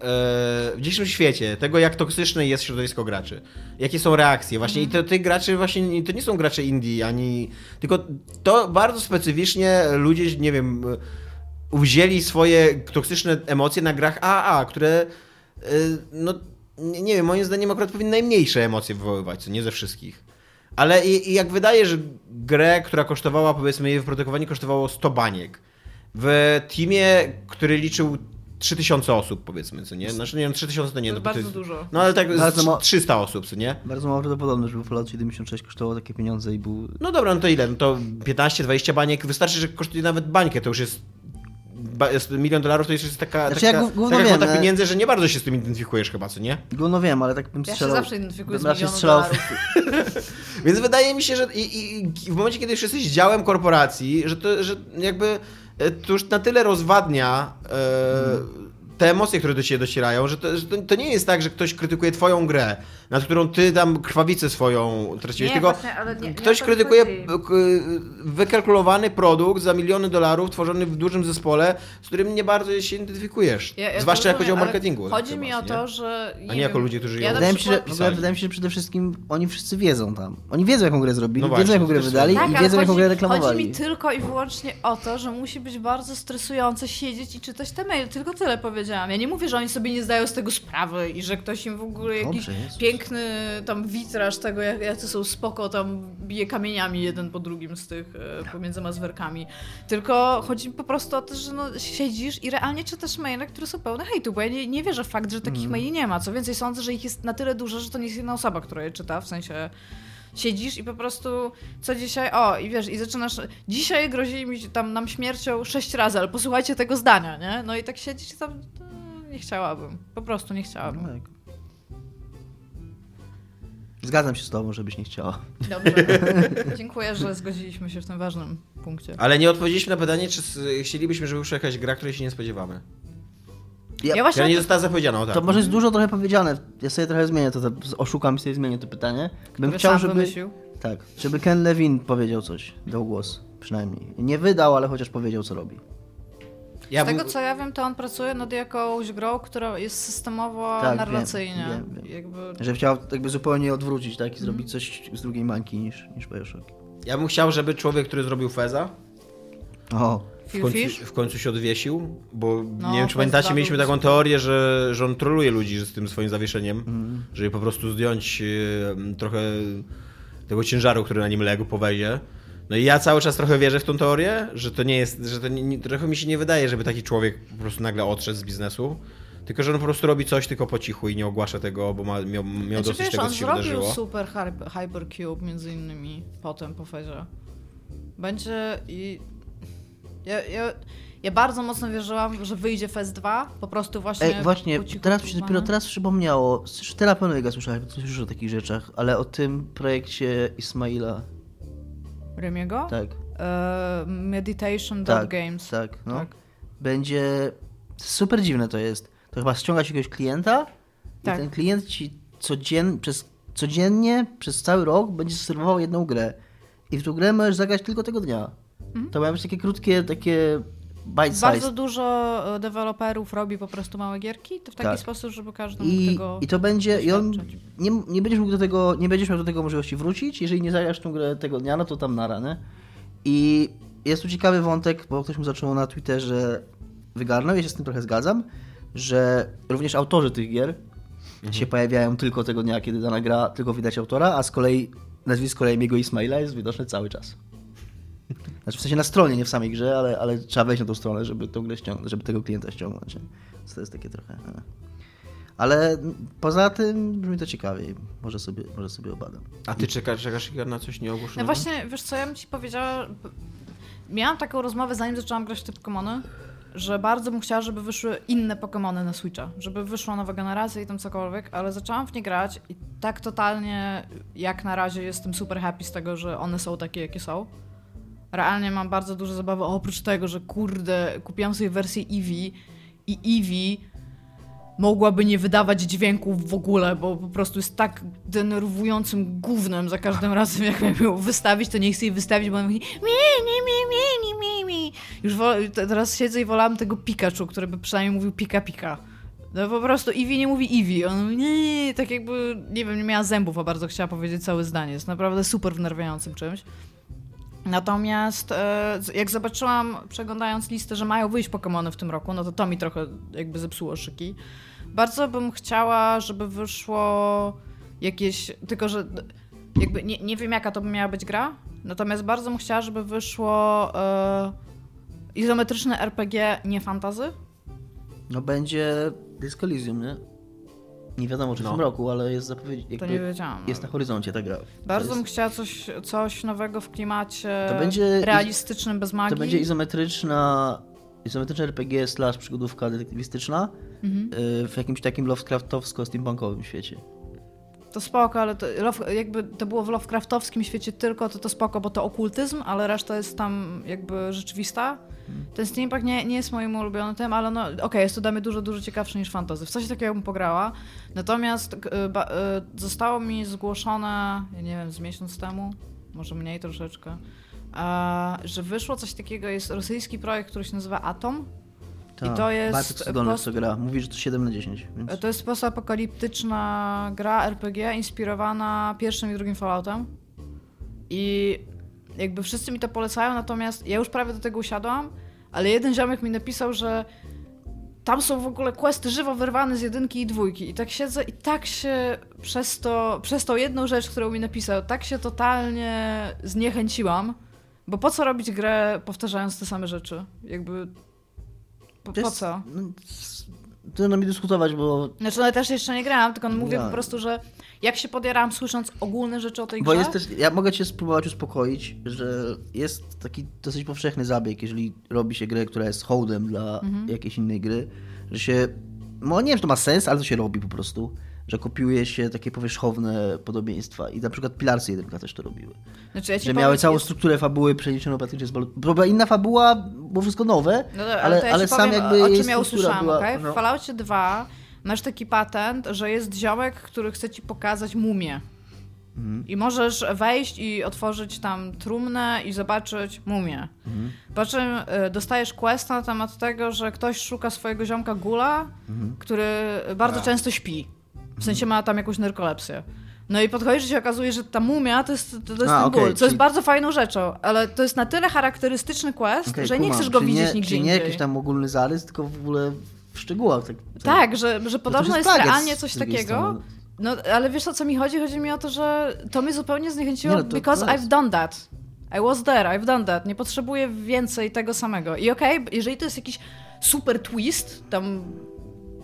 w dzisiejszym świecie tego, jak toksyczne jest środowisko graczy, jakie są reakcje, właśnie i to tych graczy właśnie, nie- to nie są gracze indie, ani, tylko to bardzo specyficznie ludzie, nie wiem, y, uwzięli swoje toksyczne emocje na grach AA, które, no, nie, nie wiem, moim zdaniem akurat powinny najmniejsze emocje wywoływać, co nie ze wszystkich. Ale i, i jak wydaje, że grę, która kosztowała, powiedzmy, jej wyprodukowanie kosztowało 100 baniek, w teamie, który liczył 3000 osób, powiedzmy, co nie? Znaczy, nie wiem, 3000 to nie,
To
no,
jest
bo
bardzo dużo.
No ale tak
Bardzo ma-
300 osób, co nie?
Bardzo mało prawdopodobne, żeby Fallout 76 kosztowało takie pieniądze i był...
No dobra, no to ile? No to 15-20 baniek, wystarczy, że kosztuje nawet bańkę, to już jest... milion dolarów to jest taka,
Znaczy,
taka,
ja gówno
taka
wiem,
kwota pieniędzy, że nie bardzo się z tym identyfikujesz chyba, co nie?
Go no wiem, ale tak bym
Ja się
strzelał...
zawsze identyfikuję z
strzelał w-
dolarów.
Więc wydaje mi się, że i, i, w momencie, kiedy już jesteś działem korporacji, że to, że jakby e, to już na tyle rozwadnia e, te emocje, które do ciebie docierają, że, to, że to, to nie jest tak, że ktoś krytykuje twoją grę, nad którą ty tam krwawicę swoją traciłeś,
Nie,
tylko
właśnie, ale nie- nie
ktoś
mi
krytykuje
chodzi.
k- wykalkulowany produkt za miliony dolarów tworzony w dużym zespole, z którym nie bardzo się identyfikujesz.
Ja- ja
Zwłaszcza jak chodzi o marketingu.
Chodzi
chyba,
mi o
nie?
to, że.
A nie jako ludzie, którzy
ja
ją-
Wydaje mi, się, że, ogóle wydaje mi się, że przede wszystkim oni wszyscy wiedzą tam. Oni wiedzą, jaką grę zrobili,
No
wiedzą,
właśnie,
jaką grę wydali
Tak,
i wiedzą, jaką
chodzi,
grę
chodzi
reklamowali.
mi tylko i wyłącznie o to, że musi być bardzo stresujące siedzieć i czytać te maile. Tylko tyle powiedziałam. Ja nie mówię, że oni sobie nie zdają z tego sprawy i że ktoś im w ogóle jakiś
jest.
Piękny tam witraż tego, jak, jacy są spoko, tam bije kamieniami jeden po drugim z tych e, pomiędzy mazwerkami. Tylko chodzi mi po prostu o to, że no, siedzisz i realnie czytasz maile, które są pełne hejtu, bo ja nie, nie wierzę w fakt, że takich
Mhm.
maili nie ma. Co więcej, sądzę, że ich jest na tyle dużo, że to nie jest jedna osoba, która je czyta, w sensie siedzisz i po prostu co dzisiaj, o i wiesz, i zaczynasz, dzisiaj grozili mi tam nam śmiercią sześć razy, ale posłuchajcie tego zdania, nie? No i tak siedzisz i tam, no, nie chciałabym, po prostu nie chciałabym.
Zgadzam się z tobą, żebyś nie chciała.
Dobrze. Dziękuję, że zgodziliśmy się w tym ważnym punkcie.
Ale nie odpowiedzieliśmy na pytanie, czy chcielibyśmy, żeby wyszła jakaś gra, której się nie spodziewamy.
Ja,
Ja właśnie
nie została zapowiedziana, o tak.
to może jest dużo trochę powiedziane. Ja sobie trochę zmienię to, oszukam i sobie zmienię to pytanie. Bym
Który
chciał, żeby...
wymyślił.
Tak, żeby Ken Levin powiedział coś, dał głos przynajmniej. Nie wydał, ale chociaż powiedział, co robi.
Ja
Z tego co ja wiem, to on pracuje nad jakąś grą, która jest systemowo
Tak,
narracyjnie.
wiem, wiem, wiem.
Jakby...
Że chciał jakby zupełnie odwrócić, tak? I zrobić coś z drugiej mańki niż, niż Bioshock.
Ja bym chciał, żeby człowiek, który zrobił Feza,
O,
w końcu, w końcu się odwiesił, bo
No,
nie wiem, czy pamiętacie, mieliśmy taką teorię, że, że on troluje ludzi z tym swoim zawieszeniem, żeby po prostu zdjąć trochę tego ciężaru, który na nim legł po wezie. No i ja cały czas trochę wierzę w tą teorię, że to nie jest, że to nie, nie, trochę mi się nie wydaje, żeby taki człowiek po prostu nagle odszedł z biznesu, tylko że on po prostu robi coś tylko po cichu i nie ogłasza tego, bo ma, miał, miał
Znaczy,
dosyć
wiesz,
tego,
on
co się
zrobił
wydarzyło.
super Hyper- Hypercube między innymi potem po fezie. Będzie i... Ja, ja, ja bardzo mocno wierzyłam, że wyjdzie Fez 2, po prostu właśnie...
Ej, właśnie,
po cichu
teraz mi się dopiero teraz przypomniało, już ty na pewno jego słyszałeś, bo ty słyszysz o takich rzeczach, ale o tym projekcie Ismaila,
Remiego?
tak,
E, Meditation
tak,
Games.
tak, no.
Tak.
Będzie, super dziwne to jest, to chyba ściągać jakiegoś klienta
Tak.
i ten klient ci codzien, przez, codziennie, przez cały rok będzie serwował jedną grę i w tą grę możesz zagrać tylko tego dnia. To mają być takie krótkie, takie bite size.
Mhm. Bardzo dużo e, deweloperów robi po prostu małe gierki, to w taki
Tak.
sposób, żeby każdy mógł
I,
tego
I to będzie, i on nie, nie będziesz mógł do tego, nie będziesz miał do tego możliwości wrócić, jeżeli nie zagrasz tą grę tego dnia, no to tam nara, nie? I jest tu ciekawy wątek, bo ktoś mu zaczął na Twitterze wygarnął, ja się z tym trochę zgadzam, że również autorzy tych gier się pojawiają tylko tego dnia, kiedy dana gra, tylko widać autora, a z kolei nazwisko Remiego Ismaila jest widoczne cały czas. Znaczy w sensie na stronie, nie w samej grze, ale, ale trzeba wejść na tą stronę, żeby tą grę ściągnąć, żeby tego klienta ściągnąć. Więc to jest takie trochę... e. Ale poza tym brzmi to ciekawiej. Może sobie, może sobie obadam.
A ty czekasz, czekasz na coś
No
nieogłoszonego?
właśnie, wiesz co, ja bym ci powiedziała... Miałam taką rozmowę, zanim zaczęłam grać w te Pokémony, że bardzo bym chciała, żeby wyszły inne Pokémony na Switcha, żeby wyszła nowa generacja i tam cokolwiek, ale zaczęłam w nie grać i tak totalnie jak na razie jestem super happy z tego, że one są takie, jakie są. Realnie mam bardzo dużo zabawy, oprócz tego, że kurde, kupiłam sobie wersję Eevee i Eevee mogłaby nie wydawać dźwięków w ogóle, bo po prostu jest tak denerwującym gównem za każdym razem, jak miałem ją wystawić, to nie chcę jej wystawić, bo mówi mi, mi, mi, mi, mi, mi. Już teraz siedzę i wolałam tego Pikachu, który by przynajmniej mówił pika pika. No po prostu Eevee nie mówi Eevee, on mówi nie, tak jakby, nie wiem, nie miała zębów, a bardzo chciała powiedzieć całe zdanie. Jest naprawdę super wnerwiającym czymś. Natomiast e, jak zobaczyłam, przeglądając listę, że mają wyjść Pokémony w tym roku, no to to mi trochę jakby zepsuło szyki. Bardzo bym chciała, żeby wyszło jakieś, tylko że jakby nie, nie wiem jaka to by miała być gra, natomiast bardzo bym chciała, żeby wyszło e, izometryczne RPG, nie fantazy.
No będzie Disco Elysium, nie? Nie wiadomo czy w
No.
tym roku, ale jest zapowiedź.
To nie wiedziałam.
Jest na horyzoncie ta gra.
Bardzo
to
bym
jest,
chciała coś, coś nowego w klimacie
To będzie-
realistycznym, bez magii.
To będzie izometryczna, izometryczna RPG slash przygodówka detektywistyczna
Mhm.
y, w jakimś takim Lovecraftowsko-steampunkowym świecie.
To spoko, ale to, jakby to było w Lovecraftowskim świecie tylko, to to spoko, bo to okultyzm, ale reszta jest tam jakby rzeczywista. Ten steampunk nie, nie jest moim ulubionym tym, ale no okej, jest to dla mnie dużo, dużo ciekawsze niż fantasy. W coś takiego bym pograła. Natomiast y, ba, y, zostało mi zgłoszone, ja nie wiem, z miesiąc temu, może mniej troszeczkę, a, że wyszło coś takiego, jest rosyjski projekt, który się nazywa Atom. I to jest
Bartek Cudolny
post-
gra. Mówi, że to 7 na 10. Więc...
To jest postapokaliptyczna gra RPG inspirowana pierwszym i drugim Falloutem. I jakby wszyscy mi to polecają, natomiast ja już prawie do tego usiadłam, ale jeden ziomek mi napisał, że tam są w ogóle questy żywo wyrwane z jedynki i dwójki. I tak siedzę i tak się przez to, przez tą jedną rzecz, którą mi napisał, tak się totalnie zniechęciłam. Bo po co robić grę powtarzając te same rzeczy? Jakby. Po, po co?
No, trudno mi dyskutować, bo
Znaczy, no też jeszcze nie grałam, tylko mówię
Ja.
po prostu, że jak się podjarałam słysząc ogólne rzeczy o tej
Bo
grze,
jest też, ja mogę cię spróbować uspokoić, że jest taki dosyć powszechny zabieg, jeżeli robi się grę, która jest hołdem dla
Mhm.
jakiejś innej gry, że się, no nie wiem, czy to ma sens, ale to się robi po prostu, że kopiuje się takie powierzchowne podobieństwa i na przykład Pilarsy 1 też to robiły.
znaczy ja
Że
powiem,
miały całą
jest-
strukturę fabuły przeniesioną praktycznie z była inna fabuła, było wszystko nowe,
No dobra,
ale,
to ja
ale sam
powiem,
jakby
o czym ja usłyszałam,
była... no.
W Falloutie 2 masz taki patent, że jest ziomek, który chce ci pokazać mumię.
Mhm.
I możesz wejść i otworzyć tam trumnę i zobaczyć mumię.
Mhm.
Po czym y, dostajesz quest na temat tego, że ktoś szuka swojego ziomka Gula,
Mhm.
który bardzo
A.
często śpi. W sensie ma tam jakąś narkolepsję. No i podchodzisz i się okazuje, że ta mumia to jest, to, jest
A,
ten
okej,
ból, co
czyli-
jest bardzo fajną rzeczą, ale to jest na tyle charakterystyczny quest,
Okej,
że nie
kumam.
chcesz go
Czyli
widzieć
nie,
nigdzie
czyli nie
indziej.
jakiś tam ogólny zarys, tylko w ogóle w szczegółach. Tak,
Tak, że, że podobno jest
plagiat
realnie coś takiego.
strony.
No, ale wiesz o co mi chodzi? Chodzi mi o to, że to mnie zupełnie zniechęciło,
Nie, no to-
because
to jest.
I've done that. I was there, I've done that. Nie potrzebuję więcej tego samego. I okej, jeżeli to jest jakiś super twist, tam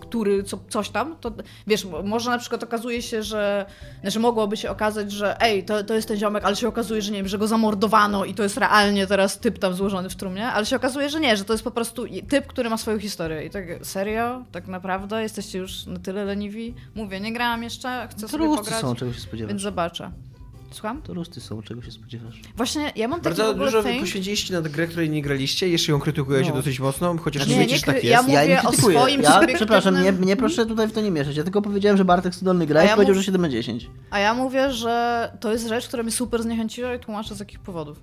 który co, coś tam, to wiesz, mo- może na przykład okazuje się, że znaczy mogłoby się okazać, że ej, to, to jest ten ziomek, ale się okazuje, że nie wiem, że go zamordowano i to jest realnie teraz typ tam złożony w trumnie, ale się okazuje, że nie, że to jest po prostu typ, który ma swoją historię. I tak serio? Tak naprawdę? Jesteście już na tyle leniwi? Mówię, nie grałam jeszcze, chcę
To
sobie pograć,
są, czego się spodziewasz.
więc zobaczę. Słucham?
To rusty są, czego się spodziewasz.
Właśnie, ja mam
Bardzo dużo
thing...
poświęciliście na grę, której nie graliście, jeszcze ją krytykujecie
No.
dosyć mocno, chociaż
Nie,
nie, wiecie,
nie
że tak jest.
ja mówię
ja nie
o swoim
ja,
subiektywnym-
Przepraszam, nie, nie proszę tutaj w to nie mieszać. Ja tylko powiedziałem, że Bartek Studolny gra i
ja
powiedział,
mów-
że 7 na 10.
A ja mówię, że to jest rzecz, która mnie super zniechęciła i tłumaczę z jakich powodów.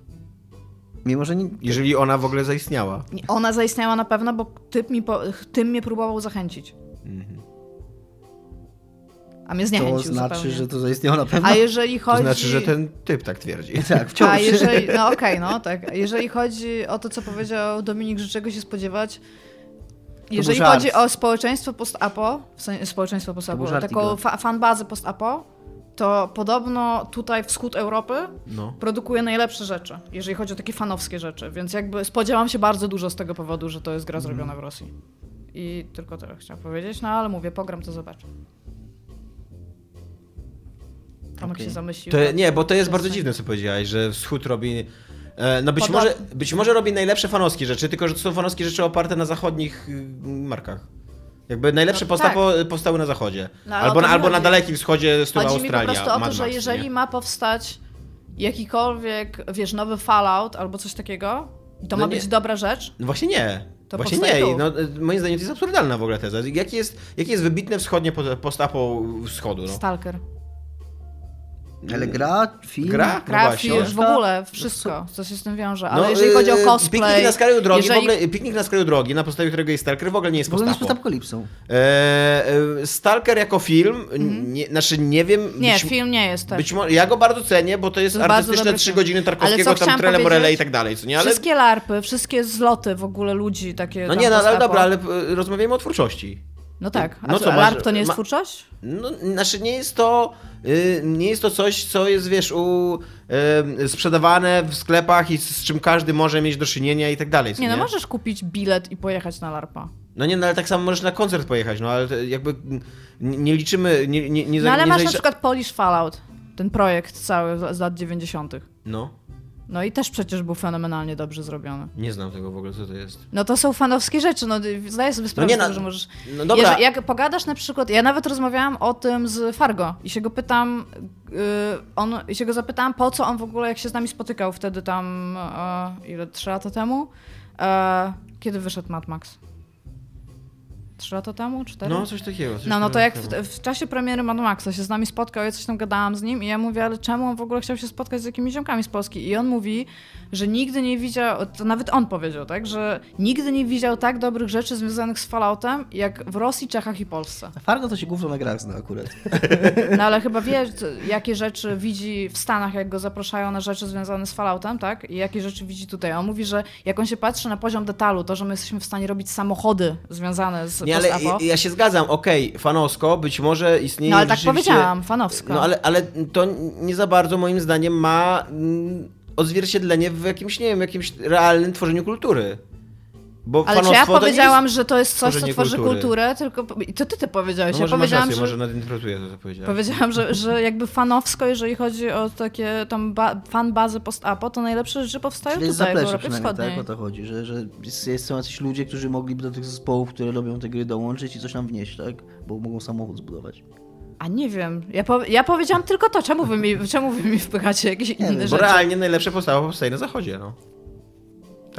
Mimo, że nie...
Jeżeli ona w ogóle zaistniała.
Ona zaistniała na pewno, bo typ mi po, tym mnie próbował zachęcić. A mnie
To
zniechęcił
znaczy,
zupełnie.
że to zaistniało na pewno.
A jeżeli
To
chodzi...
znaczy, że ten typ tak twierdzi.
Tak, wciąż.
A jeżeli... No okej, no tak. Jeżeli chodzi o to, co powiedział Dominik, że czego się spodziewać... Jeżeli chodzi o społeczeństwo post-apo, w sensie społeczeństwo post-apo, taką fa fanbazę post-apo, to podobno tutaj wschód Europy
No.
produkuje najlepsze rzeczy, jeżeli chodzi o takie fanowskie rzeczy, więc jakby spodziewam się bardzo dużo z tego powodu, że to jest gra zrobiona w Rosji. I tylko tyle chciałam powiedzieć, no ale mówię, pogram to zobaczę. Tomek
Okej.
się zamyślił.
To, nie, bo to jest bardzo dziwne, co powiedziałeś, że wschód robi... e, No być
Poda-
może, być może robi najlepsze fanowskie rzeczy, tylko że to są fanowskie rzeczy oparte na zachodnich y, markach. Jakby najlepsze
No,
postapo, powstały na zachodzie.
No,
albo na, albo na dalekim wschodzie z tyłu
Chodzi mi po
Australia.
prostu o to, że jeżeli
nie?
ma powstać jakikolwiek, wiesz, nowy Fallout albo coś takiego, i to
No
ma
nie.
być dobra rzecz,
No Właśnie nie.
To
Właśnie nie.
tu.
No, y, moim zdaniem to jest absurdalna w ogóle teza. Jakie jest, jakie jest wybitne wschodnie po- postapo wschodu? No?
Stalker.
Ale gra, film...
Gra? No
Gra,
właśnie.
film, w ogóle, wszystko, co się z tym wiąże. Ale
No,
jeżeli chodzi o
y,
cosplay...
Piknik na skraju drogi,
jeżeli...
w ogóle, piknik na skraju drogi, na podstawie którego jest Stalker, w ogóle nie jest
W ogóle nie jest.
E, e, Stalker jako film, nie, znaczy nie wiem.
Mhm. Nie,
być,
film nie jest tak.
Być może, ja go bardzo cenię, bo to jest,
To jest
artystyczne
dobry
3
film.
godziny Tarkowskiego, tam Trele Morele i tak dalej, co nie? Ale,
Wszystkie larpy, wszystkie zloty w ogóle ludzi takie
no nie, no, ale dobra, ale e, rozmawiamy o twórczości.
No tak. A
No
co, to nie jest
ma-
twórczość?
No, znaczy nie jest to, y, nie jest to coś, co jest, wiesz, u, y, sprzedawane w sklepach i z czym każdy może mieć do czynienia i tak dalej.
Nie, no możesz kupić bilet i pojechać na LARPa.
No nie, no ale tak samo możesz na koncert pojechać, no ale jakby nie, liczymy, nie, nie, nie,
No ale
nie
masz na przykład Polish Fallout, ten projekt cały z lat 90.
No,
No i też przecież był fenomenalnie dobrze zrobiony.
nie znam tego w ogóle, co to jest.
No to są fanowskie rzeczy, no zdaję sobie sprawę
nie,
z tego,
no-
że możesz...
No dobra,
Jeżeli, jak pogadasz na przykład, ja nawet rozmawiałam o tym z Fargo i się go pytam, yy, on, i się go zapytałam, po co on w ogóle, jak się z nami spotykał wtedy tam, e, ile, trzy lata temu? E, kiedy wyszedł Mad Max? Trzy lata temu? Cztery?
no coś takiego. Coś
No, no to jak w, w czasie premiery Mad Maxa się z nami spotkał, ja coś tam gadałam z nim i ja mówię, ale czemu on w ogóle chciał się spotkać z jakimiś ziomkami z Polski? I on mówi, że nigdy nie widział, to nawet on powiedział, tak, że nigdy nie widział tak dobrych rzeczy związanych z Falloutem, jak w Rosji, Czechach i Polsce.
A Fargo to się głównie na grach zna akurat.
No ale chyba wie, jakie rzeczy widzi w Stanach, jak go zapraszają na rzeczy związane z Falloutem, tak? I jakie rzeczy widzi tutaj. On mówi, że jak on się patrzy na poziom detalu, to, że my jesteśmy w stanie robić samochody związane z
Nie, ale ja, ja się zgadzam, okej, fanowsko, być może istnieje
No ale tak
rzeczywiście-
powiedziałam, fanowsko.
No ale, ale to nie za bardzo moim zdaniem ma mm, odzwierciedlenie w jakimś, nie wiem, jakimś realnym tworzeniu kultury. Bo
Ale czy ja powiedziałam,
jest...
że to jest coś, co tworzy
kultury.
kulturę, tylko. I to ty ty powiedziałeś.
No
ja
może masz
powiedziałam,
rację,
że.
może nadinterpretuję to, co powiedziałeś.
Powiedziałam, że, że jakby fanowsko, jeżeli chodzi o takie tam ba fan bazy post-apo, to najlepsze rzeczy powstają
Czyli jest
tutaj, w Europie
przynajmniej,
Wschodniej.
tak? O to chodzi, że, że jest, są jacyś ludzie, którzy mogliby do tych zespołów, które robią te gry dołączyć i coś tam wnieść, tak? Bo mogą samochód zbudować.
A nie wiem. Ja, po, ja powiedziałam tylko to. Czemu wy mi, czemu wy mi wpychacie jakieś inne
wiem, bo
Bo
rzeczy?
realnie najlepsze powstało powstaje na zachodzie, no.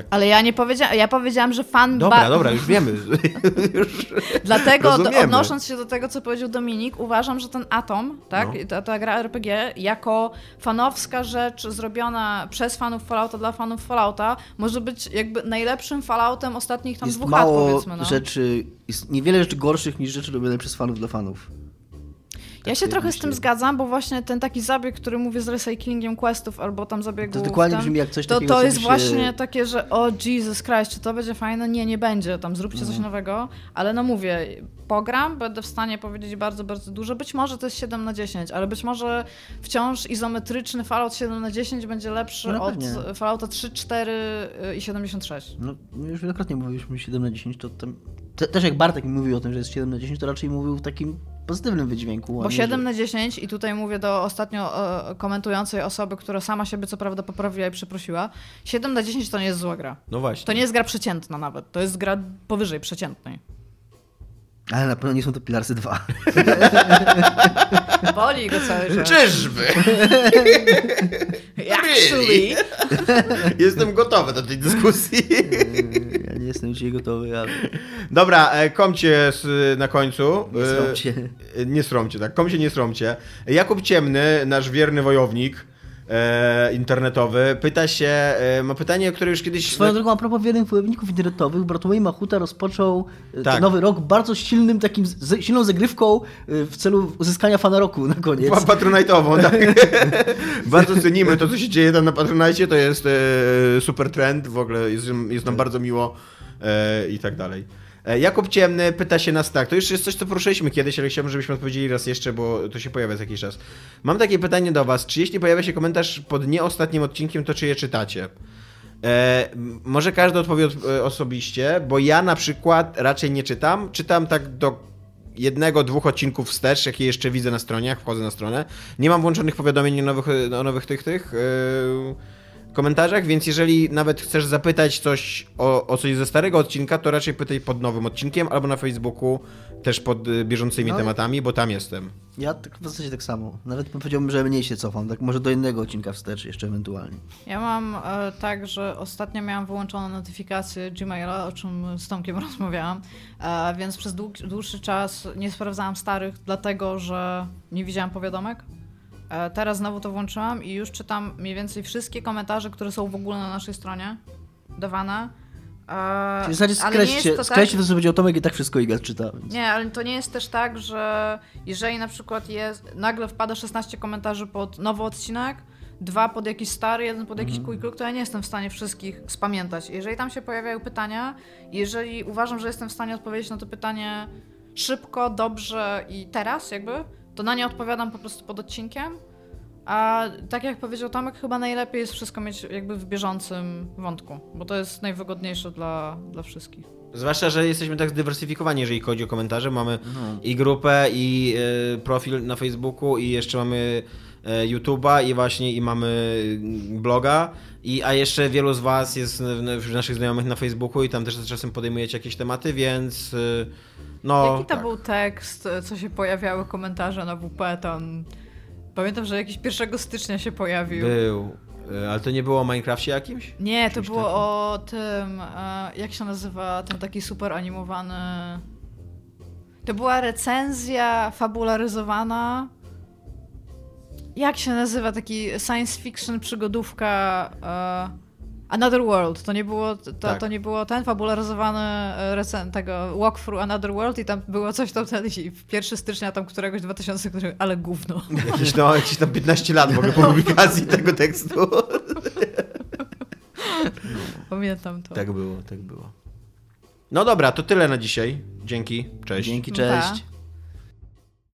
Ale ja nie powiedziałam. Ja powiedziałam, że fan
Dobra,
ba-
dobra, już wiemy. już...
Dlatego,
Rozumiemy.
odnosząc się do tego, co powiedział Dominik, uważam, że ten Atom, tak,
No.
ta, ta gra RPG, jako fanowska rzecz zrobiona przez fanów Fallouta dla fanów Fallouta, może być jakby najlepszym Falloutem ostatnich tam
jest
dwóch lat,
mało
powiedzmy. No.
rzeczy, jest niewiele rzeczy gorszych niż rzeczy robione przez fanów dla fanów.
Ja się
tak
trochę z
myślę.
tym zgadzam, bo właśnie ten taki zabieg, który mówię z recyklingiem questów albo tam zabiegów...
To dokładnie
tam,
brzmi jak coś
to,
takiego,
to jest
się-
właśnie takie, że o Jesus Christ, czy to będzie fajne? Nie, nie będzie, tam zróbcie
Mhm.
coś nowego, ale no mówię, pogram, będę w stanie powiedzieć bardzo, bardzo dużo. Być może to jest 7 na 10, ale być może wciąż izometryczny Fallout 7 na 10 będzie lepszy
No
od
pewnie.
Fallouta 3, 4 i 76.
No, już wielokrotnie mówiliśmy 7 na 10, to tam... Te, też jak Bartek mi mówił o tym, że jest 7 na 10, to raczej mówił w takim pozytywnym wydźwięku.
Bo
nie,
7
że-
na 10 i tutaj mówię do ostatnio e, komentującej osoby, która sama siebie co prawda poprawiła i przeprosiła. 7 na 10 to nie jest zła gra.
No właśnie.
To nie jest gra przeciętna nawet. To jest gra powyżej przeciętnej.
Ale na pewno nie są to Pilarsy 2.
Boli go cały czas.
Czyżby?
Actually.
Jestem gotowy do tej dyskusji.
ja nie jestem dzisiaj gotowy, ale
Dobra, e, komcie na końcu.
nie sromcie.
e, Nie sromcie, tak. Komcie, nie sromcie. Jakub Ciemny, nasz wierny wojownik e, internetowy, pyta się, e, ma pytanie, które już kiedyś...
Swoją drogą, a propos wiernych wojowników internetowych, Bartłomiej Machuta rozpoczął e,
Tak.
nowy rok bardzo silnym, takim, z, silną zagrywką e, w celu uzyskania fana roku na koniec.
Pa- Patronite'ową, tak. bardzo cenimy to, co się dzieje tam na Patronite, to jest e, super trend, w ogóle jest, jest nam bardzo miło e, i tak dalej. E, Jakub Ciemny pyta się nas tak, to już jest coś, co poruszyliśmy kiedyś, ale chciałbym, żebyśmy odpowiedzieli raz jeszcze, bo to się pojawia za jakiś czas. Mam takie pytanie do was, czy jeśli pojawia się komentarz pod nieostatnim odcinkiem, to czy je czytacie? E, może każdy odpowie od, e, osobiście, bo ja na przykład raczej nie czytam. Czytam tak do jednego, dwóch odcinków wstecz, jakie jeszcze widzę na stronie, jak wchodzę na stronę. Nie mam włączonych powiadomień o nowych, o nowych tych, tych e, komentarzach, więc jeżeli nawet chcesz zapytać coś o, o coś ze starego odcinka, to raczej pytaj pod nowym odcinkiem albo na Facebooku też pod e, bieżącymi
No.
tematami, bo tam jestem.
Ja tak, w zasadzie tak samo. Nawet powiedziałbym, że mniej się cofam, tak może do innego odcinka wstecz jeszcze ewentualnie.
Ja mam e, tak, że ostatnio miałam wyłączone notyfikacje Gmaila, o czym z Tomkiem rozmawiałam, e, więc przez dłuższy czas nie sprawdzałam starych, dlatego że nie widziałam powiadomek. E, teraz znowu to włączyłam i już czytam mniej więcej wszystkie komentarze, które są w ogóle na naszej stronie dawane. E,
Czyli w zasadzie skreślcie,
to
skreślcie
tak,
to, co powiedział Tomek i tak wszystko Iga czyta. Więc...
Nie, ale to nie jest też tak, że jeżeli na przykład jest, nagle wpada 16 komentarzy pod nowy odcinek, dwa pod jakiś stary, jeden pod jakiś quick look, to ja nie jestem w stanie wszystkich spamiętać. Jeżeli tam się pojawiają pytania, jeżeli uważam, że jestem w stanie odpowiedzieć na to pytanie szybko, dobrze i teraz jakby, to na nie odpowiadam po prostu pod odcinkiem. A tak jak powiedział Tomek, chyba najlepiej jest wszystko mieć jakby w bieżącym wątku, bo to jest najwygodniejsze dla, dla wszystkich.
Zwłaszcza, że jesteśmy tak zdywersyfikowani, jeżeli chodzi o komentarze. Mamy i grupę, i y, profil na Facebooku, i jeszcze mamy y, YouTube'a, i właśnie i mamy y, bloga. I, a jeszcze wielu z Was jest w, w naszych znajomych na Facebooku i tam też czasem podejmujecie jakieś tematy, więc y, no.
Jaki to
tak.
był tekst, co się pojawiały komentarze na WP tam? Pamiętam, że jakiś 1 stycznia się pojawił.
Był. Y, ale to nie było o Minecrafcie jakimś?
Nie, to było
takim?
o tym, e, jak się nazywa ten taki super animowany. To była recenzja fabularyzowana. Jak się nazywa taki science fiction przygodówka e, Another World. To nie było, to,
Tak.
to nie było ten fabularyzowany e, recen tego Walkthrough Another World i tam było coś tam wtedy i w 1 stycznia tam któregoś 2000, który- ale gówno.
Jakieś, no, jakieś tam 15 lat w ogóle po publikacji tego tekstu.
Pamiętam to.
Tak było, tak było. No dobra, to tyle na dzisiaj. Dzięki, cześć.
Dzięki,
Pa.
cześć.